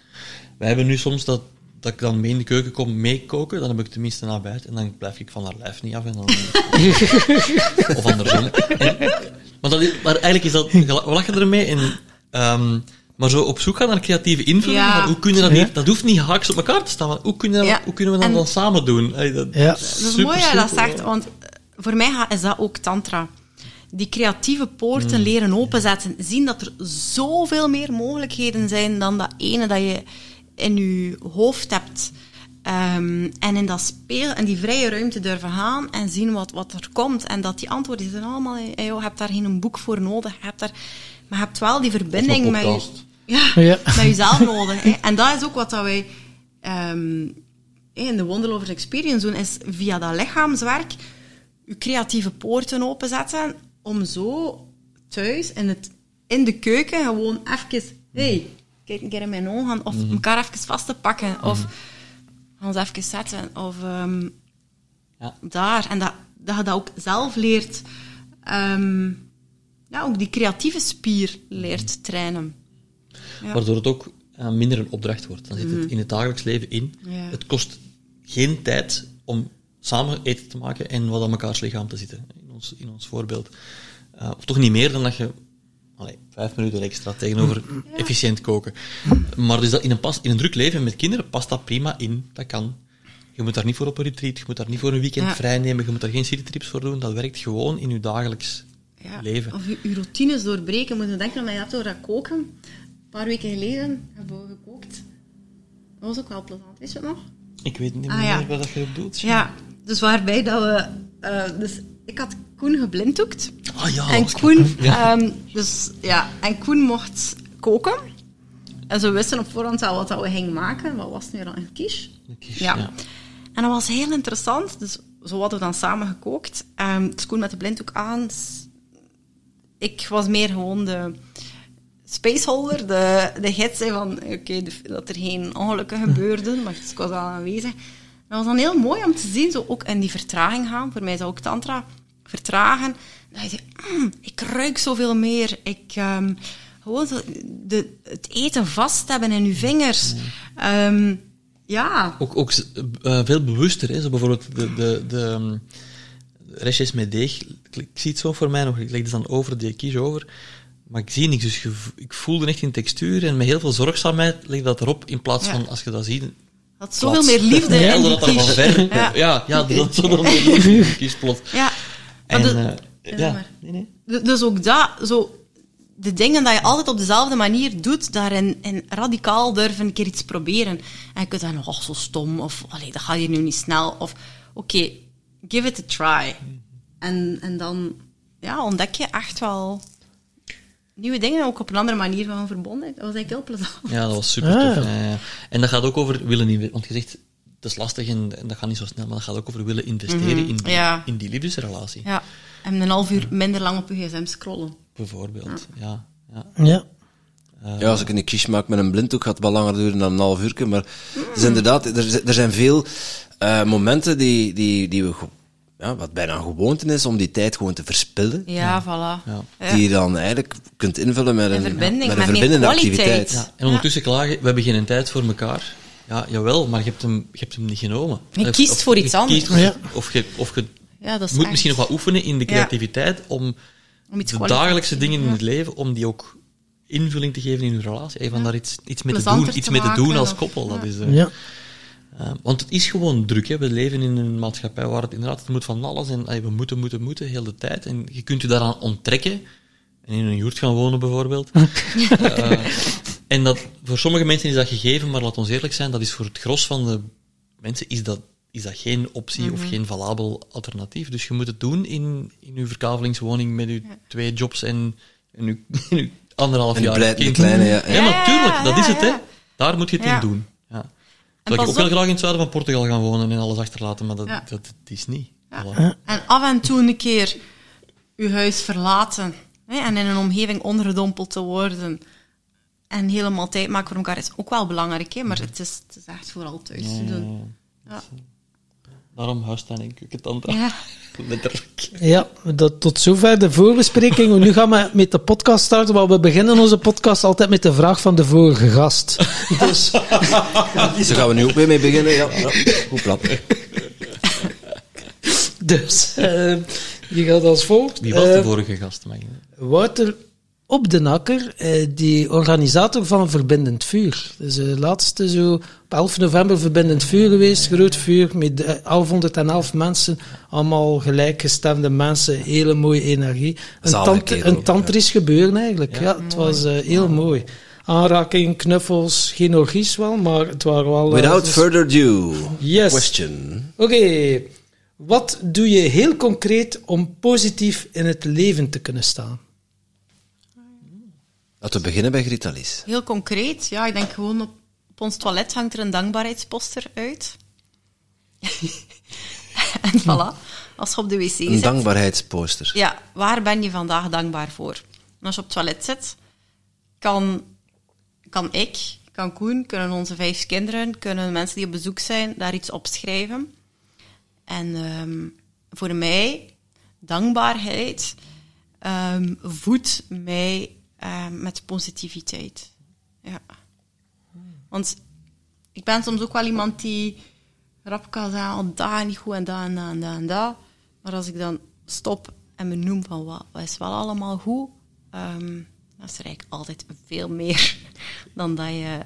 Speaker 1: wij hebben nu soms dat, dat ik dan mee in de keuken kom meekoken, dan heb ik tenminste naar buiten en dan blijf ik van haar lijf niet af. En dan, of andersom. En, maar, dat is- maar eigenlijk is dat, we lachen ermee en... ehm, maar zo op zoek gaan naar creatieve invulling,
Speaker 2: Ja.
Speaker 1: van hoe kun je dat niet, dat hoeft niet haaks op elkaar te staan, maar hoe, kun je dat-
Speaker 2: Ja.
Speaker 1: hoe kunnen we dat
Speaker 2: En-
Speaker 1: dan samen doen? Dat,
Speaker 3: Ja.
Speaker 2: Dat is
Speaker 1: super
Speaker 2: mooi dat je dat zegt, want eh, voor mij is dat ook tantra. Die creatieve poorten
Speaker 1: Mm.
Speaker 2: leren openzetten. Zien dat er zoveel meer mogelijkheden zijn dan dat ene dat je in je hoofd hebt. Ehm, en in dat speel en die vrije ruimte durven gaan en zien wat, wat er komt. En dat die antwoorden die zijn allemaal... eh, joh, je hebt daar geen boek voor nodig. Hebt daar, maar je hebt wel die verbinding met je, ja,
Speaker 3: Ja.
Speaker 2: met jezelf nodig. Hè. En dat is ook wat dat wij ehm, in de Wonderlovers Experience doen, is via dat lichaamswerk je creatieve poorten openzetten om zo thuis in, het, in de keuken gewoon even... hey, kijk een keer in mijn ogen. Of elkaar even vast te pakken. Of ons even zetten. Of ehm,
Speaker 1: Ja.
Speaker 2: daar. En dat, dat je dat ook zelf leert... ehm, ja, ook die creatieve spier leert trainen. Ja.
Speaker 1: Waardoor het ook eh, minder een opdracht wordt. Dan zit het in het dagelijks leven in.
Speaker 2: Mhm. Ja.
Speaker 1: Het kost geen tijd om samen eten te maken en wat aan mekaars lichaam te zitten. In ons, in ons voorbeeld. Eh, of toch niet meer dan dat je allee, vijf minuten extra tegenover efficiënt koken. Maar dus dat in, een pas, in een druk leven met kinderen past dat prima in. Dat kan. Je moet daar niet voor op een retreat, je moet daar niet voor een weekend
Speaker 2: Ja.
Speaker 1: vrij nemen, je moet daar geen citytrips voor doen. Dat werkt gewoon in je dagelijks
Speaker 2: Ja,
Speaker 1: leven.
Speaker 2: Of je, je routines doorbreken. Moet je denken dat je hebt over dat koken. Een paar weken geleden hebben we gekookt. Dat was ook wel plezant, weet je het nog?
Speaker 1: Ik weet niet
Speaker 2: Ah,
Speaker 1: meer
Speaker 2: ja.
Speaker 1: wat dat je op doet.
Speaker 2: Ja, dus waarbij dat we... eh, dus ik had Koen geblinddoekt.
Speaker 1: Ah ja,
Speaker 2: en Koen... ehm, dus, ja, en Koen mocht koken. En ze wisten op voorhand al wat dat we gingen maken. Wat was het nu dan? Een quiche?
Speaker 1: Een quiche,
Speaker 2: Ja.
Speaker 1: ja.
Speaker 2: En dat was heel interessant. Dus zo hadden we dan samen gekookt. Ehm dus Koen met de blinddoek aan. Ik was meer gewoon de spaceholder, de, de gids van oké, dat er geen ongelukken gebeurden, maar dus ik was al aanwezig. Dat was dan heel mooi om te zien, zo ook in die vertraging gaan. Voor mij is dat ook tantra. Vertragen. Dat je zegt, "Mm, ik ruik zoveel meer. Ik, ehm, gewoon zo de, het eten vast hebben in je vingers. Ehm, ja.
Speaker 1: Ook, ook eh, veel bewuster. Hè? Zo bijvoorbeeld de, de, de ehm, restjes met deeg. Ik, ik zie het zo voor mij nog. Ik leg het dan over, die kies over. Maar ik zie niks. Dus ik voelde echt in textuur. En met heel veel zorgzaamheid leg ik dat erop. In plaats
Speaker 2: Ja.
Speaker 1: van, als je dat ziet...
Speaker 2: had zoveel meer liefde
Speaker 1: Ja,
Speaker 2: in die
Speaker 1: dat
Speaker 2: quiche.
Speaker 1: ver...
Speaker 2: Ja.
Speaker 1: Ja, ja, dat zo dan meer liefde kies.
Speaker 2: Ja.
Speaker 1: En,
Speaker 2: de-
Speaker 1: eh,
Speaker 2: Ja, maar.
Speaker 1: nee, nee.
Speaker 2: Dus ook dat, zo, de dingen dat je altijd op dezelfde manier doet, daarin en radicaal durven een keer iets proberen. En je kunt dan, oh, zo stom, of allee, dat gaat hier nu niet snel. Of, oké, give it a try. En, en dan ja, ontdek je echt wel nieuwe dingen, ook op een andere manier van verbonden. Dat was eigenlijk heel plezant.
Speaker 1: Ja, dat was super
Speaker 3: Ah.
Speaker 1: tof. Ja, ja. En dat gaat ook over willen investeren. Want je zegt, het is lastig en, en dat gaat niet zo snel, maar dat gaat ook over willen investeren in, die,
Speaker 2: Mhm. Ja.
Speaker 1: in die liefdesrelatie.
Speaker 2: Ja. En een half uur minder lang op je gsm scrollen.
Speaker 1: Bijvoorbeeld. Ja. Ja.
Speaker 3: Ja.
Speaker 4: Ja, als ik een quiche maak met een blinddoek, gaat het wel langer duren dan een half uur. Maar het is inderdaad, er, er zijn veel eh, momenten die, die, die we, ja, wat bijna een gewoonte is, om die tijd gewoon te verspillen.
Speaker 2: Ja, voilà.
Speaker 4: Die je dan eigenlijk kunt invullen met een,
Speaker 2: verbinding,
Speaker 4: met een verbindende
Speaker 2: kwaliteit.
Speaker 4: activiteit.
Speaker 1: Ja, en ondertussen klagen, we hebben geen tijd voor elkaar. Ja, jawel, maar je hebt hem, je hebt hem niet genomen.
Speaker 2: Je kiest
Speaker 1: of-
Speaker 2: voor iets anders.
Speaker 1: kiest-
Speaker 3: Ja.
Speaker 1: Of je, of je
Speaker 2: Ja, dat is
Speaker 1: moet
Speaker 2: echt-
Speaker 1: misschien nog wat oefenen in de
Speaker 2: Ja.
Speaker 1: creativiteit om
Speaker 2: Om iets
Speaker 1: de dagelijkse dingen in het leven, om die ook invulling te geven in je relatie. Hey, van daar iets, iets mee te doen, iets
Speaker 2: te
Speaker 1: mee te doen als koppel. Dat
Speaker 2: ja.
Speaker 1: is, eh, Uh, want het is gewoon druk. Hè. We leven in een maatschappij waar het inderdaad het moet van alles en we moeten, moeten, moeten, heel de tijd. En je kunt je daaraan onttrekken. En in een yurt gaan wonen, bijvoorbeeld. Uh, en dat, voor sommige mensen is dat gegeven, maar laat ons eerlijk zijn, dat is voor het gros van de mensen is dat, is dat geen optie of geen valabel alternatief. Dus je moet het doen in, in je verkavelingswoning met je twee jobs en, en je, en je anderhalf
Speaker 4: En
Speaker 1: jaar
Speaker 4: kleine, ja.
Speaker 1: Ja, maar tuurlijk, dat
Speaker 2: ja,
Speaker 1: is het, hè. Daar moet je het
Speaker 2: Ja.
Speaker 1: in doen. Zou ik ook wel graag in het zuiden van Portugal gaan wonen en alles achterlaten, maar dat,
Speaker 2: Ja.
Speaker 1: dat, dat is niet.
Speaker 2: Ja.
Speaker 1: Voilà.
Speaker 2: En af en toe een keer uw huis verlaten hè, en in een omgeving ondergedompeld te worden en helemaal tijd maken voor elkaar is ook wel belangrijk, hè, maar het is, het is echt vooral thuis te doen. Ja.
Speaker 1: Daarom huistuin en keukentantra.
Speaker 2: Ja.
Speaker 1: Letterlijk.
Speaker 3: Ja, dat, tot zover de voorbespreking. Nu gaan we met de podcast starten, want we beginnen onze podcast altijd met de vraag van de vorige gast. Dus,
Speaker 4: Zo gaan we nu ook weer mee beginnen. Ja, ja. Goed plan.
Speaker 3: dus eh, die gaat als volgt.
Speaker 1: Wie was
Speaker 3: Eh,
Speaker 1: de vorige gast?
Speaker 3: Wouter op de Nakker, eh, die organisator van Verbindend Vuur. Dus de laatste zo, op 11 november Verbindend Vuur geweest, groot vuur met eh, 1111 mensen, allemaal gelijkgestemde mensen, hele mooie energie. Een, tant, een tantrisch gebeuren eigenlijk, ja. het was eh, heel mooi. Aanraking, knuffels, geen orgies wel, maar het waren wel... eh,
Speaker 4: Without
Speaker 3: dus-
Speaker 4: further ado.
Speaker 3: Yes.
Speaker 4: Question.
Speaker 3: Oké, wat doe je heel concreet om positief in het leven te kunnen staan?
Speaker 4: Laten we beginnen bij Gritalis.
Speaker 2: Heel concreet, ja, ik denk gewoon op, op ons toilet hangt er een dankbaarheidsposter uit. en voilà, als je op de wc
Speaker 4: Een
Speaker 2: zit.
Speaker 4: dankbaarheidsposter.
Speaker 2: Ja, waar ben je vandaag dankbaar voor? En als je op het toilet zit, kan, kan ik, kan Koen, kunnen onze vijf kinderen, kunnen mensen die op bezoek zijn, daar iets opschrijven. En ehm, voor mij, dankbaarheid ehm, voedt mij ehm, met positiviteit. Ja. Want ik ben soms ook wel iemand die rap kan zeggen, oh, dat niet goed en dat en dat en dat en dat. Maar als ik dan stop en me noem van wat, wat is wel allemaal goed, ehm, dan is er eigenlijk altijd veel meer dan dat je,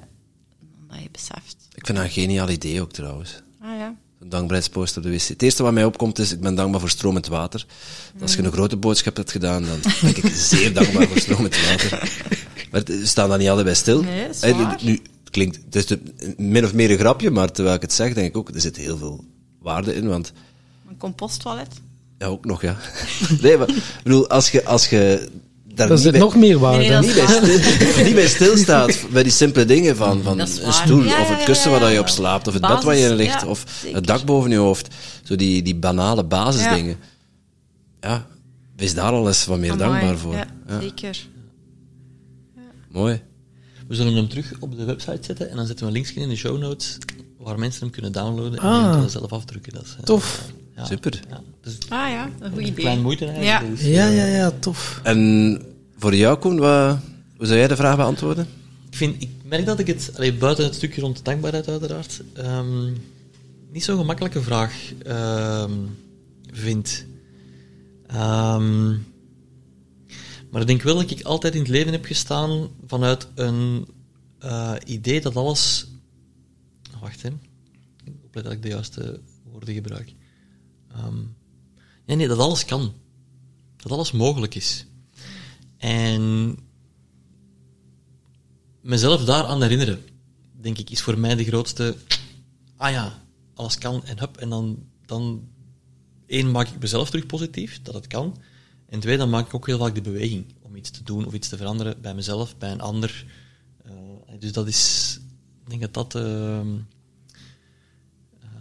Speaker 2: dan dat je beseft.
Speaker 4: Ik vind dat een geniaal idee ook trouwens.
Speaker 2: Ah ja.
Speaker 4: Een dankbaarheidsposter op de wc. Het eerste wat mij opkomt is, ik ben dankbaar voor stromend water. Als je een grote boodschap hebt gedaan, dan ben ik zeer dankbaar voor stromend water. Maar we staan daar niet allebei stil.
Speaker 2: Nee, is
Speaker 4: Eh,
Speaker 2: waar.
Speaker 4: Nu, het klinkt, het is min of meer een grapje, maar terwijl ik het zeg, denk ik ook, er zit heel veel waarde in, want
Speaker 2: Een composttoilet.
Speaker 4: ja, ook nog, ja. Nee, maar, bedoel, als je, als je daar
Speaker 3: Er
Speaker 4: niet
Speaker 3: zit
Speaker 4: bij,
Speaker 3: nog meer waarde.
Speaker 2: Nee, dat
Speaker 4: niet,
Speaker 2: is
Speaker 4: bij
Speaker 2: waar.
Speaker 4: stil, niet bij stilstaat bij die simpele dingen van, van
Speaker 2: Dat is
Speaker 4: een
Speaker 2: waar.
Speaker 4: stoel,
Speaker 2: Ja,
Speaker 4: of het
Speaker 2: ja,
Speaker 4: kussen
Speaker 2: ja,
Speaker 4: waar je op slaapt, of het
Speaker 2: Basis,
Speaker 4: bed waar je in ligt,
Speaker 2: ja,
Speaker 4: of
Speaker 2: zeker.
Speaker 4: het dak boven je hoofd. Zo die, die banale basisdingen. Ja. wees daar al eens wat meer
Speaker 2: Amai,
Speaker 4: dankbaar voor.
Speaker 2: Ja,
Speaker 4: Ja,
Speaker 2: zeker.
Speaker 4: Mooi.
Speaker 1: We zullen hem terug op de website zetten en dan zetten we een linkje in de show notes waar mensen hem kunnen downloaden en
Speaker 3: Ah.
Speaker 1: eventueel zelf afdrukken. Dat is, eh,
Speaker 3: Tof.
Speaker 1: Ja,
Speaker 4: Super.
Speaker 1: Ja, dus
Speaker 2: Ah ja, een goed
Speaker 1: een
Speaker 2: idee.
Speaker 1: kleine moeite eigenlijk.
Speaker 2: Ja.
Speaker 1: dus,
Speaker 3: Ja,
Speaker 1: eh,
Speaker 3: ja, ja, tof.
Speaker 4: En voor jou, Koen, wat, hoe zou jij de vraag beantwoorden?
Speaker 1: Ik, vind, ik merk dat ik het, allee, buiten het stukje rond de dankbaarheid uiteraard, ehm, niet zo'n gemakkelijke vraag ehm, vind. Ehm, maar ik denk wel dat ik altijd in het leven heb gestaan vanuit een eh, idee dat alles... Wacht, hè. Ik oplet dat ik de juiste woorden gebruik. Ehm, nee, nee, dat alles kan. Dat alles mogelijk is. En mezelf daaraan herinneren, denk ik, is voor mij de grootste. Ah ja, alles kan en hup. En dan, dan één, maak ik mezelf terug positief, dat het kan. En twee, dan maak ik ook heel vaak de beweging om iets te doen of iets te veranderen bij mezelf, bij een ander. Eh, dus dat is, ik denk dat dat, ehm,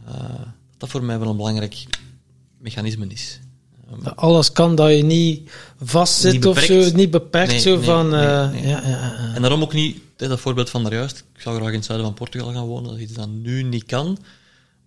Speaker 1: eh, dat dat voor mij wel een belangrijk mechanisme is.
Speaker 3: Dat alles kan dat je niet vastzit
Speaker 1: Niet
Speaker 3: of zo, niet beperkt
Speaker 1: Nee,
Speaker 3: zo
Speaker 1: nee,
Speaker 3: van...
Speaker 1: nee,
Speaker 3: eh. Ja, ja.
Speaker 1: En daarom ook niet, dat voorbeeld van daarjuist, ik zou graag in het zuiden van Portugal gaan wonen, dat is iets dat nu niet kan.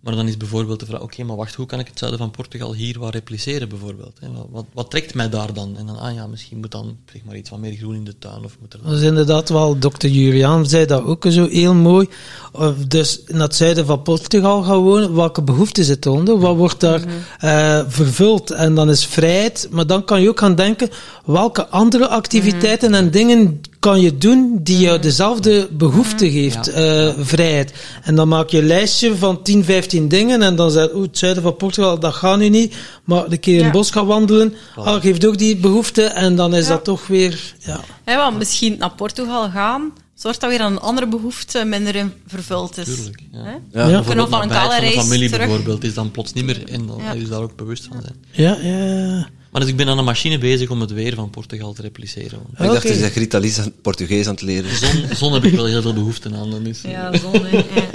Speaker 1: Maar dan is bijvoorbeeld de vraag, oké, maar wacht, hoe kan ik het zuiden van Portugal hier wat repliceren bijvoorbeeld? Hè? Wat, wat, wat trekt mij daar dan? En dan, ah ja, misschien moet dan zeg maar iets wat meer groen in de tuin, of moet er
Speaker 3: Dat is inderdaad wel, dokter Julian zei dat ook zo heel mooi. Of dus in het zuiden van Portugal gaan wonen, welke behoeften zitten onder? Wat wordt daar eh, vervuld? En dan is vrijheid, maar dan kan je ook gaan denken, welke andere activiteiten en dingen kan je doen die jou dezelfde behoefte geeft, eh, vrijheid. En dan maak je een lijstje van 10, 15 dingen en dan zeg je, oeh, het zuiden van Portugal, dat gaat nu niet, maar een keer in
Speaker 2: Ja.
Speaker 3: het bos gaan wandelen, ah, geeft ook die behoefte en dan is
Speaker 2: Ja.
Speaker 3: dat toch weer, ja.
Speaker 2: Want misschien naar Portugal gaan, zorgt dat weer aan een andere behoefte minder in vervuld is.
Speaker 1: Tuurlijk, ja.
Speaker 2: Hè? Van een kale
Speaker 1: van de
Speaker 2: reis
Speaker 1: familie
Speaker 2: terug...
Speaker 1: bijvoorbeeld is dan plots niet meer en dan
Speaker 2: Ja.
Speaker 1: is daar ook bewust van zijn.
Speaker 3: Ja, ja.
Speaker 1: Maar dus ik ben aan een machine bezig om het weer van Portugal te repliceren.
Speaker 4: Ik dacht, je zegt Ritalis aan het Portugees aan het leren.
Speaker 1: Zon, zon heb ik wel heel veel behoefte aan. Dan is,
Speaker 2: Ja, zon, hè. Ja.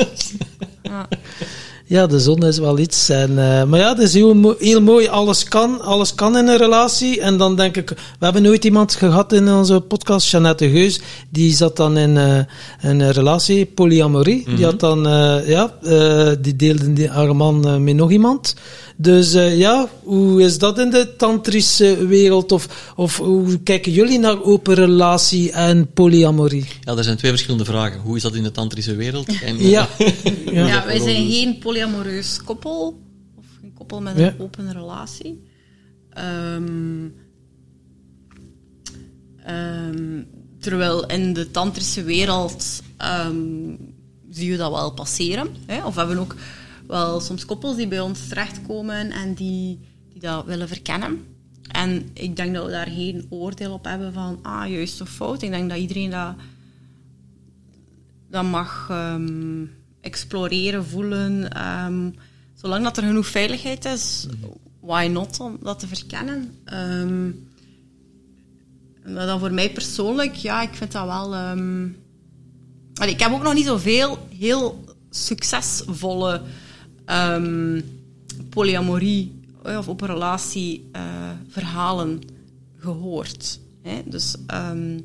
Speaker 2: Ja.
Speaker 3: Ja, de zon is wel iets. En, uh, maar ja, het is heel, mo heel mooi. Alles kan, alles kan in een relatie. En dan denk ik, we hebben nooit iemand gehad in onze podcast, Jeannette Geus, die zat dan in, uh, een relatie, polyamorie. Mm -hmm. Die had dan, uh, ja, die deelde die, haar man met nog iemand. Dus uh, ja, hoe is dat in de tantrische wereld? Of, of hoe kijken jullie naar open relatie en polyamorie?
Speaker 1: Ja, er zijn twee verschillende vragen. Hoe is dat in de tantrische wereld? En,
Speaker 3: ja.
Speaker 2: ja. ja, wij zijn geen polyamoreus koppel. Of een koppel met een ja. open relatie. Um, um, terwijl in de tantrische wereld um, zie je dat wel passeren. Hè? Of we hebben ook wel soms koppels die bij ons terechtkomen en die, die dat willen verkennen. En ik denk dat we daar geen oordeel op hebben van, ah, juist of fout. Ik denk dat iedereen dat, dat mag um, exploreren, voelen. Um, zolang dat er genoeg veiligheid is, why not om dat te verkennen? Um, dan voor mij persoonlijk, ja, ik vind dat wel... Ik heb ook nog niet zoveel heel succesvolle um, polyamorie of open relatie uh, verhalen gehoord. Hè? Dus um,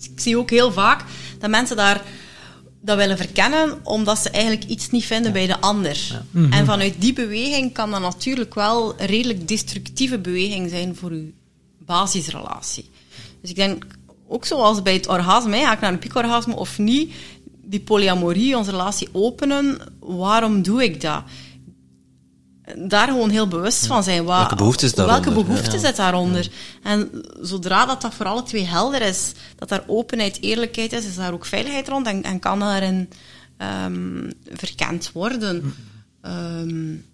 Speaker 2: ik zie ook heel vaak dat mensen daar dat willen verkennen omdat ze eigenlijk iets niet vinden bij de ander. Ja. Mm -hmm. En vanuit die beweging kan dat natuurlijk wel een redelijk destructieve beweging zijn voor uw basisrelatie. Dus ik denk, ook zoals bij het orgasme, ga ik naar een piekorgasme of niet, die polyamorie, onze relatie openen, waarom doe ik dat? Daar gewoon heel bewust van zijn. Wat,
Speaker 4: welke behoefte is daaronder?
Speaker 2: Welke behoefte zit daaronder? En zodra dat, dat voor alle twee helder is, dat daar openheid, eerlijkheid is, is daar ook veiligheid rond en, en kan daarin um, verkend worden. Um,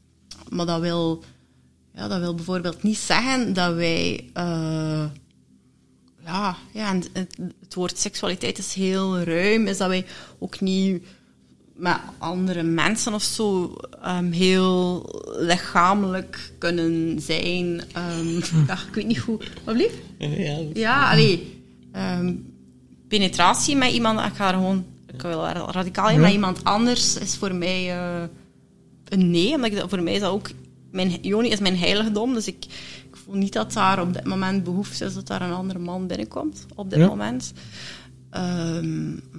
Speaker 2: maar dat wil, ja, dat wil bijvoorbeeld niet zeggen dat wij... Uh, ja, ja en het, het, woord seksualiteit is heel ruim. Is dat wij ook niet met andere mensen of zo um, heel lichamelijk kunnen zijn. Um, ja, ik weet niet hoe. Wat blieft?
Speaker 1: Ja,
Speaker 2: ja allee. Um, penetratie met iemand, ik ga er gewoon, ik wil radicaal in, ja. met iemand anders is voor mij uh, een nee. Omdat ik, voor mij is dat ook, mijn, Joni is mijn heiligdom, dus ik, voel niet dat daar op dit moment behoefte is dat daar een andere man binnenkomt. Op dit ja. moment.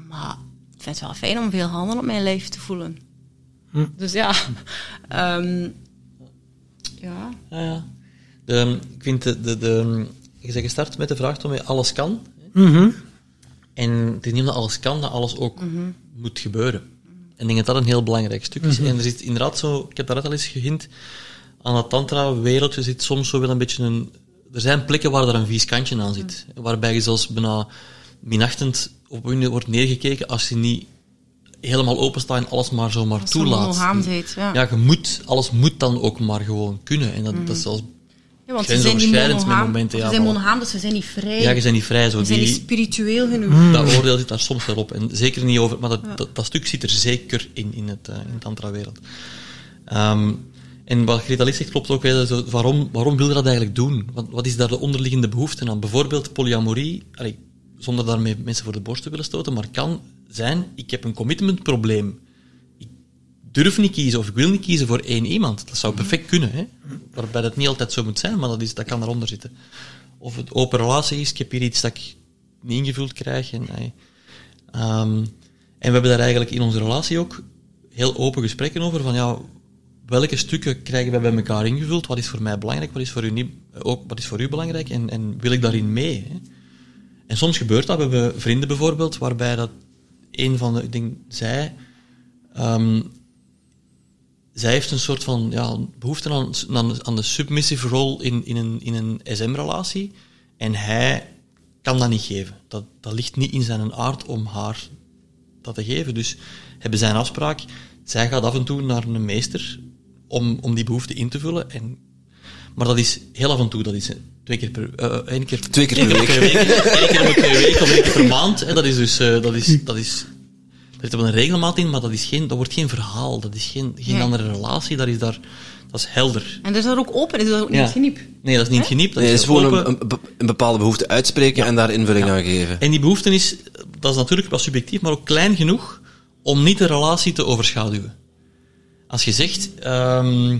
Speaker 2: Maar ik vind het wel fijn om veel handen op mijn lijf te voelen. Hm. Dus ja. Um, ja.
Speaker 1: ja, ja. De, ik vind de, de, de, je bent gestart met de vraag om je alles kan.
Speaker 3: Mm -hmm.
Speaker 1: En het is niet dat alles kan, dat alles ook mm -hmm. moet gebeuren. En ik denk dat dat een heel belangrijk stuk is. Mm -hmm. En er zit inderdaad zo, ik heb daar al eens gehint, aan het tantra-wereldje zit soms zo wel een beetje een... Er zijn plekken waar er een vies kantje aan zit. Mm. Waarbij je zelfs bijna minachtend op je wordt neergekeken als je niet helemaal openstaat en alles maar zomaar
Speaker 2: als
Speaker 1: toelaat.
Speaker 2: Heet, ja.
Speaker 1: ja, je moet, alles moet dan ook maar gewoon kunnen. En dat,
Speaker 2: Mhm.
Speaker 1: dat is zelfs
Speaker 2: ja, want ze zijn niet monogaam.
Speaker 1: momenten. Ja,
Speaker 2: ze zijn
Speaker 1: voilà.
Speaker 2: monogaam, dus ze zijn niet vrij.
Speaker 1: Ja, je bent niet vrij. Zo.
Speaker 2: Ze zijn niet spiritueel genoeg.
Speaker 3: Mm.
Speaker 1: dat oordeel zit daar soms wel op. En zeker niet over... Maar dat, ja. dat, dat, stuk zit er zeker in, in, het, uh, in de tantra-wereld. Um, en wat Greta zegt klopt ook. Zo, waarom, waarom wil je dat eigenlijk doen? Wat, wat is daar de onderliggende behoefte aan? Bijvoorbeeld polyamorie, allee, zonder daarmee mensen voor de borst te willen stoten, maar kan zijn, ik heb een commitmentprobleem. Ik durf niet kiezen of ik wil niet kiezen voor één iemand. Dat zou perfect kunnen, hè? waarbij dat niet altijd zo moet zijn, maar dat, is, dat kan eronder zitten. Of het open relatie is, ik heb hier iets dat ik niet ingevuld krijg. En, um, en we hebben daar eigenlijk in onze relatie ook heel open gesprekken over, van ja, welke stukken krijgen wij bij elkaar ingevuld? Wat is voor mij belangrijk? Wat is voor u, ook, wat is voor u belangrijk? En, en wil ik daarin mee? Hè? En soms gebeurt dat. We hebben vrienden bijvoorbeeld, waarbij dat een van de, ik denk, zij, um, zij heeft een soort van ja, behoefte aan, aan, aan de submissive rol in, in een, in een SM-relatie. En hij kan dat niet geven. Dat, dat ligt niet in zijn aard om haar dat te geven. Dus hebben zij een afspraak. Zij gaat af en toe naar een meester om, om die behoefte in te vullen. En, maar dat is heel af en toe. Dat is twee keer per, uh, één keer,
Speaker 4: twee keer per week.
Speaker 1: week. Eén keer per week of één keer per maand. Hè. Dat is dus, uh, dat is, dat is, er zit wel een regelmaat in, maar dat, is geen, dat wordt geen verhaal. Dat is geen, geen
Speaker 2: Nee.
Speaker 1: andere relatie. Dat is daar, dat is helder.
Speaker 2: En dat is dat ook open, is dat ook niet
Speaker 1: Ja.
Speaker 2: geniep.
Speaker 1: Nee, dat is niet geniep. Dat
Speaker 4: Nee, het
Speaker 1: is
Speaker 4: is gewoon
Speaker 1: open.
Speaker 4: een, een, een bepaalde behoefte uitspreken en daar invulling
Speaker 1: Ja.
Speaker 4: aan geven.
Speaker 1: En die behoefte is, dat is natuurlijk wel subjectief, maar ook klein genoeg om niet de relatie te overschaduwen. Als je zegt, ehm,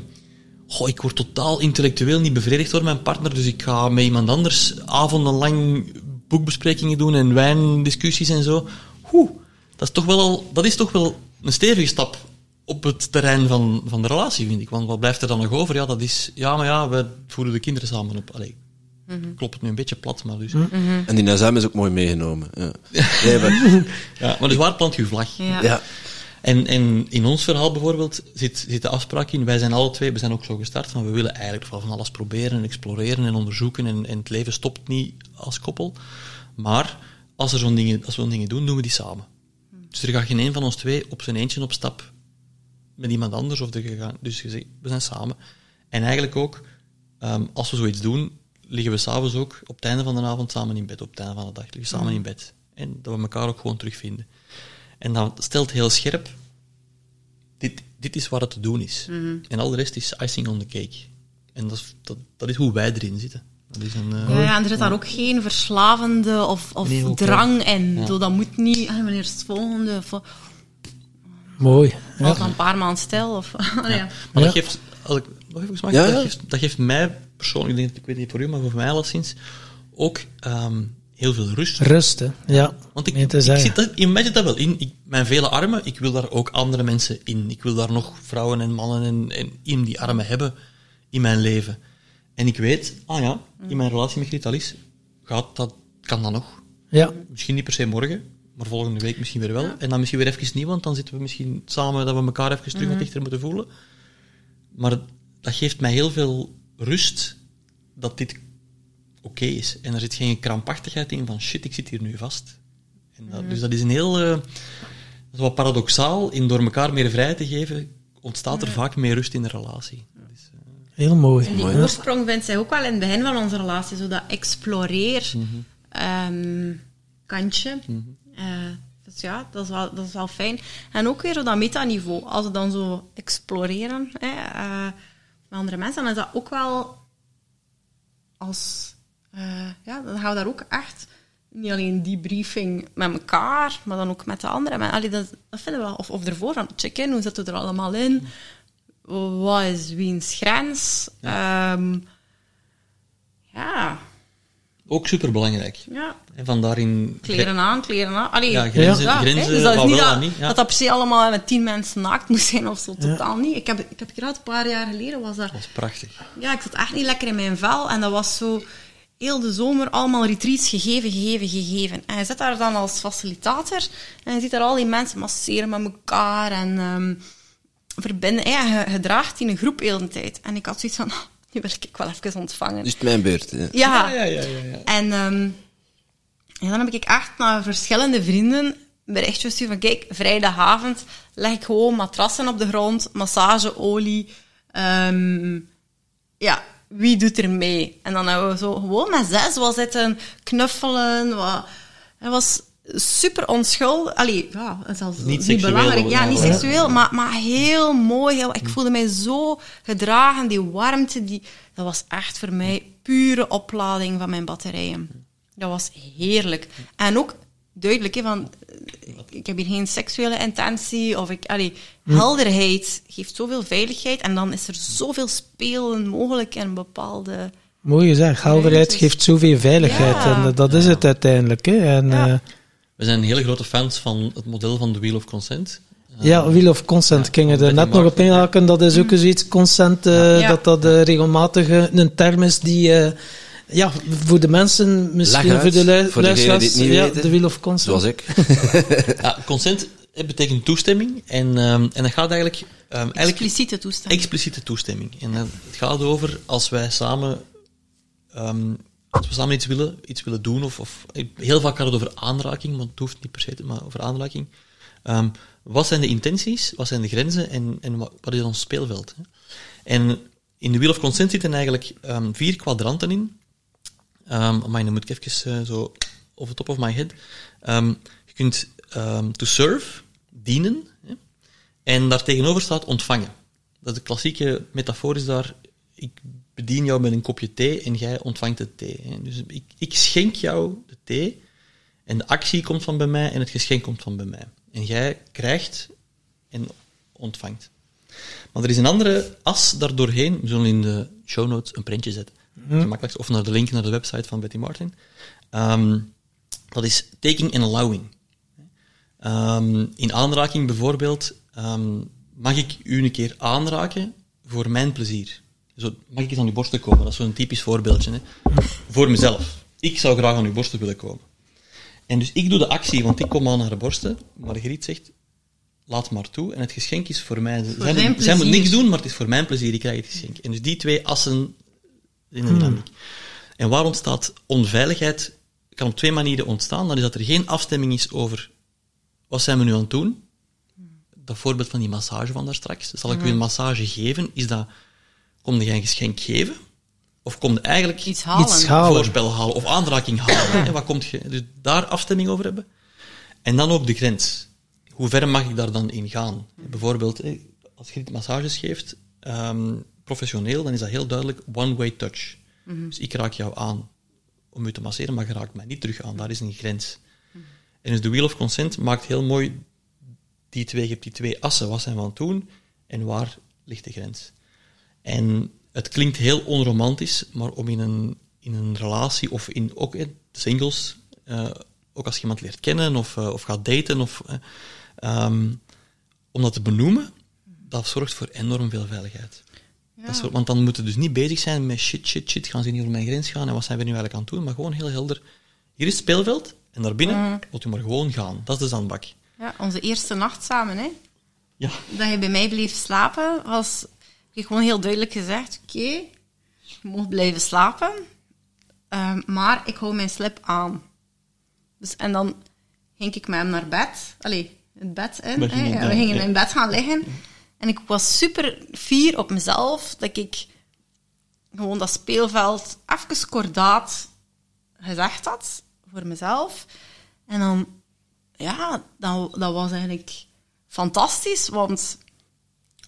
Speaker 1: goh, ik word totaal intellectueel niet bevredigd door mijn partner, dus ik ga met iemand anders avondenlang boekbesprekingen doen en wijndiscussies en zo. Oeh, dat is toch wel, al, dat is toch wel een stevige stap op het terrein van, van de relatie, vind ik. Want wat blijft er dan nog over? Ja, dat is, ja, maar ja, we voeden de kinderen samen op. Allee, klopt het nu een beetje plat, maar dus.
Speaker 4: En die NSM is ook mooi meegenomen. Ja. Nee, maar,
Speaker 1: Ja, maar dus waar plant je vlag?
Speaker 2: Ja.
Speaker 4: ja.
Speaker 1: En, en in ons verhaal bijvoorbeeld zit, zit de afspraak in, wij zijn alle twee, we zijn ook zo gestart, van we willen eigenlijk van alles proberen en exploreren en onderzoeken en, en het leven stopt niet als koppel. Maar als, er zo'n dingen, als we zo'n dingen doen, doen we die samen. Dus er gaat geen een van ons twee op zijn eentje op stap met iemand anders. Of er gaan, dus we zijn samen. En eigenlijk ook, ehm, als we zoiets doen, liggen we s'avonds ook op het einde van de avond samen in bed. Op het einde van de dag liggen we samen in bed. En dat we elkaar ook gewoon terugvinden. En dat stelt heel scherp, dit, dit is wat het te doen is. En al de rest is icing on the cake. En dat is, dat, dat is hoe wij erin zitten. Dat is een, eh,
Speaker 2: Ja, en er zit daar ook geen verslavende of, of
Speaker 1: Nee,
Speaker 2: drang in.
Speaker 1: Ja.
Speaker 2: Zo, Dat moet niet, ah, wanneer is het volgende? Of,
Speaker 3: Mooi. Ja.
Speaker 2: Valt dan een paar maanden stil? Of, ja.
Speaker 1: Maar dat geeft, als ik nog even mag,
Speaker 4: Ja, ja.
Speaker 1: dat, geeft, dat geeft mij persoonlijk, ik weet niet voor u, maar voor mij alleszins, ook ehm, heel veel rust.
Speaker 3: Rust, hè. Ja.
Speaker 1: Want ik, ik zit dat, dat wel in. Ik, mijn vele armen, ik wil daar ook andere mensen in. Ik wil daar nog vrouwen en mannen en, en in die armen hebben in mijn leven. En ik weet, ah ja, in mijn relatie met Gritalis gaat dat, kan dat nog.
Speaker 3: Ja.
Speaker 1: Misschien niet per se morgen, maar volgende week misschien weer wel. En dan misschien weer even niet, want dan zitten we misschien samen dat we elkaar even terug wat dichter moeten voelen. Maar dat geeft mij heel veel rust dat dit oké is. En er zit geen krampachtigheid in van shit, ik zit hier nu vast. En dat, Dus dat is een heel... eh, dat is wat paradoxaal. In door elkaar meer vrijheid te geven, ontstaat er vaak meer rust in de relatie. Dat is, eh,
Speaker 3: Heel mooi.
Speaker 2: En die oorsprong vindt zij ook wel in het begin van onze relatie, zo dat exploreer ehm, kantje. Eh, dus ja, dat is, wel, dat is wel fijn. En ook weer zo dat metaniveau. Als we dan zo exploreren hè, eh, met andere mensen, dan is dat ook wel als... eh, ja, dan gaan we daar ook echt niet alleen die briefing met elkaar, maar dan ook met de anderen. Maar, allee, dat, dat vinden we wel. Of, of ervoor, van check-in, hoe zitten we er allemaal in? Wat is wiens grens? Ehm, ja,
Speaker 1: ook superbelangrijk.
Speaker 2: ja.
Speaker 1: En van daarin...
Speaker 2: Kleren aan, kleren aan. Allee,
Speaker 1: Ja, grenzen-
Speaker 2: hè.
Speaker 1: grenzen,
Speaker 2: Dus dat is
Speaker 1: wat
Speaker 2: niet
Speaker 1: wel
Speaker 2: dat,
Speaker 1: niet, ja.
Speaker 2: dat dat per se allemaal met tien mensen naakt moest zijn of zo. Totaal niet. Ik heb, ik heb gehad, een paar jaar geleden was daar...
Speaker 1: Dat is prachtig.
Speaker 2: Ja, ik zat echt niet lekker in mijn vel. En dat was zo heel de zomer allemaal retreats gegeven, gegeven, gegeven. En je zit daar dan als facilitator en je ziet daar al die mensen masseren met elkaar en ehm, verbinden. Ja, je, je draagt in een groep heel de tijd. En ik had zoiets van, nu wil ik wel even ontvangen.
Speaker 4: Dus het mijn beurt. Ja.
Speaker 2: Ja,
Speaker 1: Ja, ja, ja. ja.
Speaker 2: en ehm, ja, dan heb ik echt naar verschillende vrienden berichtjes gestuurd van kijk, vrijdagavond leg ik gewoon matrassen op de grond, massageolie. ehm, ja, wie doet er mee? En dan hebben we zo gewoon met zes wel zitten knuffelen. Wat, het was super onschuldig. Allee, ja, zelfs
Speaker 1: Niet
Speaker 2: belangrijk. Ja, niet
Speaker 1: ja.
Speaker 2: seksueel, maar, maar heel mooi. Heel, ik voelde mij zo gedragen. Die warmte, die, dat was echt voor mij pure oplading van mijn batterijen. Dat was heerlijk. En ook duidelijk, hè, van, eh, ik heb hier geen seksuele intentie. Of ik, allee, helderheid geeft zoveel veiligheid. En dan is er zoveel spelen mogelijk in bepaalde...
Speaker 3: Mooi gezegd. Helderheid geeft zoveel veiligheid.
Speaker 2: Ja.
Speaker 3: En dat- dat is het uiteindelijk. Hè. En,
Speaker 2: Ja.
Speaker 3: eh,
Speaker 1: We zijn hele grote fans van het model van de Wheel of Consent.
Speaker 3: Ja, Wheel of Consent
Speaker 1: Ja,
Speaker 3: gingen er net nog op inhaken. Dat is ook zoiets, consent, eh,
Speaker 2: Ja.
Speaker 3: dat dat eh, regelmatig eh, een term is die... ja, voor de mensen, misschien
Speaker 4: uit,
Speaker 3: voor de lu-
Speaker 4: voor degenen
Speaker 3: luisteraars,
Speaker 4: die het niet
Speaker 3: ja,
Speaker 4: weten.
Speaker 3: de Wheel of Consent.
Speaker 4: Zoals ik.
Speaker 1: Ja, consent betekent toestemming. En, ehm, en dat gaat eigenlijk... ehm, eigenlijk
Speaker 2: Expliciete toestemming.
Speaker 1: expliciete toestemming. En het gaat over als wij samen, ehm, als we samen iets willen, iets willen doen, of, of heel vaak gaat het over aanraking, want het hoeft niet per se, te- maar over aanraking. Ehm, wat zijn de intenties, wat zijn de grenzen en, en wat, wat is ons speelveld? Hè? En in de Wheel of Consent zitten eigenlijk ehm, vier kwadranten in. Um, maar dan moet ik even eh, zo over top of my head. Ehm, je kunt ehm, to serve, dienen, hè? en daartegenover staat ontvangen. Dat is de klassieke metafoor is daar, ik bedien jou met een kopje thee en jij ontvangt de thee. Hè? Dus ik, ik schenk jou de thee en de actie komt van bij mij en het geschenk komt van bij mij. En jij krijgt en ontvangt. Maar er is een andere as daardoorheen. We zullen in de show notes een printje zetten. Gemakkelijkst. Of naar de link naar de website van Betty Martin. Ehm, dat is taking and allowing. Ehm, in aanraking bijvoorbeeld, ehm, mag ik u een keer aanraken voor mijn plezier? Zo, mag ik eens aan uw borsten komen? Dat is zo'n typisch voorbeeldje. Hè? Voor mezelf. Ik zou graag aan uw borsten willen komen. En dus ik doe de actie, want ik kom aan haar borsten. Margriet zegt, laat maar toe. En het geschenk is voor mij. zij, moet, zij moet niks doen, maar het is voor mijn plezier. Ik krijg het geschenk. En dus die twee assen in een dynamiek. En waar ontstaat onveiligheid? Kan op twee manieren ontstaan. Dat is dat er geen afstemming is over wat zijn we nu aan het doen. Dat voorbeeld van die massage van daar straks. Zal ik u een massage geven? Is dat, kom je een geschenk geven? Of kom je eigenlijk
Speaker 2: Iets halen.
Speaker 3: Iets halen.
Speaker 1: voorspel halen of aanraking halen. hè? Wat komt je? Dus daar afstemming over hebben. En dan ook de grens. Hoe ver mag ik daar dan in gaan? Bijvoorbeeld, hè, als je massages geeft, ehm, professioneel, dan is dat heel duidelijk one-way touch. Dus ik raak jou aan om u te masseren, maar je raakt mij niet terug aan. Daar is een grens. En dus de Wheel of Consent maakt heel mooi die twee, je hebt die twee assen. Wat zijn we aan het doen en waar ligt de grens? En het klinkt heel onromantisch, maar om in een, in een relatie of in ook in singles, eh, ook als je iemand leert kennen of, eh, of gaat daten, of, ehm, om dat te benoemen, dat zorgt voor enorm veel veiligheid. Dat want dan moeten we dus niet bezig zijn met shit, shit, shit, gaan ze niet over mijn grens gaan en wat zijn we nu eigenlijk aan het doen, maar gewoon heel helder. Hier is het speelveld en daarbinnen moet u maar gewoon gaan. Dat is de zandbak.
Speaker 2: Ja, onze eerste nacht samen, hè.
Speaker 1: Ja,
Speaker 2: Dat je bij mij bleef slapen, was... Ik gewoon heel duidelijk gezegd, oké, je mag blijven slapen, ehm, maar ik hou mijn slip aan. Dus, en dan ging ik met hem naar bed. Allee, het bed in.
Speaker 1: We
Speaker 2: hè.
Speaker 1: gingen,
Speaker 2: we
Speaker 1: ja.
Speaker 2: in bed gaan liggen. En ik was super fier op mezelf dat ik gewoon dat speelveld even kordaat gezegd had voor mezelf. En dan, ja, dat, dat was eigenlijk fantastisch, want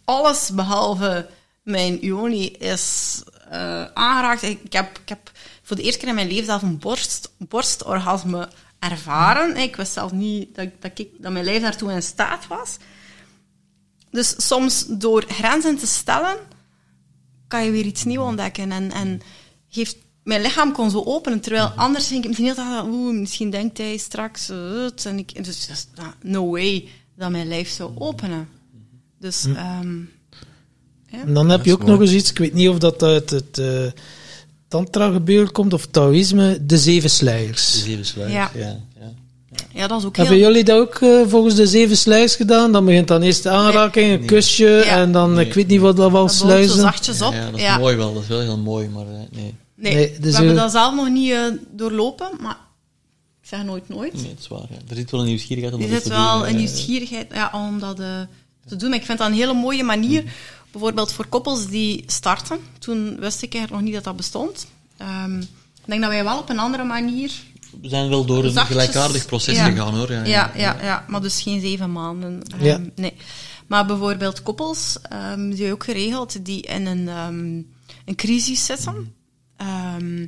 Speaker 2: alles behalve mijn Ioni is eh, aangeraakt. Ik heb, ik heb voor de eerste keer in mijn leven zelf een borst, borstorgasme ervaren. Ik wist zelf niet dat, dat, ik, dat mijn lijf daartoe in staat was. Dus soms door grenzen te stellen, kan je weer iets nieuws ontdekken. En, en geeft, mijn lichaam kon zo openen, terwijl anders ging ik misschien heel dag, oeh, misschien denkt hij straks, eh, het. en ik, dus dat no way dat mijn lijf zou openen. Dus, ehm,
Speaker 3: En dan heb je ook
Speaker 4: mooi.
Speaker 3: nog eens iets, ik weet niet of dat uit het eh tantra gebeuren komt of Taoïsme, de zeven
Speaker 1: de
Speaker 3: sluiers.
Speaker 1: zeven sluiers.
Speaker 2: Ja.
Speaker 1: Ja. Ja,
Speaker 2: ja, dat is ook
Speaker 3: Hebben
Speaker 2: heel...
Speaker 3: jullie dat ook eh, volgens de zeven sluiers gedaan? Dan begint dan eerst de aanraking, een
Speaker 1: Nee.
Speaker 3: kusje
Speaker 2: Ja.
Speaker 3: en dan,
Speaker 1: Nee.
Speaker 3: ik weet niet wat dat wel
Speaker 2: zo
Speaker 3: sluizen.
Speaker 2: zachtjes op.
Speaker 1: Ja, dat is
Speaker 2: ja.
Speaker 1: mooi wel. Dat is wel heel mooi, maar eh, nee.
Speaker 2: Nee,
Speaker 3: Nee, dus
Speaker 2: we hebben
Speaker 3: we-
Speaker 2: dat zelf nog niet eh, doorlopen, maar ik zeg nooit nooit.
Speaker 1: Nee, dat is waar. Ja. Er zit wel een nieuwsgierigheid om
Speaker 2: Er
Speaker 1: dat eens
Speaker 2: zit
Speaker 1: te
Speaker 2: wel een
Speaker 1: eh,
Speaker 2: nieuwsgierigheid ja, om dat eh, te doen. Maar ik vind dat een hele mooie manier.
Speaker 1: Mhm.
Speaker 2: Bijvoorbeeld voor koppels die starten. Toen wist ik eigenlijk nog niet dat dat bestond. Ehm, ik denk dat wij wel op een andere manier...
Speaker 1: We zijn wel door een
Speaker 2: Zachtjes,
Speaker 1: gelijkaardig proces
Speaker 2: ja.
Speaker 1: gegaan, hoor. Ja,
Speaker 2: Ja, ja, ja, maar dus geen zeven maanden. Ehm. Nee. Maar bijvoorbeeld koppels, ehm die ook geregeld, die in een, ehm, een crisis zitten. Ehm,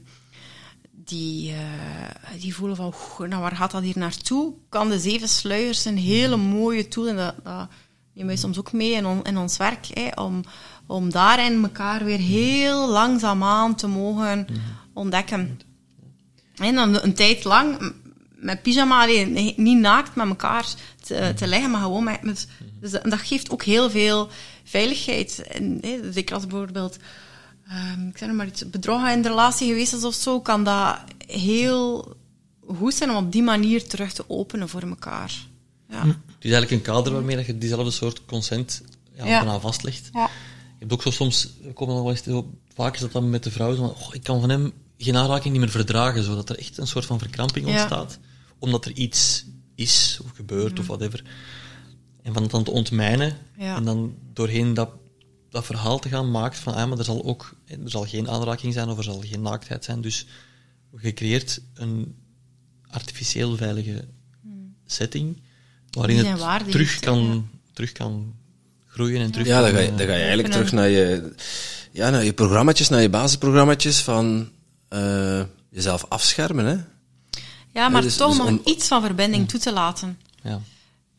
Speaker 2: die, eh, die voelen van, "Oeh, nou, waar gaat dat hier naartoe? Kan de zeven sluiers een hele mooie tool, en dat, dat nemen wij soms ook mee in, on- in ons werk, hè, om, om daarin elkaar weer heel langzaamaan te mogen ontdekken. En dan een tijd lang met pyjama, allee, nee, niet naakt met elkaar te, te liggen, maar gewoon met... met dus dat, dat geeft ook heel veel veiligheid. En, hè, dus ik als bijvoorbeeld, ehm, ik zeg nog maar iets, bedrog in de relatie geweest is of zo, kan dat heel goed zijn om op die manier terug te openen voor elkaar. Ja.
Speaker 1: Het is eigenlijk een kader waarmee dat je diezelfde soort consent ja,
Speaker 2: Ja.
Speaker 1: vastlegt.
Speaker 2: Ja.
Speaker 1: Je hebt ook zo soms, komen nog wel eens, vaak is dat dan met de vrouw, van, "Oh, ik kan van hem geen aanraking niet meer verdragen, zodat er echt een soort van verkramping
Speaker 2: Ja.
Speaker 1: ontstaat. Omdat er iets is, of gebeurt, of whatever. En van het dan te ontmijnen,
Speaker 2: Ja.
Speaker 1: en dan doorheen dat, dat verhaal te gaan, maakt van, ah, maar er zal ook, er zal geen aanraking zijn, of er zal geen naaktheid zijn, dus je creëert een artificieel veilige setting, waarin het terug kan, terug kan groeien en terug
Speaker 4: Ja, dan
Speaker 1: kan,
Speaker 4: ga je,
Speaker 1: eh,
Speaker 4: dan ga je eigenlijk
Speaker 2: Kunnen-
Speaker 4: terug naar je, ja, naar je programmaatjes, naar je basisprogrammaatjes van eh, jezelf afschermen. Hè?
Speaker 2: Ja, maar
Speaker 4: dus-
Speaker 2: toch
Speaker 4: dus
Speaker 2: nog
Speaker 4: om-
Speaker 2: iets van verbinding toe te laten.
Speaker 1: ja.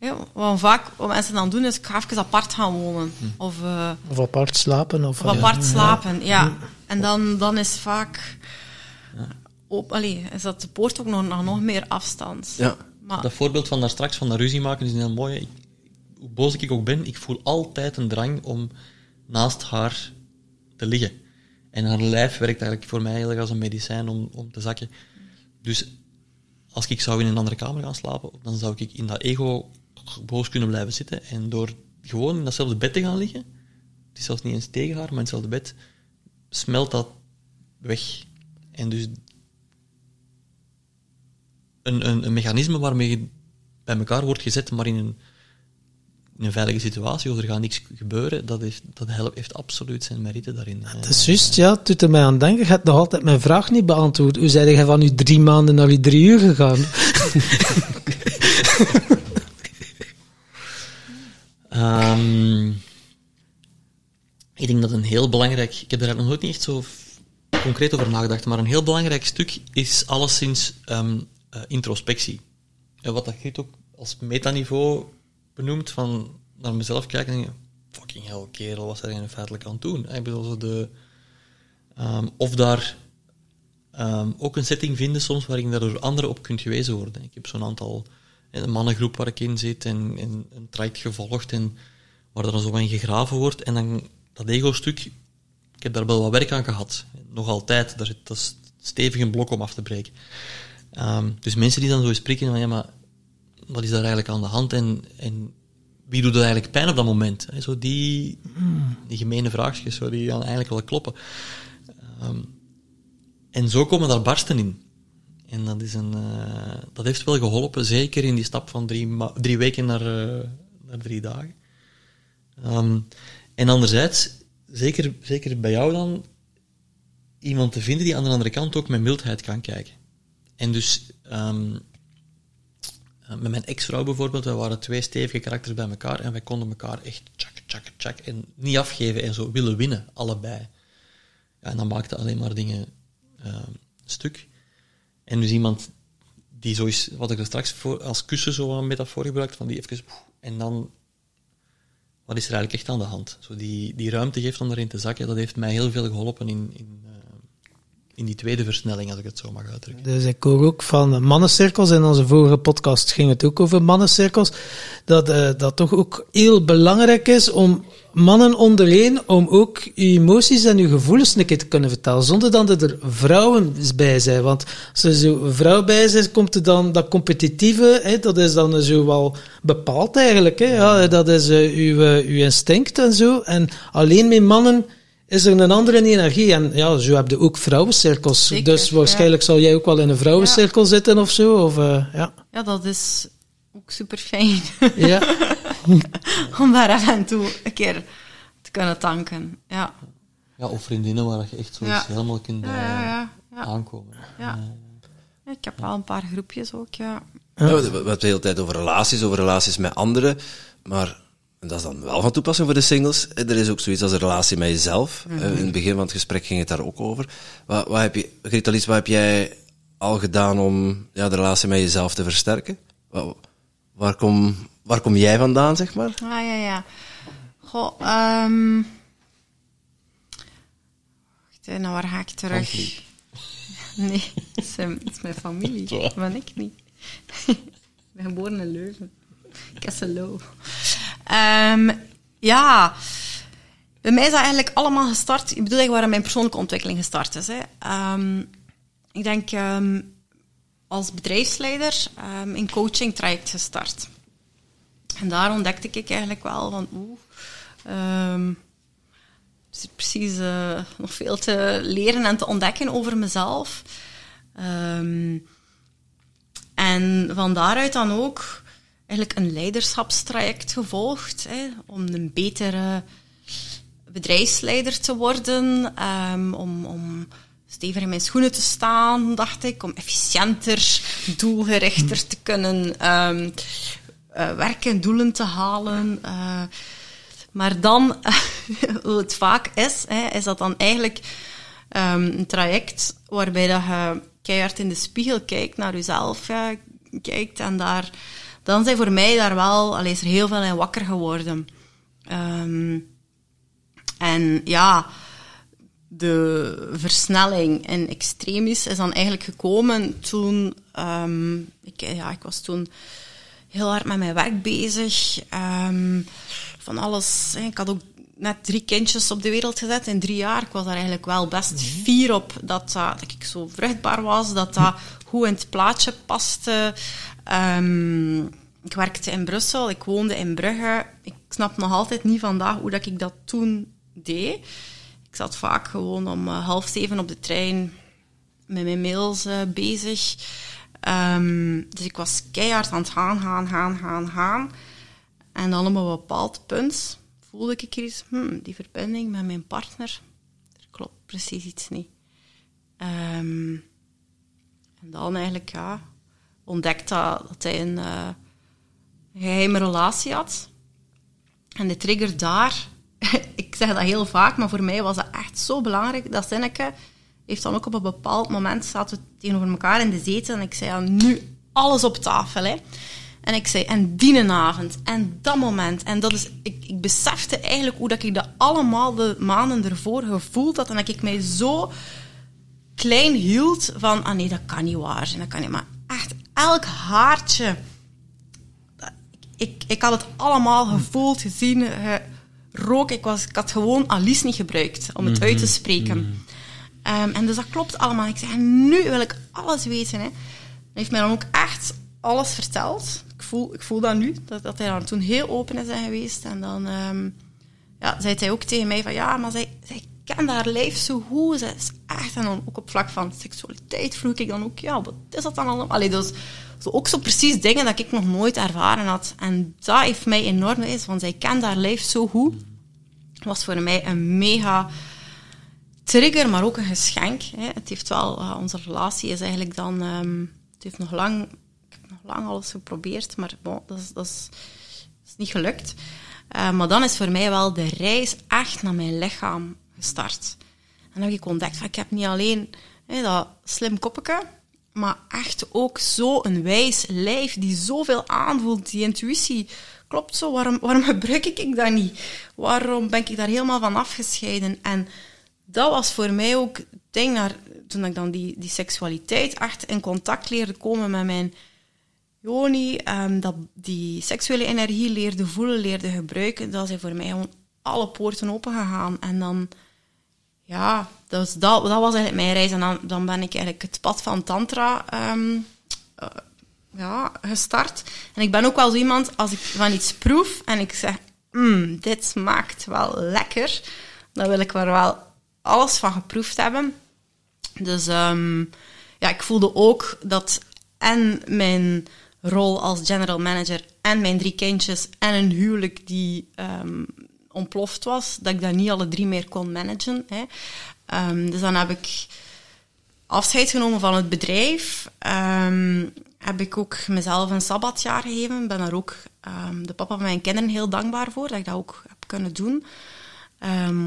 Speaker 2: Ja, wat vaak wat mensen dan doen, is ik ga even apart gaan wonen.
Speaker 1: Hm.
Speaker 2: Of, eh,
Speaker 3: Of apart slapen. Of,
Speaker 2: of apart slapen, ja. En dan, dan is vaak... Op, allee, is dat de poort ook nog, nog, meer afstand.
Speaker 4: Ja.
Speaker 2: Maar,
Speaker 1: Dat voorbeeld van daar straks, van dat ruzie maken, is heel mooi. Ik, hoe boos ik ook ben, ik voel altijd een drang om naast haar te liggen. En haar lijf werkt eigenlijk voor mij als een medicijn om, om te zakken. Dus als ik zou in een andere kamer gaan slapen, dan zou ik in dat ego boos kunnen blijven zitten. En door gewoon in datzelfde bed te gaan liggen, het is zelfs niet eens tegen haar, maar in hetzelfde bed, smelt dat weg. En dus een, een, een mechanisme waarmee je bij elkaar wordt gezet, maar in een, een veilige situatie, of er gaat niks gebeuren, dat heeft, dat helpt, heeft absoluut zijn merite daarin.
Speaker 3: Dat is juist, ja. Het doet er mij aan denken. Je hebt nog altijd mijn vraag niet beantwoord. Hoe zei je van nu drie maanden naar die drie uur gegaan?
Speaker 1: Ehm, ik denk dat een heel belangrijk... Ik heb daar nog nooit niet echt zo concreet over nagedacht, maar een heel belangrijk stuk is alleszins eh, introspectie. En wat dat Griet ook als metaniveau benoemt, van naar mezelf kijken en fucking hell, kerel, wat er feitelijk aan het doen? Ik bedoel, zo de... ehm, of daar ehm, ook een setting vinden soms waar je daar door anderen op kunt gewezen worden. Ik heb zo'n aantal, een mannengroep waar ik in zit en, en een traject gevolgd en waar er dan zo in gegraven wordt en dan dat ego-stuk, ik heb daar wel wat werk aan gehad. Nog altijd, daar dat is stevig een blok om af te breken. Ehm, dus mensen die dan zo spreken van, ja, maar wat is daar eigenlijk aan de hand en, en wie doet er eigenlijk pijn op dat moment? Zo die, die gemene vraagjes, zo, die dan eigenlijk wel kloppen. Ehm, en zo komen daar barsten in. En dat, is een, eh, dat heeft wel geholpen, zeker in die stap van drie, drie weken naar, eh, naar drie dagen. Ehm, en anderzijds, zeker, zeker bij jou dan, iemand te vinden die aan de andere kant ook met mildheid kan kijken. En dus ehm, eh, met mijn ex-vrouw bijvoorbeeld, wij waren twee stevige karakters bij elkaar en wij konden elkaar echt tjak, tjak, tjak en niet afgeven en zo willen winnen, allebei. Ja, en dat maakte alleen maar dingen ehm, stuk. En dus iemand die zo is, wat ik er straks voor, als kussen zo een metafoor gebruikt, van die even, en dan, wat is er eigenlijk echt aan de hand? Zo die, die ruimte geeft om erin te zakken, dat heeft mij heel veel geholpen in, in, in die tweede versnelling, als ik het zo mag uitdrukken.
Speaker 3: Dus ik hoor ook van mannencirkels, in onze vorige podcast ging het ook over mannencirkels, dat eh, dat toch ook heel belangrijk is om mannen ondereen, om ook je emoties en je gevoelens te kunnen vertellen, zonder dat er vrouwen bij zijn. Want als er zo een vrouw bij is, komt er dan dat competitieve, hè, dat is dan zo wel bepaald eigenlijk. Hè, ja, dat is eh, uw, eh, uw instinct en zo. En alleen met mannen is er een andere energie. En ja, zo heb je ook vrouwencirkels.
Speaker 2: Zeker,
Speaker 3: dus waarschijnlijk zal jij ook wel in een vrouwencirkel zitten of zo. Of, eh, ja.
Speaker 2: ja, dat is ook super fijn.
Speaker 3: Ja.
Speaker 2: om daar af en toe een keer te kunnen tanken. Ja,
Speaker 1: Ja, of vriendinnen waar je echt
Speaker 2: Ja.
Speaker 1: helemaal kunt
Speaker 2: ja,
Speaker 1: eh,
Speaker 2: ja. ja, ja.
Speaker 1: aankomen.
Speaker 2: Ja. Ik heb wel een paar groepjes ook, ja.
Speaker 4: We hebben het de hele tijd over relaties, over relaties met anderen. Maar en dat is dan wel van toepassing voor de singles. Er is ook zoiets als een relatie met jezelf. Eh, In het begin van het gesprek ging het daar ook over. Wat, wat heb je, Greta Lies, wat heb jij al gedaan om ja, de relatie met jezelf te versterken? Wa- waar, kom, waar kom jij vandaan, zeg maar?
Speaker 2: Ah, ja, ja. Goh, ehm Wacht, nou waar ga ik terug? Nee, het is, het is mijn familie. Dat ben ik niet. ik ben geboren in Leuven. Kesselo. Ehm ja, bij mij is dat eigenlijk allemaal gestart. Ik bedoel eigenlijk waar mijn persoonlijke ontwikkeling gestart is. Hè. Ehm, ik denk ehm, als bedrijfsleider ehm, in coaching traject gestart. En daar ontdekte ik eigenlijk wel van, oeh, er is precies eh, nog veel te leren en te ontdekken over mezelf. En van daaruit dan ook eigenlijk een leiderschapstraject gevolgd, hè, om een betere bedrijfsleider te worden, ehm, om, om steviger in mijn schoenen te staan, dacht ik, om efficiënter, doelgerichter te kunnen ehm, eh, werken, doelen te halen. eh. maar dan, hoe het vaak is, hè, is dat dan eigenlijk ehm, een traject waarbij dat je keihard in de spiegel kijkt, naar jezelf ja, kijkt en daar dan zijn voor mij daar wel, allee, is er heel veel in wakker geworden. Ehm, en ja, de versnelling in extremis is dan eigenlijk gekomen toen, ehm, ik, ja, ik was toen heel hard met mijn werk bezig. Ehm, van alles. Ik had ook net drie kindjes op de wereld gezet in drie jaar. Ik was daar eigenlijk wel best fier op dat, dat ik zo vruchtbaar was, dat dat goed in het plaatje paste. Ehm, ik werkte in Brussel, ik woonde in Brugge. Ik snap nog altijd niet vandaag hoe dat ik dat toen deed. Ik zat vaak gewoon om uh, half zeven op de trein met mijn mails uh, bezig. Um, dus ik was keihard aan het gaan, gaan, gaan, gaan, gaan. En dan op een bepaald punt voelde ik iets, hmm, die verbinding met mijn partner, er klopt precies iets niet. Um, en dan eigenlijk, ja, ontdekt dat, hij een uh, geheime relatie had. En de trigger daar, ik zeg dat heel vaak, maar voor mij was dat echt zo belangrijk. Dat zinnetje heeft dan ook op een bepaald moment, zaten we tegenover elkaar in de zetel en ik zei, nu alles op tafel, hè. En ik zei, en die avond, en dat moment. En dat is, ik, ik besefte eigenlijk hoe dat ik dat allemaal de maanden ervoor gevoeld had. En dat ik mij zo klein hield van, ah nee, dat kan niet waar zijn, dat kan niet. Maar echt, elk haartje, ik, ik had het allemaal gevoeld, gezien, rook. Ik, was, ik had gewoon Alice niet gebruikt om het uit te mhm. spreken. um, en dus dat klopt allemaal. Ik zei, nu wil ik alles weten. Hè. Hij heeft mij dan ook echt alles verteld. Ik voel, ik voel dat nu, dat, dat hij dan toen heel open is geweest. En dan um, ja, zei hij ook tegen mij van, ja, maar zij, zij kent haar lijf zo goed. Ze is echt, en dan ook op vlak van seksualiteit vroeg ik dan ook, ja, wat is dat dan allemaal? Allee, dus zo, ook zo precies dingen dat ik nog nooit ervaren had. En dat heeft mij enorm geweest, want zij kent haar lijf zo goed. was voor mij een mega trigger, maar ook een geschenk. Hè. Het heeft wel, onze relatie is eigenlijk dan, um, het heeft nog lang, ik heb nog lang alles geprobeerd, maar dat, is, dat, is, is niet gelukt. Uh, maar dan is voor mij wel de reis echt naar mijn lichaam gestart. En dan heb ik ontdekt van, ik heb niet alleen dat slim koppetje, maar echt ook zo een wijs lijf die zoveel aanvoelt, die intuïtie. Klopt zo, waarom, waarom gebruik ik dat niet? Waarom ben ik daar helemaal van afgescheiden? En dat was voor mij ook het naar, toen ik dan die, die seksualiteit echt in contact leerde komen met mijn Joni, um, dat die seksuele energie leerde voelen, leerde gebruiken, dat zijn voor mij gewoon alle poorten open gegaan. En dan ja, dus dat, dat was eigenlijk mijn reis. En dan, ben ik eigenlijk het pad van Tantra um, uh, ja, gestart. En ik ben ook wel zo iemand, als ik van iets proef en ik zeg, mm, dit smaakt wel lekker, dan wil ik er wel alles van geproefd hebben. Dus um, ja, ik voelde ook dat en mijn rol als general manager en mijn drie kindjes en een huwelijk die um, ontploft was, dat ik dat niet alle drie meer kon managen. Hè. Um, dus dan heb ik afscheid genomen van het bedrijf. Um, heb ik ook mezelf een sabbatjaar gegeven. Ben daar ook um, de papa van mijn kinderen heel dankbaar voor, dat ik dat ook heb kunnen doen.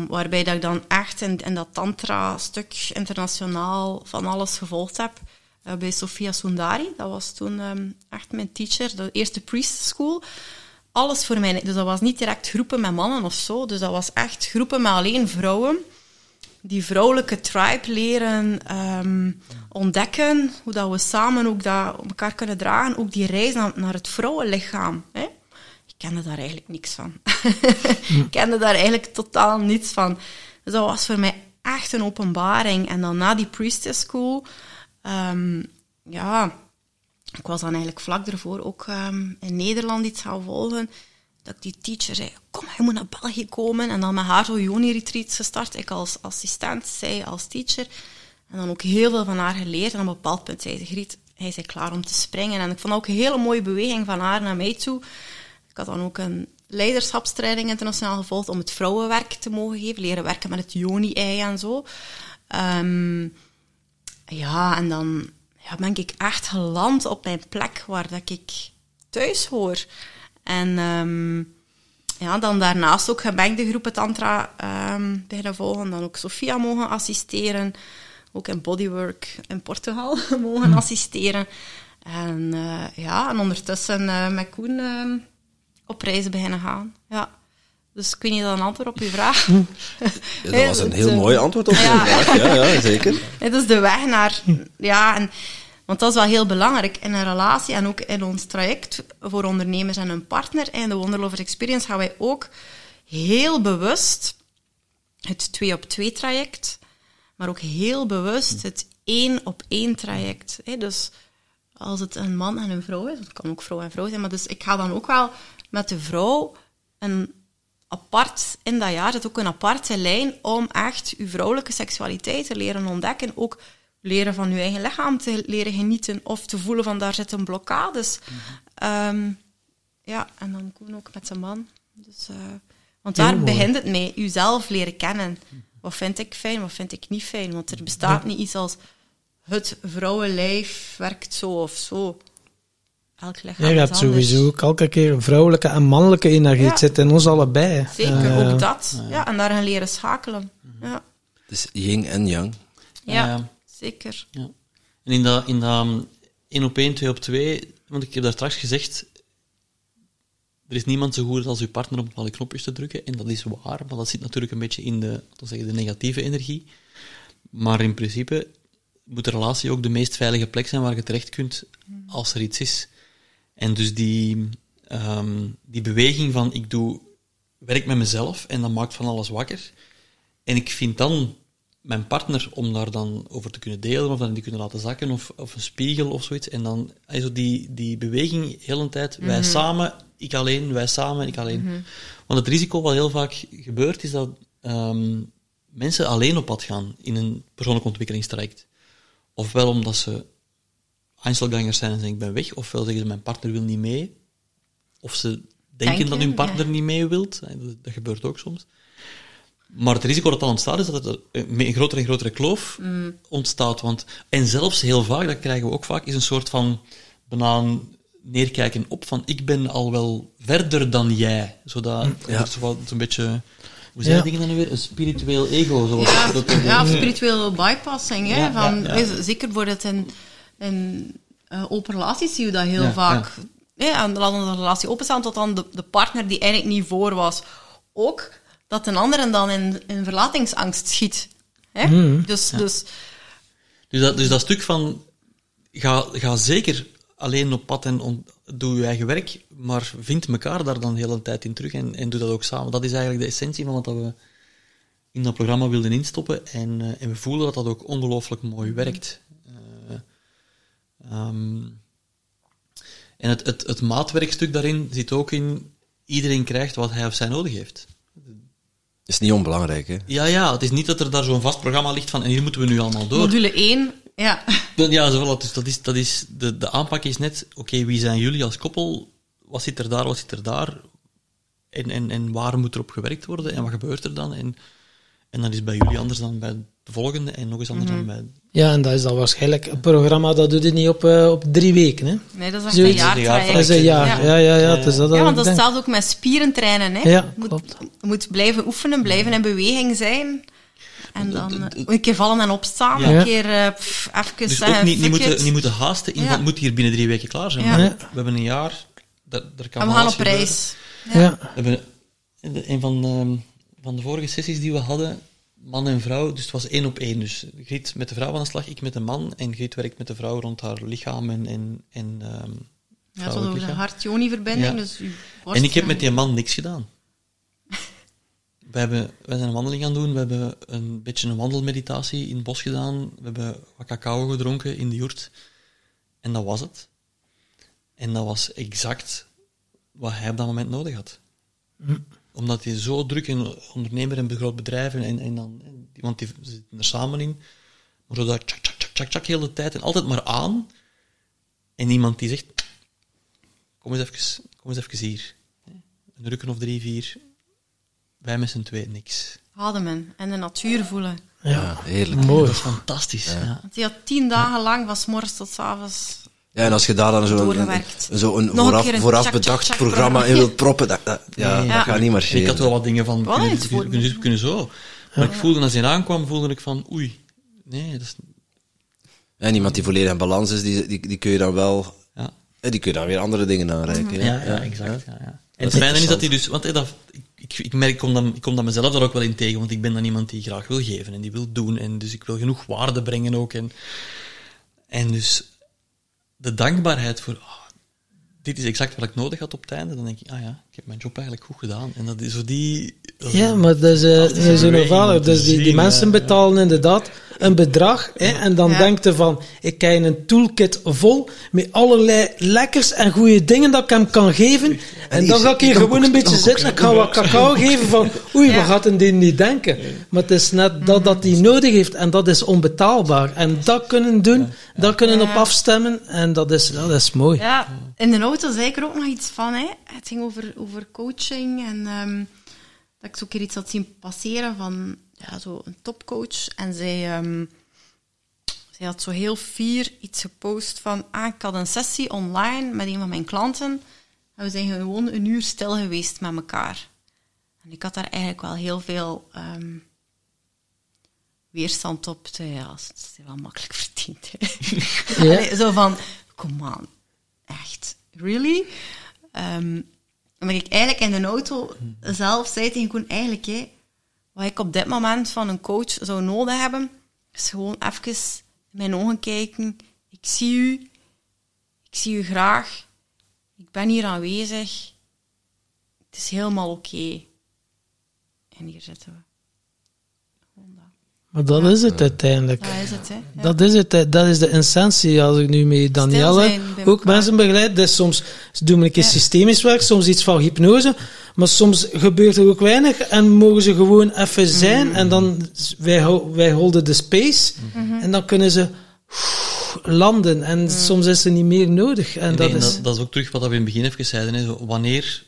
Speaker 2: waarbij dat ik dan echt in, dat tantra-stuk internationaal van alles gevolgd heb. Uh, bij Sofia Sundari, dat was toen echt mijn teacher, de eerste priest school alles voor mij. Dus dat was niet direct groepen met mannen of zo. Dus dat was echt groepen met alleen vrouwen. Die vrouwelijke tribe leren um, ontdekken. Hoe dat we samen ook dat elkaar kunnen dragen. Ook die reis naar, het vrouwenlichaam. Hè? Ik kende daar eigenlijk niks van. ik kende daar eigenlijk totaal niets van. Dus dat was voor mij echt een openbaring. En dan na die priestess school... Um, ja, ik was dan eigenlijk vlak ervoor ook um, in Nederland iets gaan volgen. Dat ik die teacher zei, kom, je moet naar België komen. En dan met haar zo Joni-retreats gestart. Ik als assistent, zij als teacher. En dan ook heel veel van haar geleerd. En op een bepaald punt zei ze, Griet, hij is klaar om te springen. En ik vond ook een hele mooie beweging van haar naar mij toe. Ik had dan ook een leiderschapstraining internationaal gevolgd om het vrouwenwerk te mogen geven. Leren werken met het Joni-ei en zo. Um, ja, en dan ja, ben ik echt geland op mijn plek waar dat ik thuis hoor. En um, ja, dan daarnaast ook gemengde groepen tantra um, beginnen volgen. Dan ook Sofia mogen assisteren. Ook in bodywork in Portugal mogen hm. assisteren. En eh, ja, en ondertussen eh, met Koen eh, op reizen beginnen gaan. Ja. Dus ik weet niet dat een antwoord op uw vraag.
Speaker 4: Ja, dat was een heel mooi antwoord op je
Speaker 2: ja.
Speaker 4: vraag. Ja, ja, zeker.
Speaker 2: Het is de weg naar... Ja, en, want dat is wel heel belangrijk in een relatie en ook in ons traject voor ondernemers en hun partner. En de Wonderlovers Experience gaan wij ook heel bewust het twee-op-twee traject, maar ook heel bewust het één-op-één traject. Hè. Dus als het een man en een vrouw is, het kan ook vrouw en vrouw zijn, maar dus ik ga dan ook wel met de vrouw een apart, in dat jaar zit ook een aparte lijn om echt uw vrouwelijke seksualiteit te leren ontdekken. Ook leren van uw eigen lichaam te leren genieten of te voelen van daar zitten blokkades. Ehm, ja, en dan Koen ook met zijn man. Dus, eh, want daar begint het mee, uzelf leren kennen. Wat vind ik fijn, wat vind ik niet fijn? Want er bestaat niet iets als het vrouwenlijf werkt zo of zo. Elk lichaam
Speaker 3: Ja, je
Speaker 2: is
Speaker 3: hebt sowieso ook elke keer een vrouwelijke en mannelijke energie.
Speaker 2: Ja.
Speaker 3: Het zit in ons allebei.
Speaker 2: Zeker,
Speaker 3: Eh,
Speaker 2: ook dat. Ja, en daar gaan leren schakelen. Ja,
Speaker 4: Dus yin en yang.
Speaker 2: ja, zeker.
Speaker 1: Ja. En in dat, in dat um, 1 op 1, 2 op 2, want ik heb daar straks gezegd, er is niemand zo goed als uw partner om bepaalde knopjes te drukken. En dat is waar, maar dat zit natuurlijk een beetje in de, zeggen, de negatieve energie. Maar in principe moet de relatie ook de meest veilige plek zijn waar je terecht kunt als er iets is. En dus die, ehm, die beweging van ik doe werk met mezelf en dat maakt van alles wakker. En ik vind dan mijn partner om daar dan over te kunnen delen of dan die kunnen laten zakken of, of een spiegel of zoiets. En dan also die, die beweging de hele tijd, wij samen, ik alleen, wij samen, ik alleen. Want het risico wat heel vaak gebeurt is dat ehm, mensen alleen op pad gaan in een persoonlijk ontwikkelingstraject. Ofwel omdat ze Einzelgangers zijn en zeggen ik ben weg, ofwel zeggen ze mijn partner wil niet mee. Of ze denken,
Speaker 2: Denken,
Speaker 1: dat hun partner
Speaker 2: ja.
Speaker 1: niet mee wilt. Dat, dat gebeurt ook soms. Maar het risico dat dan ontstaat, is dat er een een grotere en grotere kloof ontstaat. Want, en zelfs heel vaak, dat krijgen we ook vaak, is een soort van bijna neerkijken op van ik ben al wel verder dan jij. Zodat
Speaker 4: Ja.
Speaker 1: dat is wat een beetje... Hoe zijn
Speaker 3: Ja.
Speaker 1: die dingen dan weer? Een spiritueel ego. Zoals
Speaker 2: Ja,
Speaker 1: dat,
Speaker 2: ja, of spirituele bypassing. Hè,
Speaker 1: Ja,
Speaker 2: van,
Speaker 1: ja, ja.
Speaker 2: eh, Zeker bijvoorbeeld in, in eh, open relaties zie je dat heel
Speaker 1: Ja,
Speaker 2: vaak. Ja. en laat een relatie openstaan tot dan de, de partner die eigenlijk niet voor was. Ook dat een ander dan in, in verlatingsangst schiet. Hè? Dus, dus
Speaker 1: Dus dat, dus dat stuk van, ga, ga zeker alleen op pad en on- doe je eigen werk, maar vind elkaar daar dan de hele tijd in terug en, en doe dat ook samen. Dat is eigenlijk de essentie van wat dat we in dat programma wilden instoppen en, eh, en we voelen dat dat ook ongelooflijk mooi werkt. Eh, ehm, en het, het, het maatwerkstuk daarin zit ook in, iedereen krijgt wat hij of zij nodig heeft.
Speaker 4: is niet onbelangrijk, hè.
Speaker 1: Ja, ja, het is niet dat er daar zo'n vast programma ligt van en hier moeten we nu allemaal door.
Speaker 2: module 1, ja.
Speaker 1: Ja, zo, voilà, dus dat is, dat is, de, de aanpak is net, oké, wie zijn jullie als koppel? Wat zit er daar, wat zit er daar? En, en, en waar moet er op gewerkt worden? En wat gebeurt er dan? En, en dat is bij jullie anders dan bij de volgende en nog eens anders dan bij...
Speaker 3: Ja, en dat is dan waarschijnlijk een programma dat doe je niet op, eh, op drie weken. Hè?
Speaker 2: Nee, dat is echt
Speaker 3: Zoiets.
Speaker 2: een
Speaker 1: is
Speaker 2: jaartraject.
Speaker 3: Dat is een jaar.
Speaker 2: Ja.
Speaker 3: Ja, ja, ja. het is dat
Speaker 2: Ja, want dat
Speaker 3: denk.
Speaker 2: staat ook met spieren trainen. Hè.
Speaker 3: Ja,
Speaker 2: je moet,
Speaker 3: klopt.
Speaker 2: je moet blijven oefenen, blijven in beweging zijn. En dan eh, een keer vallen en opstaan,
Speaker 1: Ja.
Speaker 2: een keer eh, pff, even
Speaker 1: Dus
Speaker 2: zeggen,
Speaker 1: ook niet, niet, moeten, niet moeten haasten
Speaker 2: Ja.
Speaker 1: het moet hier binnen drie weken klaar zijn.
Speaker 2: Ja.
Speaker 1: Maar
Speaker 3: Ja.
Speaker 1: We hebben een jaar, daar, daar kan
Speaker 2: En we gaan op
Speaker 1: gebeuren.
Speaker 2: reis.
Speaker 3: Ja.
Speaker 1: We hebben een van de, van de vorige sessies die we hadden, man en vrouw, dus het was één op één. Dus Griet met de vrouw aan de slag, ik met de man. En Griet werkt met de vrouw rond haar lichaam en, en, en ehm,
Speaker 2: Ja, over de
Speaker 1: lichaam.
Speaker 2: hart-joni-verbinding.
Speaker 1: Ja.
Speaker 2: Dus
Speaker 1: En ik heb met die man niks gedaan. We, hebben, wij zijn een wandeling gaan doen, we hebben een beetje een wandelmeditatie in het bos gedaan, we hebben wat cacao gedronken in de joert. En dat was het. En dat was exact wat hij op dat moment nodig had. Omdat hij zo druk in ondernemer en groot bedrijf en, en, dan, en want die zitten er samen in, maar zo dat tjak, tjak, tjak, tjak, tjak, heel de tijd en altijd maar aan. En iemand die zegt, kom eens even, kom eens even hier. Een rukken of drie, vier. Wij met z'n twee niks.
Speaker 2: Ademen en de natuur voelen.
Speaker 4: Ja, heerlijk.
Speaker 3: Mooi.
Speaker 1: Dat is fantastisch. Ja.
Speaker 2: Want die had tien dagen lang, van 's morgens tot 's avonds.
Speaker 4: Ja, en als je daar dan zo'n een, zo een vooraf,
Speaker 2: een
Speaker 4: vooraf bedacht programma in wilt proppen, dat, dat, ja,
Speaker 1: Nee,
Speaker 4: dat
Speaker 2: ja.
Speaker 4: gaat niet marcheren.
Speaker 1: Ik had wel wat dingen van, kunnen, kunnen, kunnen, zo. Maar ik voelde, als hij aankwam, voelde ik van, oei, nee, dat is...
Speaker 4: En iemand die volledig in balans is, die, die, die kun je dan wel...
Speaker 1: Ja.
Speaker 4: eh, Die kun je dan weer andere dingen aanreiken.
Speaker 1: Ja, ja, exact. Ja, ja. En het fijne is dat hij dus... Want eh, dat, ik, ik merk, ik kom, dan, ik kom dan mezelf daar ook wel in tegen, want ik ben dan iemand die graag wil geven en die wil doen. En dus ik wil genoeg waarde brengen ook. En, en dus de dankbaarheid voor... ah, dit is exact wat ik nodig had op het einde. Dan denk ik, ah ja, ik heb mijn job eigenlijk goed gedaan. En dat is zo die...
Speaker 3: Ja, maar dat is, eh,
Speaker 1: dat is een
Speaker 3: vader. Dus die, die mensen
Speaker 1: ja,
Speaker 3: betalen inderdaad een bedrag. Hè, en dan
Speaker 2: Ja.
Speaker 3: denkt je van, ik krijg een toolkit vol met allerlei lekkers en goede dingen dat ik hem kan geven. En, dan ga ik hier gewoon een beetje zitten en ik ga wat cacao geven van, oei,
Speaker 2: Ja.
Speaker 3: wat gaat een die niet denken? Maar het is net dat dat hij nodig heeft en dat is onbetaalbaar. En dat kunnen doen, dat kunnen op afstemmen en dat is, dat is mooi.
Speaker 2: Ja, in de auto zei ik er ook nog iets van. Hè. Het ging over, over coaching en ehm, dat ik zo een keer iets had zien passeren van ja, zo een topcoach. En zij, ehm, zij had zo heel fier iets gepost van ah, ik had een sessie online met een van mijn klanten en we zijn gewoon een uur stil geweest met elkaar. En ik had daar eigenlijk wel heel veel ehm, weerstand op. Te, ja, het is wel makkelijk verdiend.
Speaker 3: Ja.
Speaker 2: Allee, zo van, come on, echt, really? En dat ik eigenlijk in de auto zelf zei tegen Koen, eigenlijk, hè, wat ik op dit moment van een coach zou nodig hebben, is gewoon even in mijn ogen kijken. Ik zie u, ik zie u graag, ik ben hier aanwezig, het is helemaal oké. En hier zitten we. Dat.
Speaker 3: Maar dat is het uiteindelijk.
Speaker 2: Dat is het, hè. Ja.
Speaker 3: Dat is het, hè. dat is de essentie. Als ik nu met Danielle ook
Speaker 2: elkaar.
Speaker 3: mensen begeleid, dus soms doen we een keer
Speaker 2: Ja.
Speaker 3: systemisch werk, soms iets van hypnose, maar soms gebeurt er ook weinig en mogen ze gewoon even zijn
Speaker 2: Mhm.
Speaker 3: en dan, wij, wij holden de space
Speaker 2: Mhm.
Speaker 3: en dan kunnen ze landen en soms is er niet meer nodig. En
Speaker 1: Nee,
Speaker 3: dat is...
Speaker 1: dat, dat is ook terug wat we in het begin even zeiden. Hè. Zo, wanneer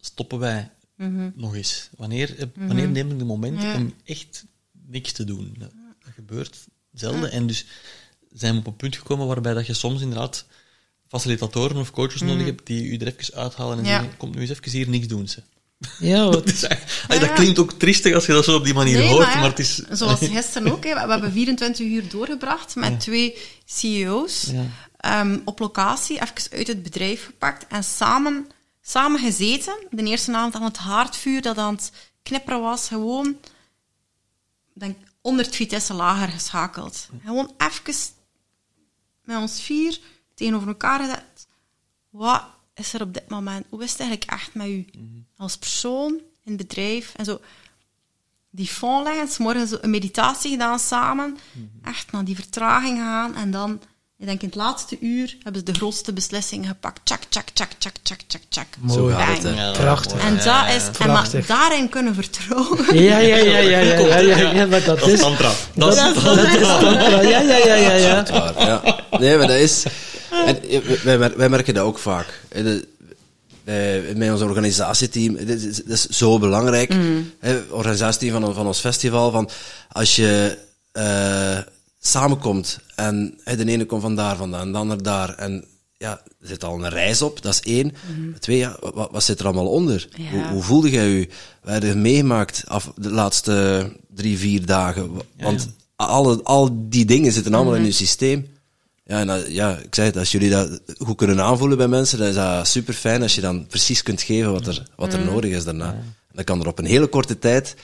Speaker 1: stoppen wij
Speaker 2: Mhm.
Speaker 1: nog eens? Wanneer, eh, wanneer nemen we de momenten
Speaker 2: Ja.
Speaker 1: om echt niks te doen? Dat, dat gebeurt zelden. En dus zijn we op een punt gekomen waarbij dat je soms inderdaad facilitatoren of coaches nodig hebt die u er even uithalen en zeggen, kom nu eens even hier niks doen. Ze.
Speaker 3: Ja, wat-
Speaker 1: Dat, is dat klinkt ook triestig als je dat zo op die manier
Speaker 2: Nee,
Speaker 1: hoort,
Speaker 2: maar,
Speaker 1: het is...
Speaker 2: Zoals gisteren ook. Hè. We hebben 24 uur doorgebracht met twee CEO's
Speaker 1: Ja.
Speaker 2: ehm, op locatie, even uit het bedrijf gepakt en samen, samen gezeten. De eerste avond aan het haardvuur dat aan het knipperen was, gewoon denk 100 vitesse lager geschakeld. Gewoon even met ons vier tegenover elkaar gezet. Wat is er op dit moment? Hoe is het eigenlijk echt met u? Als persoon, in het bedrijf en zo. Die fond leggen, 's morgens een meditatie gedaan samen. Echt naar die vertraging gaan. En dan, ik denk in het laatste uur hebben ze de grootste beslissing gepakt. Tjak, tjak, tjak, tjak, tjak, tjak, tjak.
Speaker 4: Zo gaat
Speaker 3: Prachtig.
Speaker 2: En, dat is, en maar daarin kunnen vertrouwen.
Speaker 3: Ja, ja, ja, ja, ja, ja, ja, dat
Speaker 1: is... tantra. Dat, is
Speaker 3: tantra. Ja, ja, ja, ja, ja.
Speaker 4: Nee, maar dat is... Wij, merken dat ook vaak. Met ons organisatieteam, dat is zo belangrijk. Het organisatieteam van, van ons festival, van als je samenkomt en de ene komt van daar vandaan, en de ander daar, en ja, er zit al een reis op, dat is één. Twee, ja, wat, wat zit er allemaal onder?
Speaker 2: Ja.
Speaker 4: Hoe, hoe voelde jij je? We hebben meegemaakt af de laatste drie, vier dagen. Want Alle, al die dingen zitten allemaal in je systeem. Ja, en dat- ja, ik zei het, als jullie dat goed kunnen aanvoelen bij mensen, dan is dat super fijn als je dan precies kunt geven wat er, wat er nodig is daarna. Dan kan er op een hele korte tijd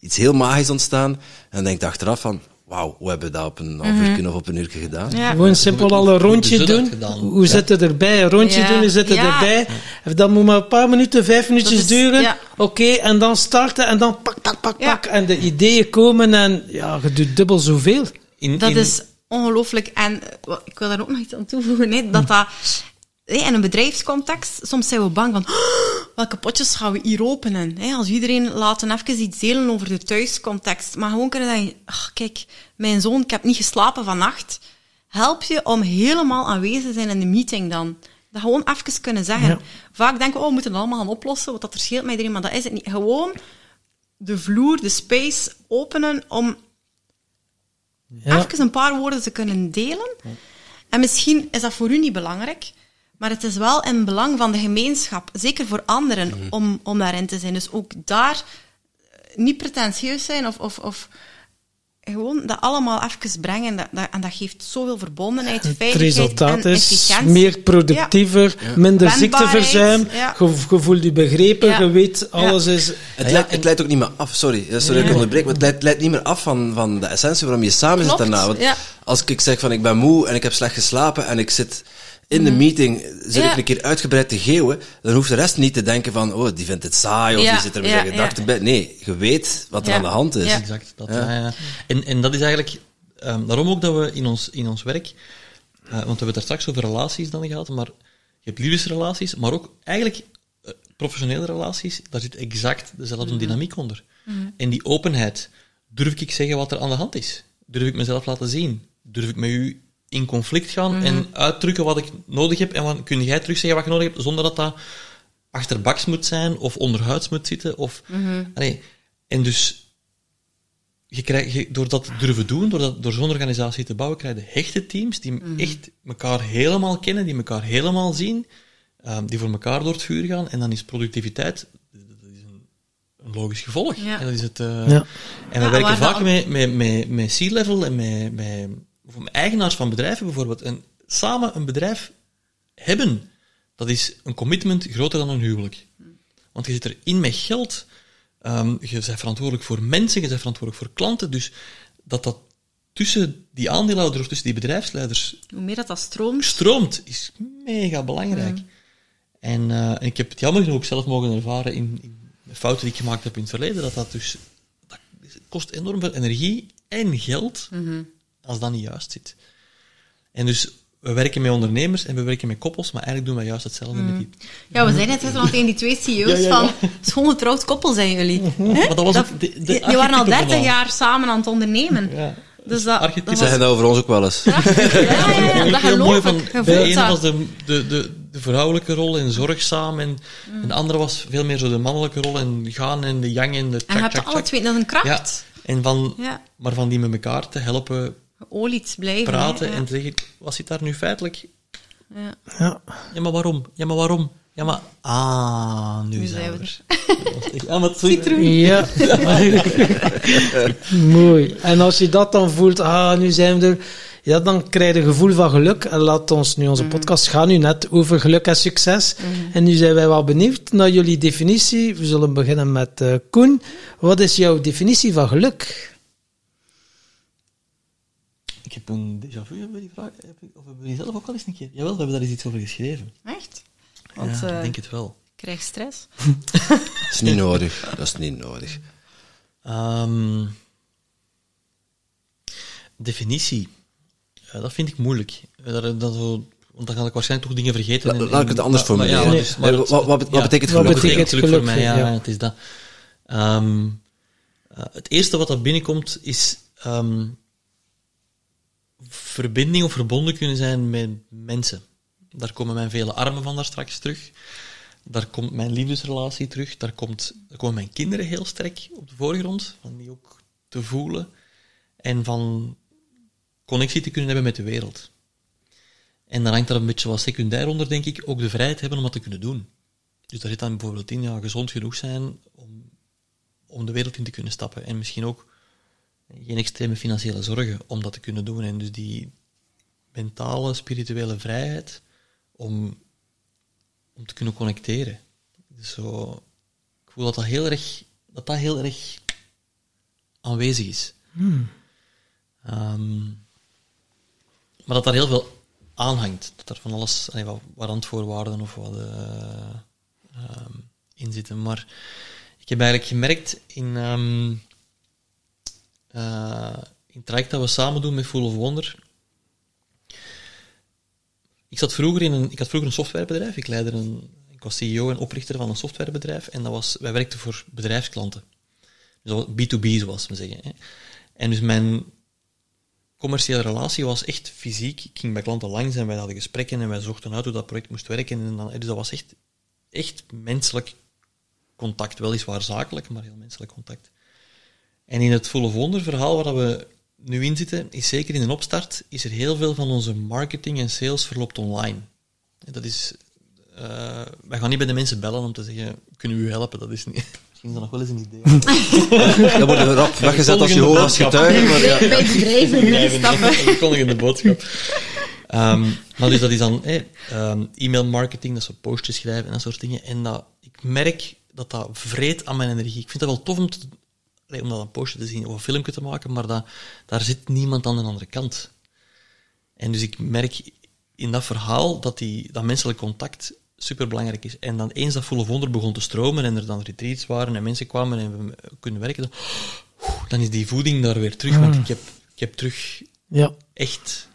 Speaker 4: iets heel magisch ontstaan. En dan denk je achteraf van, wauw, hoe hebben we dat op een half uur of op een uur gedaan?
Speaker 2: Ja.
Speaker 3: Gewoon simpel al een rondje doen.
Speaker 1: dat?
Speaker 3: Hoe zit het erbij? Een rondje
Speaker 2: Ja.
Speaker 3: doen, hoe zit het
Speaker 2: Ja.
Speaker 3: erbij? En Dat moet maar een paar minuten, vijf minuutjes
Speaker 2: is-
Speaker 3: duren.
Speaker 2: ja.
Speaker 3: Oké, en dan starten en dan pak, pak, pak,
Speaker 2: Ja.
Speaker 3: pak. En de ideeën komen en ja, je doet dubbel zoveel.
Speaker 1: In,
Speaker 2: Dat
Speaker 1: in-
Speaker 2: is ongelooflijk. En eh, ik wil daar ook nog iets aan toevoegen. Hè, dat dat, hè, in een bedrijfscontext, soms zijn we bang van "Oh, welke potjes gaan we hier openen. Als iedereen laten even iets delen over de thuiscontext. Maar gewoon kunnen zeggen, kijk, mijn zoon, ik heb niet geslapen vannacht. Help je om helemaal aanwezig te zijn in de meeting dan. Dat gewoon even kunnen zeggen.
Speaker 3: Ja.
Speaker 2: Vaak denken we, oh, we moeten het allemaal gaan oplossen, want dat er scheelt met iedereen. Maar dat is het niet. Gewoon de vloer, de space openen om
Speaker 3: Ja.
Speaker 2: even een paar woorden te kunnen delen. En misschien is dat voor u niet belangrijk, maar het is wel in belang van de gemeenschap, zeker voor anderen, om, om daarin te zijn. Dus ook daar eh, niet pretentieus zijn of, of, of gewoon dat allemaal even brengen. Dat, dat, en dat geeft zoveel verbondenheid,
Speaker 3: Het
Speaker 2: veiligheid
Speaker 3: resultaat
Speaker 2: en
Speaker 3: is
Speaker 2: efficiëntie.
Speaker 3: meer productiever, minder ziekteverzuim,
Speaker 2: ja.
Speaker 3: je, je voelt je begrepen,
Speaker 2: Ja.
Speaker 3: je weet, alles is...
Speaker 4: Het,
Speaker 1: Ja,
Speaker 4: leidt,
Speaker 1: en-
Speaker 4: het leidt ook niet meer af, sorry, sorry dat ik onderbreek, maar het leidt, leidt niet meer af van, van de essentie waarom je samen
Speaker 2: Klopt,
Speaker 4: zit daarna. Want
Speaker 2: ja.
Speaker 4: als ik zeg van ik ben moe en ik heb slecht geslapen en ik zit in de meeting, zit
Speaker 2: Mhm. Ja.
Speaker 4: ik een keer uitgebreid te geeuwen, dan hoeft de rest niet te denken van, oh, die vindt het saai of
Speaker 2: Ja,
Speaker 4: die zit er met
Speaker 2: ja,
Speaker 4: zijn gedachten
Speaker 2: ja.
Speaker 4: bij. Nee, je weet wat er
Speaker 2: Ja.
Speaker 4: aan de hand is.
Speaker 2: Ja.
Speaker 1: Exact. Dat,
Speaker 4: Ja.
Speaker 1: ja. ja. En, en dat is eigenlijk... ehm, daarom ook dat we in ons, in ons werk... eh, want we hebben het daar straks over relaties dan gehad, maar je hebt liefdesrelaties, maar ook eigenlijk eh, professionele relaties, daar zit exact dezelfde dynamiek onder. En die openheid. Durf ik zeggen wat er aan de hand is? Durf ik mezelf laten zien? Durf ik met u in conflict gaan en uitdrukken wat ik nodig heb? En wat, kun jij terugzeggen wat je nodig hebt, zonder dat dat achterbaks moet zijn of onderhuids moet zitten? Of, Allee, en dus je krijgt, je, door dat te durven doen, door, dat, door zo'n organisatie te bouwen, krijg je hechte teams die echt elkaar helemaal kennen, die elkaar helemaal zien, ehm, die voor elkaar door het vuur gaan. En dan is productiviteit dat is een, een logisch gevolg.
Speaker 2: Ja.
Speaker 1: En, dat is het, eh,
Speaker 3: Ja.
Speaker 1: en we
Speaker 2: Ja,
Speaker 1: werken vaak met, met, met, met C-level en met, met eigenaars van bedrijven bijvoorbeeld. En samen een bedrijf hebben, dat is een commitment groter dan een huwelijk. Want je zit erin met geld. Ehm, je bent verantwoordelijk voor mensen, je bent verantwoordelijk voor klanten. Dus dat dat tussen die aandeelhouders of tussen die bedrijfsleiders
Speaker 2: Hoe meer dat dat stroomt,
Speaker 1: stroomt, is mega belangrijk. En, eh, en ik heb het jammer genoeg ook zelf mogen ervaren in, in de fouten die ik gemaakt heb in het verleden, dat dat dus dat kost enorm veel energie en geld als dat niet juist zit. En dus we werken met ondernemers en we werken met koppels, maar eigenlijk doen wij juist hetzelfde met die.
Speaker 2: Ja, we zijn net al tegen die twee CEO's
Speaker 1: Ja, ja, ja.
Speaker 2: van schoongetrouwd koppel zijn jullie. Hè?
Speaker 1: Maar dat was
Speaker 2: Dat-
Speaker 1: de, de
Speaker 2: die, die waren al
Speaker 1: archetype
Speaker 2: 30
Speaker 1: van-
Speaker 2: jaar samen aan het ondernemen.
Speaker 1: Ja.
Speaker 2: Dus dat, dat was
Speaker 4: Zeggen dat over ons ook wel eens.
Speaker 2: Ja, dat
Speaker 1: heel mooi
Speaker 2: geloof
Speaker 1: van,
Speaker 2: ik. Je
Speaker 1: de ene was de, de, de, de vrouwelijke rol en zorgzaam, en, en de andere was veel meer zo de mannelijke rol en gaan en de yang en de
Speaker 2: En je
Speaker 1: tjak,
Speaker 2: hebt
Speaker 1: tjak,
Speaker 2: alle
Speaker 1: tjak.
Speaker 2: twee, dat is een
Speaker 1: Ja,
Speaker 2: kracht.
Speaker 1: en van,
Speaker 2: Ja.
Speaker 1: maar van die met elkaar te helpen
Speaker 2: Geolied blijven.
Speaker 1: praten
Speaker 2: hè, ja.
Speaker 1: en zeggen, wat zit daar nu feitelijk?
Speaker 2: Ja.
Speaker 3: Ja.
Speaker 1: Ja, maar waarom? Ja, maar waarom? Ja, maar... Ah, nu,
Speaker 2: Nu
Speaker 1: zijn we er. Was Ja, maar het-
Speaker 2: Citroen.
Speaker 3: Ja. Mooi. En als je dat dan voelt, ah, nu zijn we er, ja, dan krijg je een gevoel van geluk. En laat ons nu, onze podcast gaat nu net over geluk en succes. En nu zijn wij wel benieuwd naar jullie definitie. We zullen beginnen met eh, Koen. Wat is jouw definitie van geluk?
Speaker 1: Ik heb een déjà vu, hebben we die vraag? Heb ik- Of hebben we die zelf ook al eens een keer? Jawel, we hebben daar eens iets over geschreven.
Speaker 2: Echt? Want
Speaker 1: ja,
Speaker 2: eh,
Speaker 1: ik denk het wel.
Speaker 2: ik krijg stress.
Speaker 4: Dat is niet nodig. Dat is niet nodig.
Speaker 1: Ehm, definitie. Ja, dat vind ik moeilijk. Dat, dat zo, want dan ga ik waarschijnlijk toch dingen vergeten.
Speaker 4: La-
Speaker 1: en-
Speaker 4: laat ik het anders
Speaker 1: maar
Speaker 4: formuleren.
Speaker 1: Ja, dus-
Speaker 4: Nee, wat- wat wat betekent
Speaker 3: Wat
Speaker 4: geluk?
Speaker 1: Dat
Speaker 3: betekent
Speaker 1: geluk voor mij, ja,
Speaker 3: ja.
Speaker 1: het is dat. Ehm, eh, het eerste wat dat binnenkomt is ehm, verbinding of verbonden kunnen zijn met mensen. Daar komen mijn vele armen van daar straks terug. Daar komt mijn liefdesrelatie terug. Daar, komt, daar komen mijn kinderen heel sterk op de voorgrond, van die ook te voelen. En van connectie te kunnen hebben met de wereld. En dan hangt daar een beetje wat secundair onder, denk ik, ook de vrijheid hebben om dat te kunnen doen. Dus daar zit dan bijvoorbeeld in, ja, gezond genoeg zijn om, om de wereld in te kunnen stappen. En misschien ook geen extreme financiële zorgen om dat te kunnen doen. En dus die mentale, spirituele vrijheid om, om te kunnen connecteren. Dus zo, ik voel dat dat heel erg, dat dat heel erg aanwezig is. Ehm, maar dat daar heel veel aan hangt. Dat er van alles, allee, wat, wat randvoorwaarden of wat ehm, in zitten. Maar ik heb eigenlijk gemerkt in, ehm eh, in het traject dat we samen doen met Full of Wonder. Ik, zat vroeger in een, ik had vroeger een softwarebedrijf. Ik, leidde een, ik was CEO en oprichter van een softwarebedrijf. En dat was, wij werkten voor bedrijfsklanten. Dus dat was B2B, zoals we zeggen. Hè. En dus mijn commerciële relatie was echt fysiek. Ik ging bij klanten langs en wij hadden gesprekken en wij zochten uit hoe dat project moest werken. En dan, dus dat was echt, echt menselijk contact. Weliswaar zakelijk, maar heel menselijk contact. En in het volle wonder verhaal waar we nu in zitten, is zeker in een opstart, is er heel veel van onze marketing en sales verloopt online. En Dat is, eh, wij gaan niet bij de mensen bellen om te zeggen, kunnen we u helpen? Dat is niet, Misschien is dat nog wel eens een idee.
Speaker 4: Dat wordt er rap weggezet als je hoort als getuige, maar ja.
Speaker 2: Bij het bedrijven binnenstappen.
Speaker 1: Een kondigende boodschap. Ehm, maar dus dat is dan eh, ehm, e-mail marketing, dat zo postjes schrijven en dat soort dingen. En dat, ik merk dat dat vreet aan mijn energie. Ik vind dat wel tof om, te, om dat een postje te zien of een filmpje te maken, maar dat, daar zit niemand aan de andere kant. En dus ik merk in dat verhaal dat die, dat menselijk contact superbelangrijk is. En dan eens dat of Wonder begon te stromen en er dan retreats waren en mensen kwamen en we kunnen werken, dan, dan is die voeding daar weer terug. Want ik heb, ik heb terug
Speaker 3: Ja.
Speaker 1: echt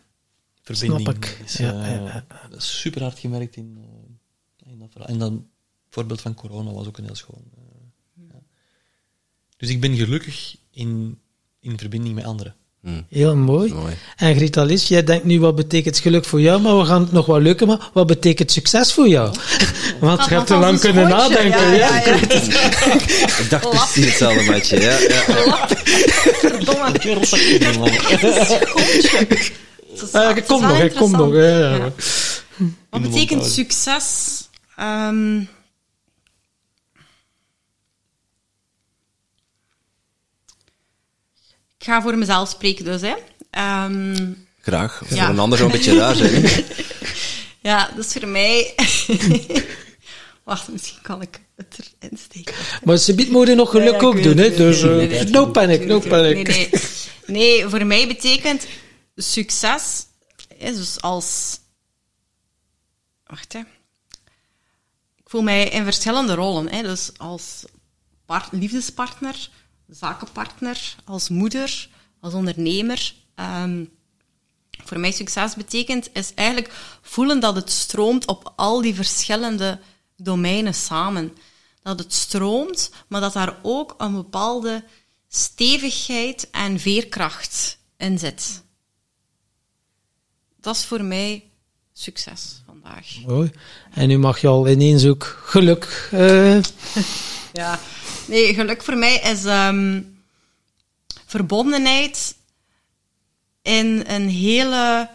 Speaker 1: verbinding.
Speaker 3: Snap ik.
Speaker 1: Is,
Speaker 3: Ja,
Speaker 1: eh,
Speaker 3: ja, ja.
Speaker 1: super hard gemerkt in, eh, in dat verhaal. En dan, het voorbeeld van corona was ook een heel schoon. Dus ik ben gelukkig in, in verbinding met anderen.
Speaker 3: Heel mooi.
Speaker 4: Mooi.
Speaker 3: En Greta Lis, jij denkt nu wat betekent geluk voor jou, maar we gaan het nog wat leuker maken. Wat betekent succes voor jou? Want je hebt te lang kunnen nadenken.
Speaker 2: ja,
Speaker 3: Ja,
Speaker 2: ja, ja.
Speaker 4: Ik dacht precies hetzelfde met je. Ja, ja.
Speaker 2: Verdomme. Is
Speaker 3: kom
Speaker 2: wel
Speaker 3: nog, hè, kom nog.
Speaker 2: Wat betekent succes? Ehm, ga voor mezelf spreken dus. Hè. Ehm,
Speaker 4: Graag. Voor
Speaker 2: Ja.
Speaker 4: een ander zou een beetje raar zijn. hè.
Speaker 2: ja, dat is voor mij... Wacht, misschien kan ik het erin steken.
Speaker 3: Maar ze biedt moet je nog geluk
Speaker 2: Ja, ja, ik
Speaker 3: ook doen, hè? Dus
Speaker 2: nee,
Speaker 3: eh,
Speaker 2: nee,
Speaker 3: no panic, no panic.
Speaker 2: Nee, nee. nee, voor mij betekent succes, hè, dus als... Wacht, hè. Ik voel mij in verschillende rollen. Hè, dus als part- liefdespartner, zakenpartner, als moeder, als ondernemer. Ehm, voor mij succes betekent, is eigenlijk voelen dat het stroomt op al die verschillende domeinen samen. Dat het stroomt, maar dat daar ook een bepaalde stevigheid en veerkracht in zit. Dat is voor mij succes vandaag.
Speaker 3: Mooi. En nu mag je al ineens ook geluk. eh,
Speaker 2: Ja, nee, geluk voor mij is ehm, verbondenheid in een hele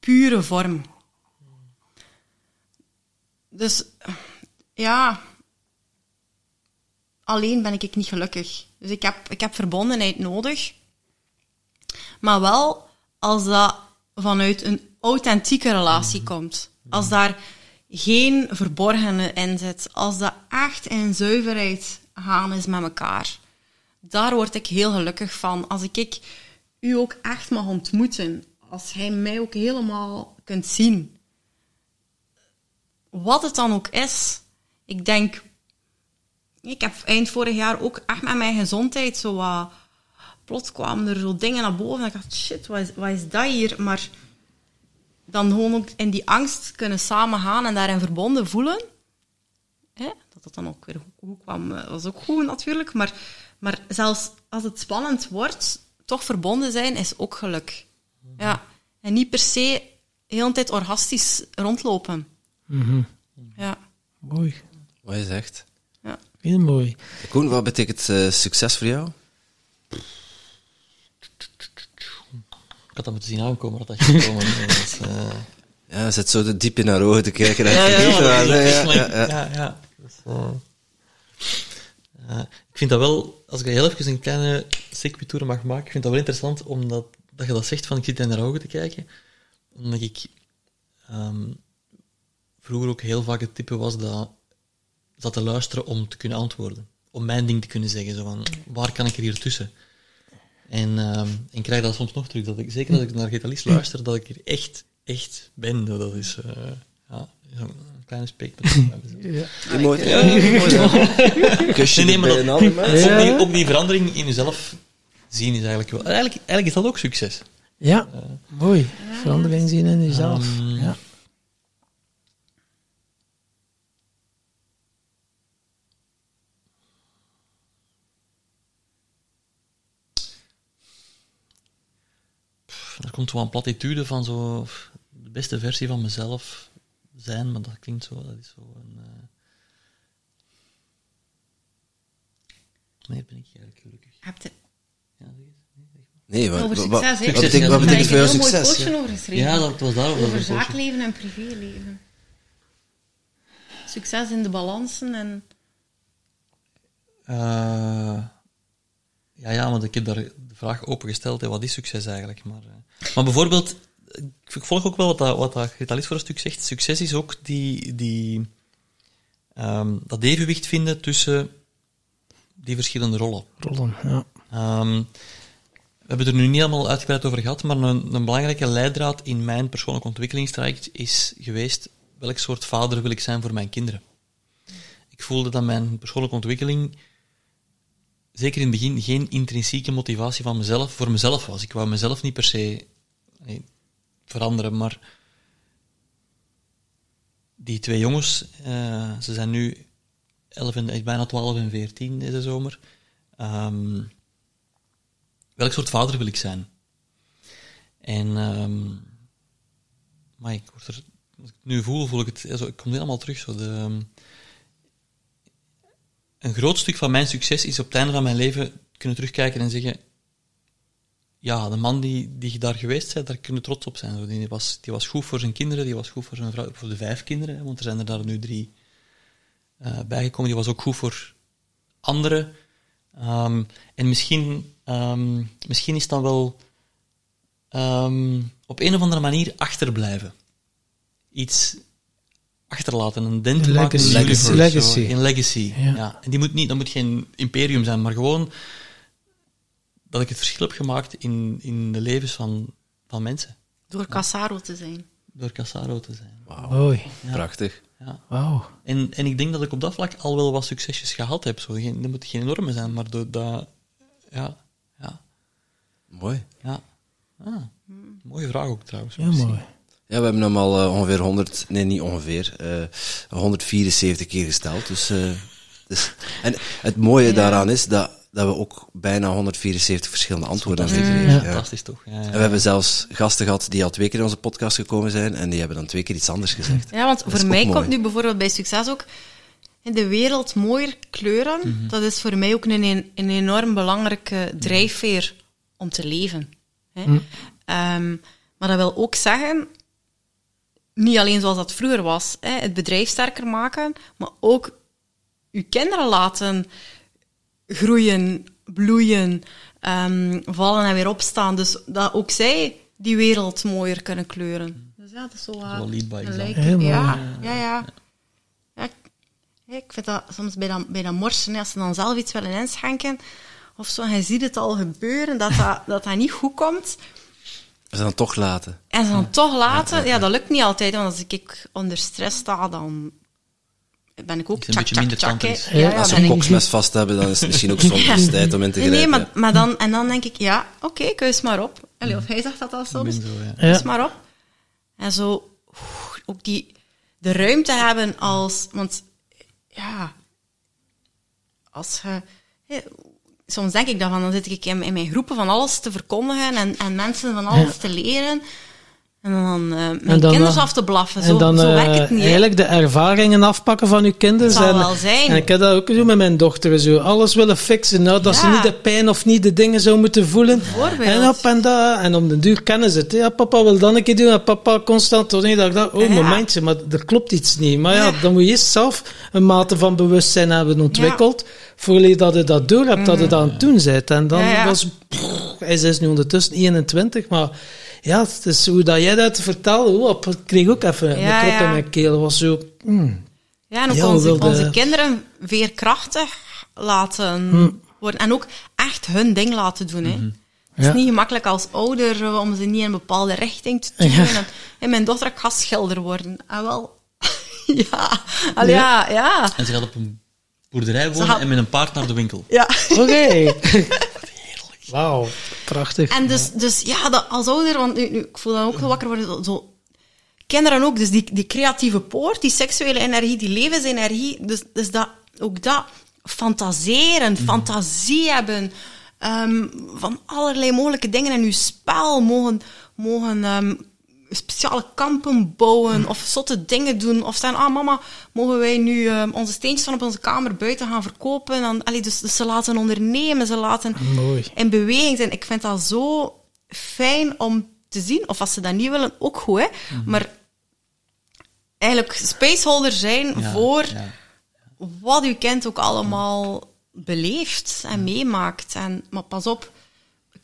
Speaker 2: pure vorm. Dus ja, alleen ben ik niet gelukkig. Dus ik heb, ik heb verbondenheid nodig, maar wel als dat vanuit een authentieke relatie komt. Als daar geen verborgene in zit. Als dat echt in zuiverheid gaan is met elkaar. Daar word ik heel gelukkig van. Als ik, ik u ook echt mag ontmoeten. Als hij mij ook helemaal kunt zien. Wat het dan ook is. Ik denk... Ik heb eind vorig jaar ook echt met mijn gezondheid zo wat... Plots kwamen er zo dingen naar boven. En ik dacht, shit, wat is, wat is dat hier? Maar dan gewoon ook in die angst kunnen samengaan en daarin verbonden voelen. Hè? Dat dan ook weer goed kwam, eh, was ook goed natuurlijk. Maar, maar zelfs als het spannend wordt, toch verbonden zijn is ook geluk. Ja. En niet per se de hele tijd orgastisch rondlopen. Ja.
Speaker 3: mooi.
Speaker 4: Wat je zegt.
Speaker 2: ja.
Speaker 3: Heel mooi.
Speaker 4: Koen, wat betekent eh, succes voor jou?
Speaker 1: Ik had dat moeten zien aankomen, dat dat ging komen. Dat is, eh,
Speaker 4: Ja, zit zo diep in haar ogen te kijken.
Speaker 1: ja. ja, eh, ik vind dat wel, als ik heel even een kleine circuitour mag maken, ik vind dat wel interessant omdat dat je dat zegt van ik zit in haar ogen te kijken. Omdat ik ehm, vroeger ook heel vaak het type was dat zat te luisteren om te kunnen antwoorden. Om mijn ding te kunnen zeggen. Zo van, waar kan ik er hier tussen? En, ehm, en krijg dat soms nog terug. Dat ik, zeker als ik naar Getalist luister, dat ik er echt, echt ben. Dat is eh, ja, zo'n kleine.
Speaker 4: Ja, mooi. Ja, ja. Kusje
Speaker 1: Nee, nee, maar
Speaker 4: bij
Speaker 1: dat-
Speaker 4: een ander mens.
Speaker 1: ook, die, ook die verandering in jezelf zien is eigenlijk wel... Eigenlijk, eigenlijk is dat ook succes.
Speaker 3: Ja, mooi. Verandering zien in jezelf.
Speaker 1: Ehm,
Speaker 3: ja.
Speaker 1: Er komt wel een platitude van zo de beste versie van mezelf zijn, maar dat klinkt zo, dat is zo een... eh Wanneer ben ik eigenlijk gelukkig?
Speaker 2: Heb je
Speaker 1: Ja, zeg eens. Nee.
Speaker 4: Nee, wat,
Speaker 2: over
Speaker 4: wat,
Speaker 2: succes, hè?
Speaker 4: wat betekent, wat betekent voor jou
Speaker 2: Daar heb ik een heel
Speaker 4: succes?
Speaker 2: mooi
Speaker 4: ja?
Speaker 2: postje over geschreven.
Speaker 1: Ja, dat was daarover. dat
Speaker 2: Over zaakleven en privéleven. Succes in de balansen en...
Speaker 1: Eh, ja, ja, want ik heb daar de vraag opengesteld, hè, wat is succes eigenlijk? Maar, eh, maar bijvoorbeeld, ik volg ook wel wat dat, wat dat voor een stuk zegt. Succes is ook die, die, ehm, dat evenwicht vinden tussen die verschillende rollen.
Speaker 3: Rollen, ja.
Speaker 1: Ehm, we hebben er nu niet allemaal uitgebreid over gehad, maar een, een belangrijke leidraad in mijn persoonlijke ontwikkelingstraject is geweest welk soort vader wil ik zijn voor mijn kinderen. Ik voelde dat mijn persoonlijke ontwikkeling zeker in het begin geen intrinsieke motivatie van mezelf, voor mezelf was. Ik wou mezelf niet per se nee, veranderen, maar die twee jongens, uh, ze zijn nu 11 en, bijna 12 en 14 deze zomer. Um, welk soort vader wil ik zijn? En, um, maar ik word er, als ik nu voel, voel ik het, zo, ik kom helemaal terug. Zo de, um, een groot stuk van mijn succes is op het einde van mijn leven kunnen terugkijken en zeggen: Ja, de man die, die daar geweest bent, daar kunnen trots op zijn. Die was, die was goed voor zijn kinderen, die was goed voor zijn vrouw, voor de vijf kinderen, want er zijn er daar nu drie uh, bijgekomen. Die was ook goed voor anderen. Um, en misschien, um, misschien is dan wel um, op een of andere manier achterblijven. Iets achterlaten, een dent maken in
Speaker 3: legacy. legacy.
Speaker 1: Zo, een legacy. Ja. ja. En die moet niet, dat moet geen imperium zijn, maar gewoon dat ik het verschil heb gemaakt in, in de levens van, van mensen.
Speaker 2: Door Cassaro te zijn.
Speaker 1: Door Cassaro te zijn.
Speaker 3: Wauw.
Speaker 4: Ja. Prachtig.
Speaker 1: Ja.
Speaker 3: Wauw.
Speaker 1: En, en ik denk dat ik op dat vlak al wel wat succesjes gehad heb. Zo. Geen, dat moet geen enorme zijn, maar door dat... Ja. ja.
Speaker 4: Mooi.
Speaker 1: Ja. Ah, mooie vraag ook trouwens.
Speaker 3: Ja, mooi.
Speaker 4: Ja, we hebben hem al uh, ongeveer 100, nee niet ongeveer, uh, 174 keer gesteld. Dus, uh, dus, en het mooie ja. daaraan is dat, dat we ook bijna 174 verschillende antwoorden hebben gekregen.
Speaker 1: Ja. Fantastisch toch? Ja,
Speaker 4: en we hebben zelfs gasten gehad die al twee keer in onze podcast gekomen zijn en die hebben dan twee keer iets anders gezegd.
Speaker 2: Ja, want voor mij komt nu bijvoorbeeld bij succes ook in de wereld mooier kleuren. Mm -hmm. Dat is voor mij ook een, een enorm belangrijke drijfveer om te leven. Hè? Mm. Um, maar dat wil ook zeggen niet alleen zoals dat vroeger was, hè, het bedrijf sterker maken, maar ook uw kinderen laten groeien, bloeien, um, vallen en weer opstaan. Dus dat ook zij die wereld mooier kunnen kleuren. Dus ja, dat is zo
Speaker 1: wel lead by
Speaker 2: gelijk. Ja, ja, ja. ja. ja ik vind dat soms bij dat, bij dat morsen, als ze dan zelf iets willen inschenken, of zo, en je ziet het al gebeuren, dat dat, dat, dat niet goed komt,
Speaker 4: en ze dan toch laten.
Speaker 2: En ze dan toch laten, ja, dat lukt niet altijd. Want als ik onder stress sta, dan ben ik ook
Speaker 1: tjak, tjak, tjak,
Speaker 4: ja, ja, Als ze een koksmes vast hebben, dan is het misschien ook soms tijd om in te grijpen.
Speaker 2: Nee, maar, maar dan, en dan denk ik, ja, oké, okay, keus maar op. Allee, of hij zegt dat al soms. Zo, keus maar op. En zo, ook die, de ruimte hebben als, want ja, als je, soms denk ik dat van, dan zit ik in, in mijn groepen van alles te verkondigen en, en mensen van alles ja. te leren. En dan uh, mijn dan, kinderen af te blaffen. Zo,
Speaker 3: en dan
Speaker 2: zo werkt het niet.
Speaker 3: Eigenlijk de ervaringen afpakken van uw kinderen.
Speaker 2: Dat zal
Speaker 3: en,
Speaker 2: wel zijn.
Speaker 3: En ik heb dat ook zo met mijn dochter. Zo. Alles willen fixen. Nou, dat
Speaker 2: Ja.
Speaker 3: ze niet de pijn of niet de dingen zou moeten voelen. En op en dat. En om de duur kennen ze het. Ja, papa wil dat een keer doen. En papa constant. Tot dat ik dacht, oh,
Speaker 2: Ja.
Speaker 3: momentje. Maar er klopt iets niet. Maar ja,
Speaker 2: Ja.
Speaker 3: dan moet je eerst zelf een mate van bewustzijn hebben ontwikkeld. Voordat je dat je dat door hebt, dat je dat aan het doen bent. En dan was... pff, hij is nu ondertussen 21, maar... Ja, het is hoe dat jij dat vertelde, oh, ik kreeg ook even een
Speaker 2: Ja,
Speaker 3: krop
Speaker 2: ja.
Speaker 3: in mijn keel. was zo... mm.
Speaker 2: Ja, en ook
Speaker 3: Ja,
Speaker 2: onze, onze kinderen veerkrachtig laten
Speaker 3: Hm.
Speaker 2: worden. En ook echt hun ding laten doen. Hè. Het is niet gemakkelijk als ouder eh, om ze niet in een bepaalde richting te duwen.
Speaker 3: Ja.
Speaker 2: En, en mijn dochter gaat schilder worden. Ah, wel. ja. Allee, ja. ja,
Speaker 1: En ze gaat op een boerderij wonen
Speaker 2: gaat-
Speaker 1: en met een paard naar de winkel.
Speaker 2: ja.
Speaker 3: Oké. Wauw, prachtig.
Speaker 2: En dus, dus ja, dat, als ouder, want nu, nu, ik voel dan ook wel wakker worden, zo-. Kinderen ook, dus die, die creatieve poort, die seksuele energie, die levensenergie, dus, dus dat, ook dat fantaseren, fantasie hebben, ehm, van allerlei mogelijke dingen in uw spel mogen, mogen ehm, speciale kampen bouwen of zotte dingen doen. Of zijn, ah mama, mogen wij nu ehm, onze steentjes van op onze kamer buiten gaan verkopen? En, allee, dus, dus ze laten ondernemen, ze laten
Speaker 3: Mooi.
Speaker 2: in beweging zijn. Ik vind dat zo fijn om te zien. Of als ze dat niet willen, ook goed. Hè? Maar eigenlijk spaceholder zijn
Speaker 1: Ja,
Speaker 2: voor
Speaker 1: ja.
Speaker 2: wat u kent ook allemaal beleeft en meemaakt. En, maar pas op,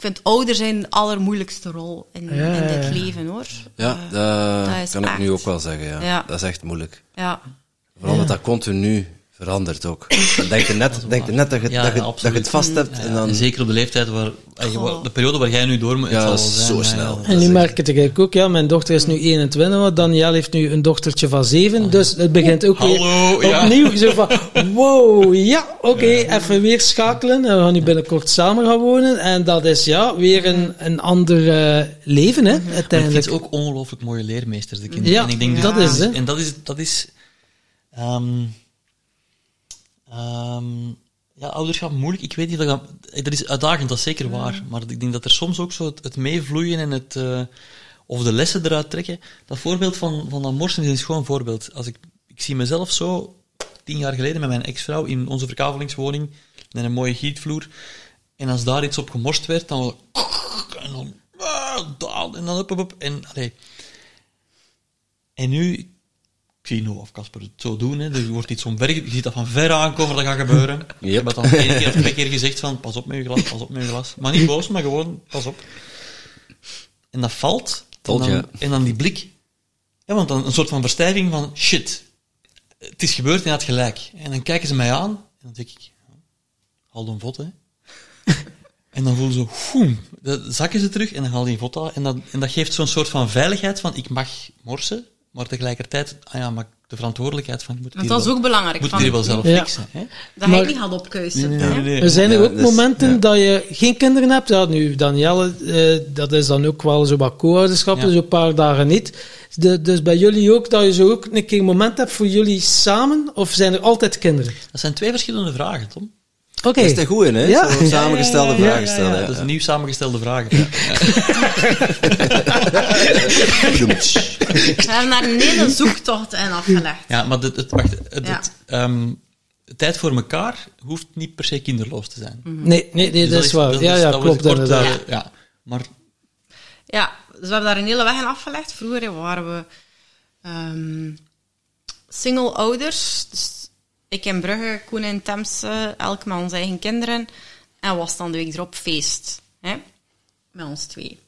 Speaker 2: ik vind ouder zijn de allermoeilijkste rol in,
Speaker 3: Ja,
Speaker 2: in dit leven, hoor.
Speaker 4: Ja,
Speaker 2: Eh,
Speaker 4: dat, kan ik nu ook wel zeggen. Ja.
Speaker 2: Ja.
Speaker 4: Dat is echt moeilijk.
Speaker 2: ja.
Speaker 4: Vooral omdat dat continu verandert ook. Dan denk je net, denk je net dat, je,
Speaker 1: Ja,
Speaker 4: dat, je,
Speaker 1: ja,
Speaker 4: dat je het vast hebt.
Speaker 1: Ja,
Speaker 4: en dan,
Speaker 1: en zeker op de leeftijd waar,
Speaker 2: Goh.
Speaker 1: de periode waar jij nu door moet, het
Speaker 4: Ja, is zo snel.
Speaker 3: En
Speaker 1: is
Speaker 3: nu merk ik het eigenlijk ook, ja, mijn dochter is nu 21, maar Danielle heeft nu een dochtertje van 7, dus het begint ook
Speaker 1: Hallo,
Speaker 3: weer
Speaker 1: ja.
Speaker 3: opnieuw. Zo van, wow, ja, oké, even weer schakelen. En we gaan nu binnenkort samen gaan wonen. En dat is ja, weer een, een ander eh, leven, hè, uiteindelijk.
Speaker 1: vind ze ook ongelooflijk mooie leermeesters, de kinderen.
Speaker 3: Ja,
Speaker 1: en ik denk
Speaker 3: dat is, hè.
Speaker 1: En dat is... Dat is ehm, ehm, ja, ouderschap moeilijk. Ik weet niet, of dat, dat is uitdagend, dat is zeker waar. Maar ik denk dat er soms ook zo het, het meevloeien en het... eh, of de lessen eruit trekken. Dat voorbeeld van, van dat morsen is gewoon een voorbeeld. Als ik, ik zie mezelf zo, tien jaar geleden, met mijn ex-vrouw in onze verkavelingswoning, met een mooie gietvloer. En als daar iets op gemorst werd, dan... was het En dan... ah, daal, En dan. En, allee. en nu... Of Casper het zo doen. Hè. Er wordt iets omver... Je ziet dat van ver aankomen, dat gaat gebeuren. Ik heb het al één keer of twee keer gezegd van... Pas op met je glas, pas op met je glas. Maar niet boos, maar gewoon... Pas op. En dat valt. En dan, en dan die blik. Ja, want dan een soort van verstijving van... Shit. Het is gebeurd en hij had gelijk. En dan kijken ze mij aan. En dan denk ik... Haal een vod, hè. En dan voelen ze, dan zakken ze terug en dan haal je een foto. En dat, en dat geeft zo'n soort van veiligheid van, ik mag morsen, maar tegelijkertijd, ah ja, maar de verantwoordelijkheid van, moet
Speaker 2: Want dat is
Speaker 1: wel,
Speaker 2: ook belangrijk.
Speaker 1: moet
Speaker 2: van,
Speaker 1: hier wel zelf
Speaker 3: Ja.
Speaker 1: fixen. Hè?
Speaker 2: Dat
Speaker 3: Maar-
Speaker 2: hij niet had opkuisen.
Speaker 1: Nee,
Speaker 2: hè.
Speaker 1: nee, nee.
Speaker 3: Er zijn er ook
Speaker 4: dus-
Speaker 3: momenten
Speaker 4: ja.
Speaker 3: dat je geen kinderen hebt. Ja, nu, Danielle, eh, dat is dan ook wel zo wat co-ouderschap,
Speaker 1: Ja.
Speaker 3: dus een paar dagen niet. De, dus bij jullie ook, dat je zo ook een keer een moment hebt voor jullie samen, of zijn er altijd kinderen?
Speaker 1: Dat zijn twee verschillende vragen, Tom.
Speaker 3: Oké.
Speaker 4: Dat is de goeie, hè?
Speaker 3: Ja.
Speaker 4: Zo samengestelde
Speaker 3: Ja, ja, ja,
Speaker 4: vragen stellen.
Speaker 1: Dat is een nieuw samengestelde vragen.
Speaker 2: We hebben daar een hele zoektocht in afgelegd.
Speaker 1: Ja, maar het, het, wacht, het,
Speaker 2: Ja.
Speaker 1: het, ehm, tijd voor elkaar hoeft niet per se kinderloos te zijn.
Speaker 3: Nee, nee, nee
Speaker 1: Dus
Speaker 3: dat is waar.
Speaker 1: dat
Speaker 3: ja, ja,
Speaker 1: dat
Speaker 3: klopt
Speaker 1: kort,
Speaker 3: inderdaad.
Speaker 1: ja. Maar
Speaker 2: Ja, dus we hebben daar een hele weg in afgelegd. Vroeger waren we ehm, single ouders. Dus ik in Brugge, Koen in Temse, elk met onze eigen kinderen. En was dan de week erop feest. Hè? Met ons twee.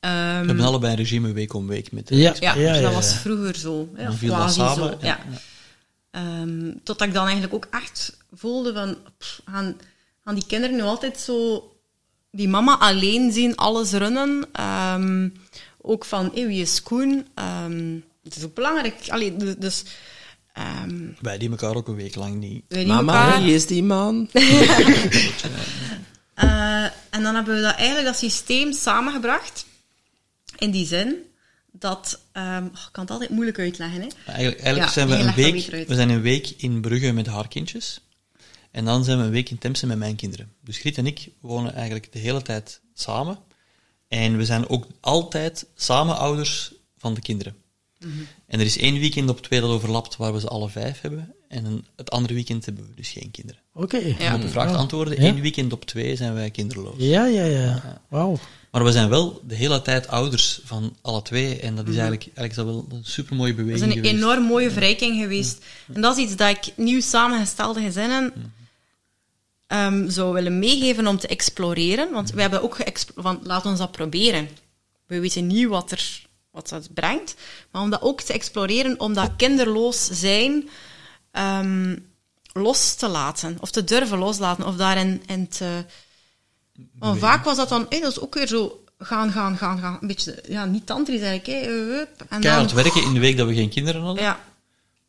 Speaker 2: Ehm,
Speaker 1: we hebben allebei een regime week om week met...
Speaker 3: Ja,
Speaker 2: ja,
Speaker 3: ja,
Speaker 2: dus dat
Speaker 3: ja,
Speaker 2: was
Speaker 3: ja.
Speaker 2: vroeger zo. Hè,
Speaker 1: Dan
Speaker 2: of
Speaker 1: viel dat
Speaker 2: quasi
Speaker 1: samen.
Speaker 2: zo.
Speaker 1: en-
Speaker 2: Ja. Ehm, totdat ik dan eigenlijk ook echt voelde van... pff, gaan, gaan die kinderen nu altijd zo... Die mama alleen zien, alles runnen. Ehm, ook van, hey, wie is Koen? Ehm, het is ook belangrijk. Allee, du- dus... ehm
Speaker 1: Wij die elkaar ook een week lang niet...
Speaker 4: Mama,
Speaker 2: elkaar-
Speaker 4: wie is die man?
Speaker 2: Eh, en dan hebben we dat, eigenlijk dat systeem samengebracht. In die zin dat... ehm, oh, ik kan het altijd moeilijk uitleggen, hè.
Speaker 1: Eigenlijk, eigenlijk
Speaker 2: Ja,
Speaker 1: zijn we een week, we zijn een week in Brugge met haar kindjes. En dan zijn we een week in Temse met mijn kinderen. Dus Griet en ik wonen eigenlijk de hele tijd samen. En we zijn ook altijd samen ouders van de kinderen.
Speaker 2: Mhm.
Speaker 1: En er is één weekend op twee dat overlapt waar we ze alle vijf hebben. En een- het andere weekend hebben we dus geen kinderen.
Speaker 3: Oké.
Speaker 2: Ja.
Speaker 1: Om op vraag te antwoorden,
Speaker 3: Ja.
Speaker 1: één weekend op twee zijn wij kinderloos.
Speaker 3: Ja, ja, ja. Wauw.
Speaker 1: Maar we zijn wel de hele tijd ouders van alle twee. En dat is eigenlijk, eigenlijk is dat wel een supermooie beweging
Speaker 2: Mhm. Dat is een
Speaker 1: geweest.
Speaker 2: enorm mooie verrijking geweest. En dat is iets dat ik nieuw samengestelde gezinnen ehm, zou willen meegeven om te exploreren. Want we hebben ook geëxploreerd van, laat ons dat proberen. We weten niet wat, er, wat dat brengt. Maar om dat ook te exploreren, om dat kinderloos zijn ehm, los te laten. Of te durven loslaten. Of daarin in te... Want vaak was dat dan... hé, dat is ook weer zo... Gaan, gaan, gaan, gaan. Een beetje... Ja, niet tantrisch eigenlijk. Hè. Hup. En
Speaker 1: Keihard
Speaker 2: dan...
Speaker 1: werken in de week dat we geen kinderen hadden.
Speaker 2: Ja,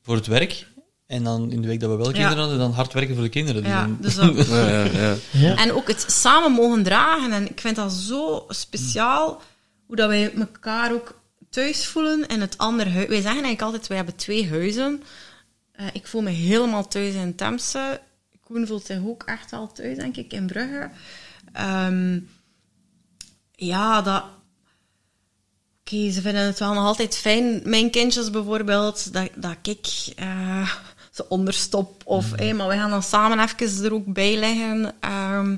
Speaker 1: Voor het werk. En dan in de week dat we wel kinderen hadden, dan hard werken voor de kinderen. Dus
Speaker 2: ja.
Speaker 1: dan-
Speaker 2: Dus dat,
Speaker 4: Ja, ja, ja.
Speaker 3: Ja.
Speaker 2: En ook het samen mogen dragen. En ik vind dat zo speciaal, hoe dat wij elkaar ook thuis voelen in het andere huis. Wij zeggen eigenlijk altijd, wij hebben twee huizen. Eh, ik voel me helemaal thuis in Temse. Koen voelt zich ook echt wel thuis, denk ik, in Brugge. Ehm, ja, dat... Oké, ze vinden het wel nog altijd fijn, mijn kindjes bijvoorbeeld, dat, dat ik eh, ze onderstop. Of, hé, maar we gaan dan samen even er ook bij liggen. Ehm,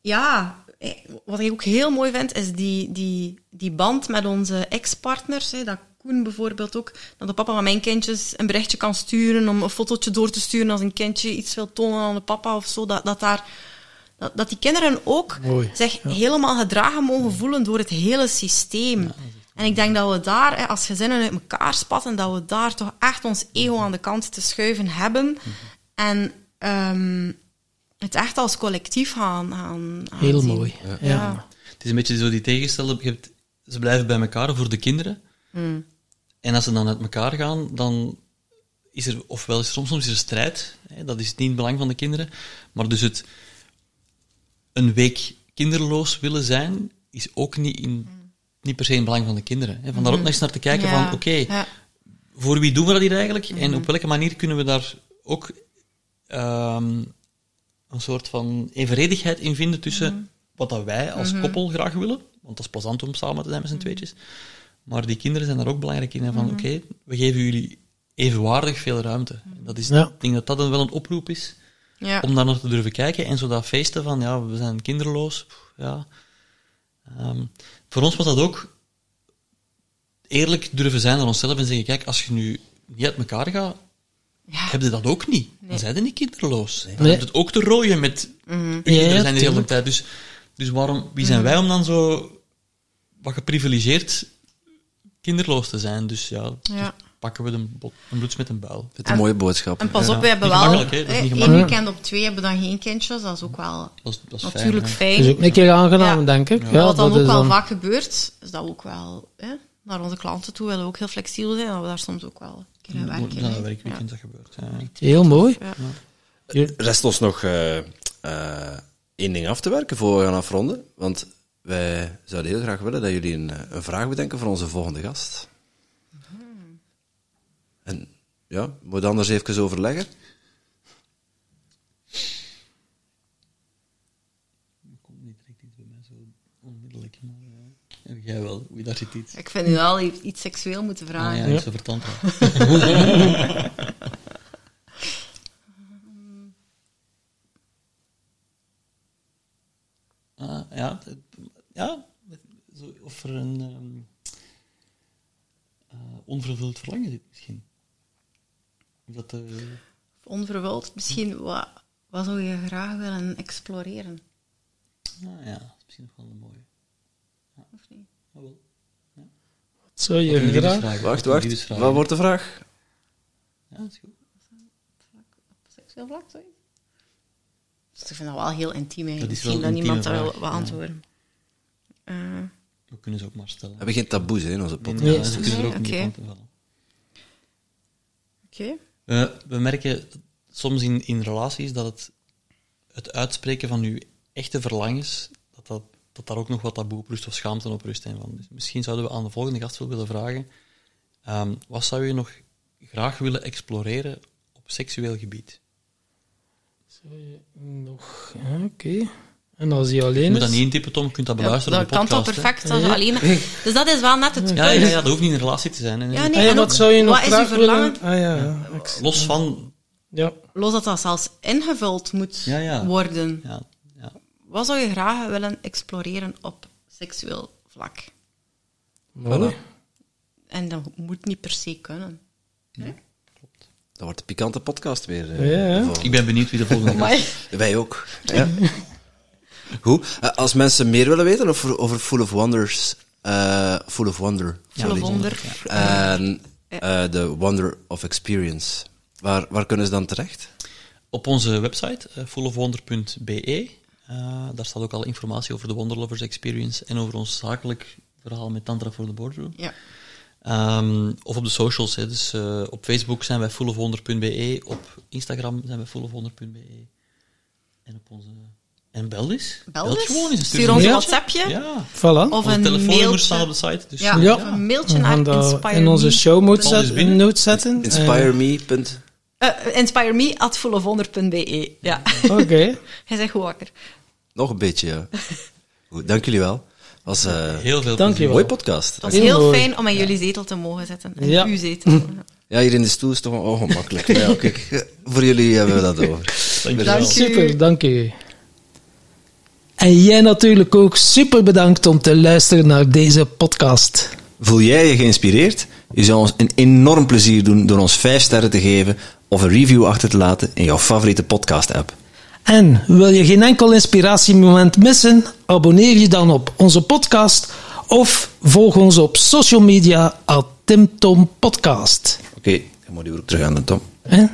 Speaker 2: ja, wat ik ook heel mooi vind, is die, die, die band met onze ex-partners. Dat Koen bijvoorbeeld ook, dat de papa van mijn kindjes een berichtje kan sturen om een fotootje door te sturen als een kindje iets wil tonen aan de papa of zo. Dat, dat, daar, dat, dat die kinderen ook
Speaker 3: Mooi,
Speaker 2: zich helemaal gedragen mogen voelen door het hele systeem. En ik denk dat we daar, als gezinnen uit elkaar spatten, dat we daar toch echt ons ego aan de kant te schuiven hebben. En ehm, het echt als collectief gaan, gaan, gaan
Speaker 3: Heel
Speaker 2: zien.
Speaker 3: mooi. Ja.
Speaker 2: Ja.
Speaker 1: Het is een beetje zo die tegenstelde. je hebt- Ze blijven bij elkaar voor de kinderen.
Speaker 2: Mm.
Speaker 1: En als ze dan uit elkaar gaan, dan is er, ofwel is er soms, soms is er strijd. Hè, dat is niet in het belang van de kinderen. Maar dus het een week kinderloos willen zijn, is ook niet, in, niet per se in het belang van de kinderen. Hè. Vandaar ook nog eens naar te kijken
Speaker 2: Ja,
Speaker 1: van, oké,
Speaker 2: ja.
Speaker 1: voor wie doen we dat hier eigenlijk? En op welke manier kunnen we daar ook ehm, een soort van evenredigheid in vinden tussen wat dat wij als koppel graag willen, want dat is plezant om samen te zijn met z'n tweetjes, maar die kinderen zijn daar ook belangrijk in. Hè, van, oké, we geven jullie evenwaardig veel ruimte. Dat is,
Speaker 3: Ja.
Speaker 1: Ik denk dat dat dan wel een oproep is,
Speaker 2: Ja.
Speaker 1: om daar naar te durven kijken en zo dat feesten van, ja, we zijn kinderloos, pff, ja. Ehm, voor ons was dat ook eerlijk durven zijn naar onszelf en zeggen, kijk, als je nu niet uit elkaar gaat,
Speaker 2: Ja.
Speaker 1: heb je dat ook niet. Dan zijn je niet kinderloos. Dan
Speaker 3: Nee.
Speaker 1: heb je het ook te rooien met
Speaker 2: Mhm.
Speaker 3: Ja,
Speaker 1: kinderen zijn de hele
Speaker 3: tuurlijk.
Speaker 1: tijd. Dus, dus waarom, wie zijn wij om dan zo wat geprivilegeerd kinderloos te zijn? Dus ja,
Speaker 2: Ja.
Speaker 1: pakken we een, bot, een bloeds met een buil.
Speaker 4: Een mooie boodschap.
Speaker 2: En pas
Speaker 1: Ja.
Speaker 2: op, we hebben wel eh, één weekend op twee hebben we dan geen kindjes. Dat is ook wel
Speaker 1: Dat is, dat is
Speaker 2: natuurlijk
Speaker 1: fijn.
Speaker 2: fijn.
Speaker 3: Dat is ook een keer aangenaam,
Speaker 2: Ja.
Speaker 3: denk ik. Ja,
Speaker 2: Wat dan
Speaker 3: dat
Speaker 2: ook wel
Speaker 3: dan-
Speaker 2: vaak gebeurt, is dat we ook wel hè, naar onze klanten toe willen we ook heel flexibel zijn. Dat we daar soms ook wel een werken.
Speaker 1: werkweekend dat gebeurt. Ja.
Speaker 3: Heel mooi.
Speaker 4: Rest ons nog eh, eh, één ding af te werken voor we gaan afronden. Want wij zouden heel graag willen dat jullie een, eh, een vraag bedenken voor onze volgende gast. En ja, moet je anders even overleggen?
Speaker 1: Er komt niet direct iets bij mij zo onmiddellijk. Maar, ja. Ja, jij wel, wie daar zit iets.
Speaker 2: Ik vind nu wel iets seksueel moeten
Speaker 1: Ah,
Speaker 2: vragen.
Speaker 1: ja,
Speaker 3: Ja.
Speaker 1: iets over tantra. Ah, ja, het- ja, zo, of er een ehm, eh, onvervuld verlangen zit misschien. Of dat, eh,
Speaker 2: Onverwild, misschien, wat, wat zou je graag willen exploreren?
Speaker 1: nou ja, dat is misschien nog wel een mooie.
Speaker 2: Of niet?
Speaker 1: Ah, wel. Wat
Speaker 3: je
Speaker 1: een
Speaker 3: graag...
Speaker 1: liefdesvraag,
Speaker 4: Wacht, wacht. Wat wordt de vraag?
Speaker 1: Ja, dat is goed.
Speaker 2: Seksueel vlak, zoiets? Dus ik vind dat wel heel intiem eigenlijk.
Speaker 1: Dat is
Speaker 2: Misschien
Speaker 1: wel
Speaker 2: dat niemand
Speaker 1: intieme
Speaker 2: wil
Speaker 1: vraag, ja.
Speaker 2: beantwoorden. Eh,
Speaker 1: We kunnen ze ook maar stellen.
Speaker 4: We hebben geen taboes hè, in onze
Speaker 1: Nee,
Speaker 4: podcast.
Speaker 1: nee, ze kunnen er ook
Speaker 2: Nee,
Speaker 1: niet
Speaker 2: oké. Oké.
Speaker 1: We, we merken soms in, in relaties dat het, het uitspreken van uw echte verlangens, dat, daar ook nog wat taboe op rust of schaamte op rust. En van. Dus misschien zouden we aan de volgende gast wel willen vragen, ehm, wat zou je nog graag willen exploreren op seksueel gebied?
Speaker 3: Zou je nog... ja, Oké. En als hij
Speaker 1: Je
Speaker 3: alleen
Speaker 1: moet dat niet intippen, Tom, je kunt dat
Speaker 2: Ja,
Speaker 1: beluisteren
Speaker 2: dat
Speaker 1: op de
Speaker 2: kan toch
Speaker 1: podcast.
Speaker 2: perfect als je alleen Dus dat is wel net het
Speaker 1: Ja, ja, ja, dat hoeft niet in een relatie te zijn. hè.
Speaker 2: Ja, nee,
Speaker 3: Ah ja,
Speaker 2: en
Speaker 3: zou je nog
Speaker 2: wat is uw
Speaker 3: graag willen... Ah ja, ja.
Speaker 1: Los van...
Speaker 3: ja.
Speaker 2: Los dat dat zelfs ingevuld moet
Speaker 1: Ja, ja.
Speaker 2: worden.
Speaker 1: Ja, ja.
Speaker 2: Wat zou je graag willen exploreren op seksueel vlak?
Speaker 3: Mooi.
Speaker 2: En dat moet niet per se kunnen.
Speaker 4: Dat wordt een pikante podcast weer. eh,
Speaker 3: Ja,
Speaker 4: de.
Speaker 1: Ik ben benieuwd wie de volgende gast
Speaker 2: Maar
Speaker 4: Wij ook. Ja. Goed. Eh, als mensen meer willen weten over, over Full of Wonders, eh, Full of Wonder,
Speaker 2: Full of. Wonder.
Speaker 4: en eh, de Wonder of Experience, waar, waar kunnen ze dan terecht?
Speaker 1: Op onze website, fullofwonder.be, eh, daar staat ook al informatie over de Wonderlovers Experience en over ons zakelijk verhaal met Tantra voor de Boardroom.
Speaker 2: Ja.
Speaker 1: Ehm, of op de socials, hè. dus eh, op Facebook zijn wij fullofwonder.be, op Instagram zijn wij fullofwonder.be en op onze... En bel eens.
Speaker 2: Bel
Speaker 1: Bel
Speaker 2: eens.
Speaker 1: gewoon eens.
Speaker 2: Stuur ons een. WhatsAppje.
Speaker 1: Ja.
Speaker 3: Voilà.
Speaker 2: Of een
Speaker 1: telefoonnummers staan op
Speaker 2: mailtje.
Speaker 1: de site. Dus
Speaker 2: Ja,
Speaker 3: Ja.
Speaker 2: of een mailtje naar Inspire
Speaker 3: in onze show notes zetten.
Speaker 1: binnen.
Speaker 3: Zetten.
Speaker 4: Inspire me.
Speaker 2: at fullofwonder.be. Ja.
Speaker 3: Oké.
Speaker 2: Hij zegt goed wakker.
Speaker 4: Nog een beetje, ja. Goed, dank jullie wel. was eh, een
Speaker 1: Heel veel
Speaker 3: Dank je wel.
Speaker 4: mooie podcast.
Speaker 2: Het was
Speaker 3: Heel
Speaker 2: heel,
Speaker 3: mooi.
Speaker 2: fijn om in jullie zetel te mogen zitten. In
Speaker 3: Ja.
Speaker 2: uw zetel.
Speaker 4: Ja, hier in de stoel is toch wel ongemakkelijk. Ja, voor jullie hebben we dat over.
Speaker 2: Dank u.
Speaker 3: Super, dank u. En jij natuurlijk ook super bedankt om te luisteren naar deze podcast.
Speaker 4: Voel jij je geïnspireerd? Je zou ons een enorm plezier doen door ons 5 sterren te geven of een review achter te laten in jouw favoriete podcast-app.
Speaker 3: En wil je geen enkel inspiratiemoment missen? Abonneer je dan op onze podcast of volg ons op social media at Tim Podcast.
Speaker 4: Oké, dan moet je weer terug aan de Tom.
Speaker 3: Hè?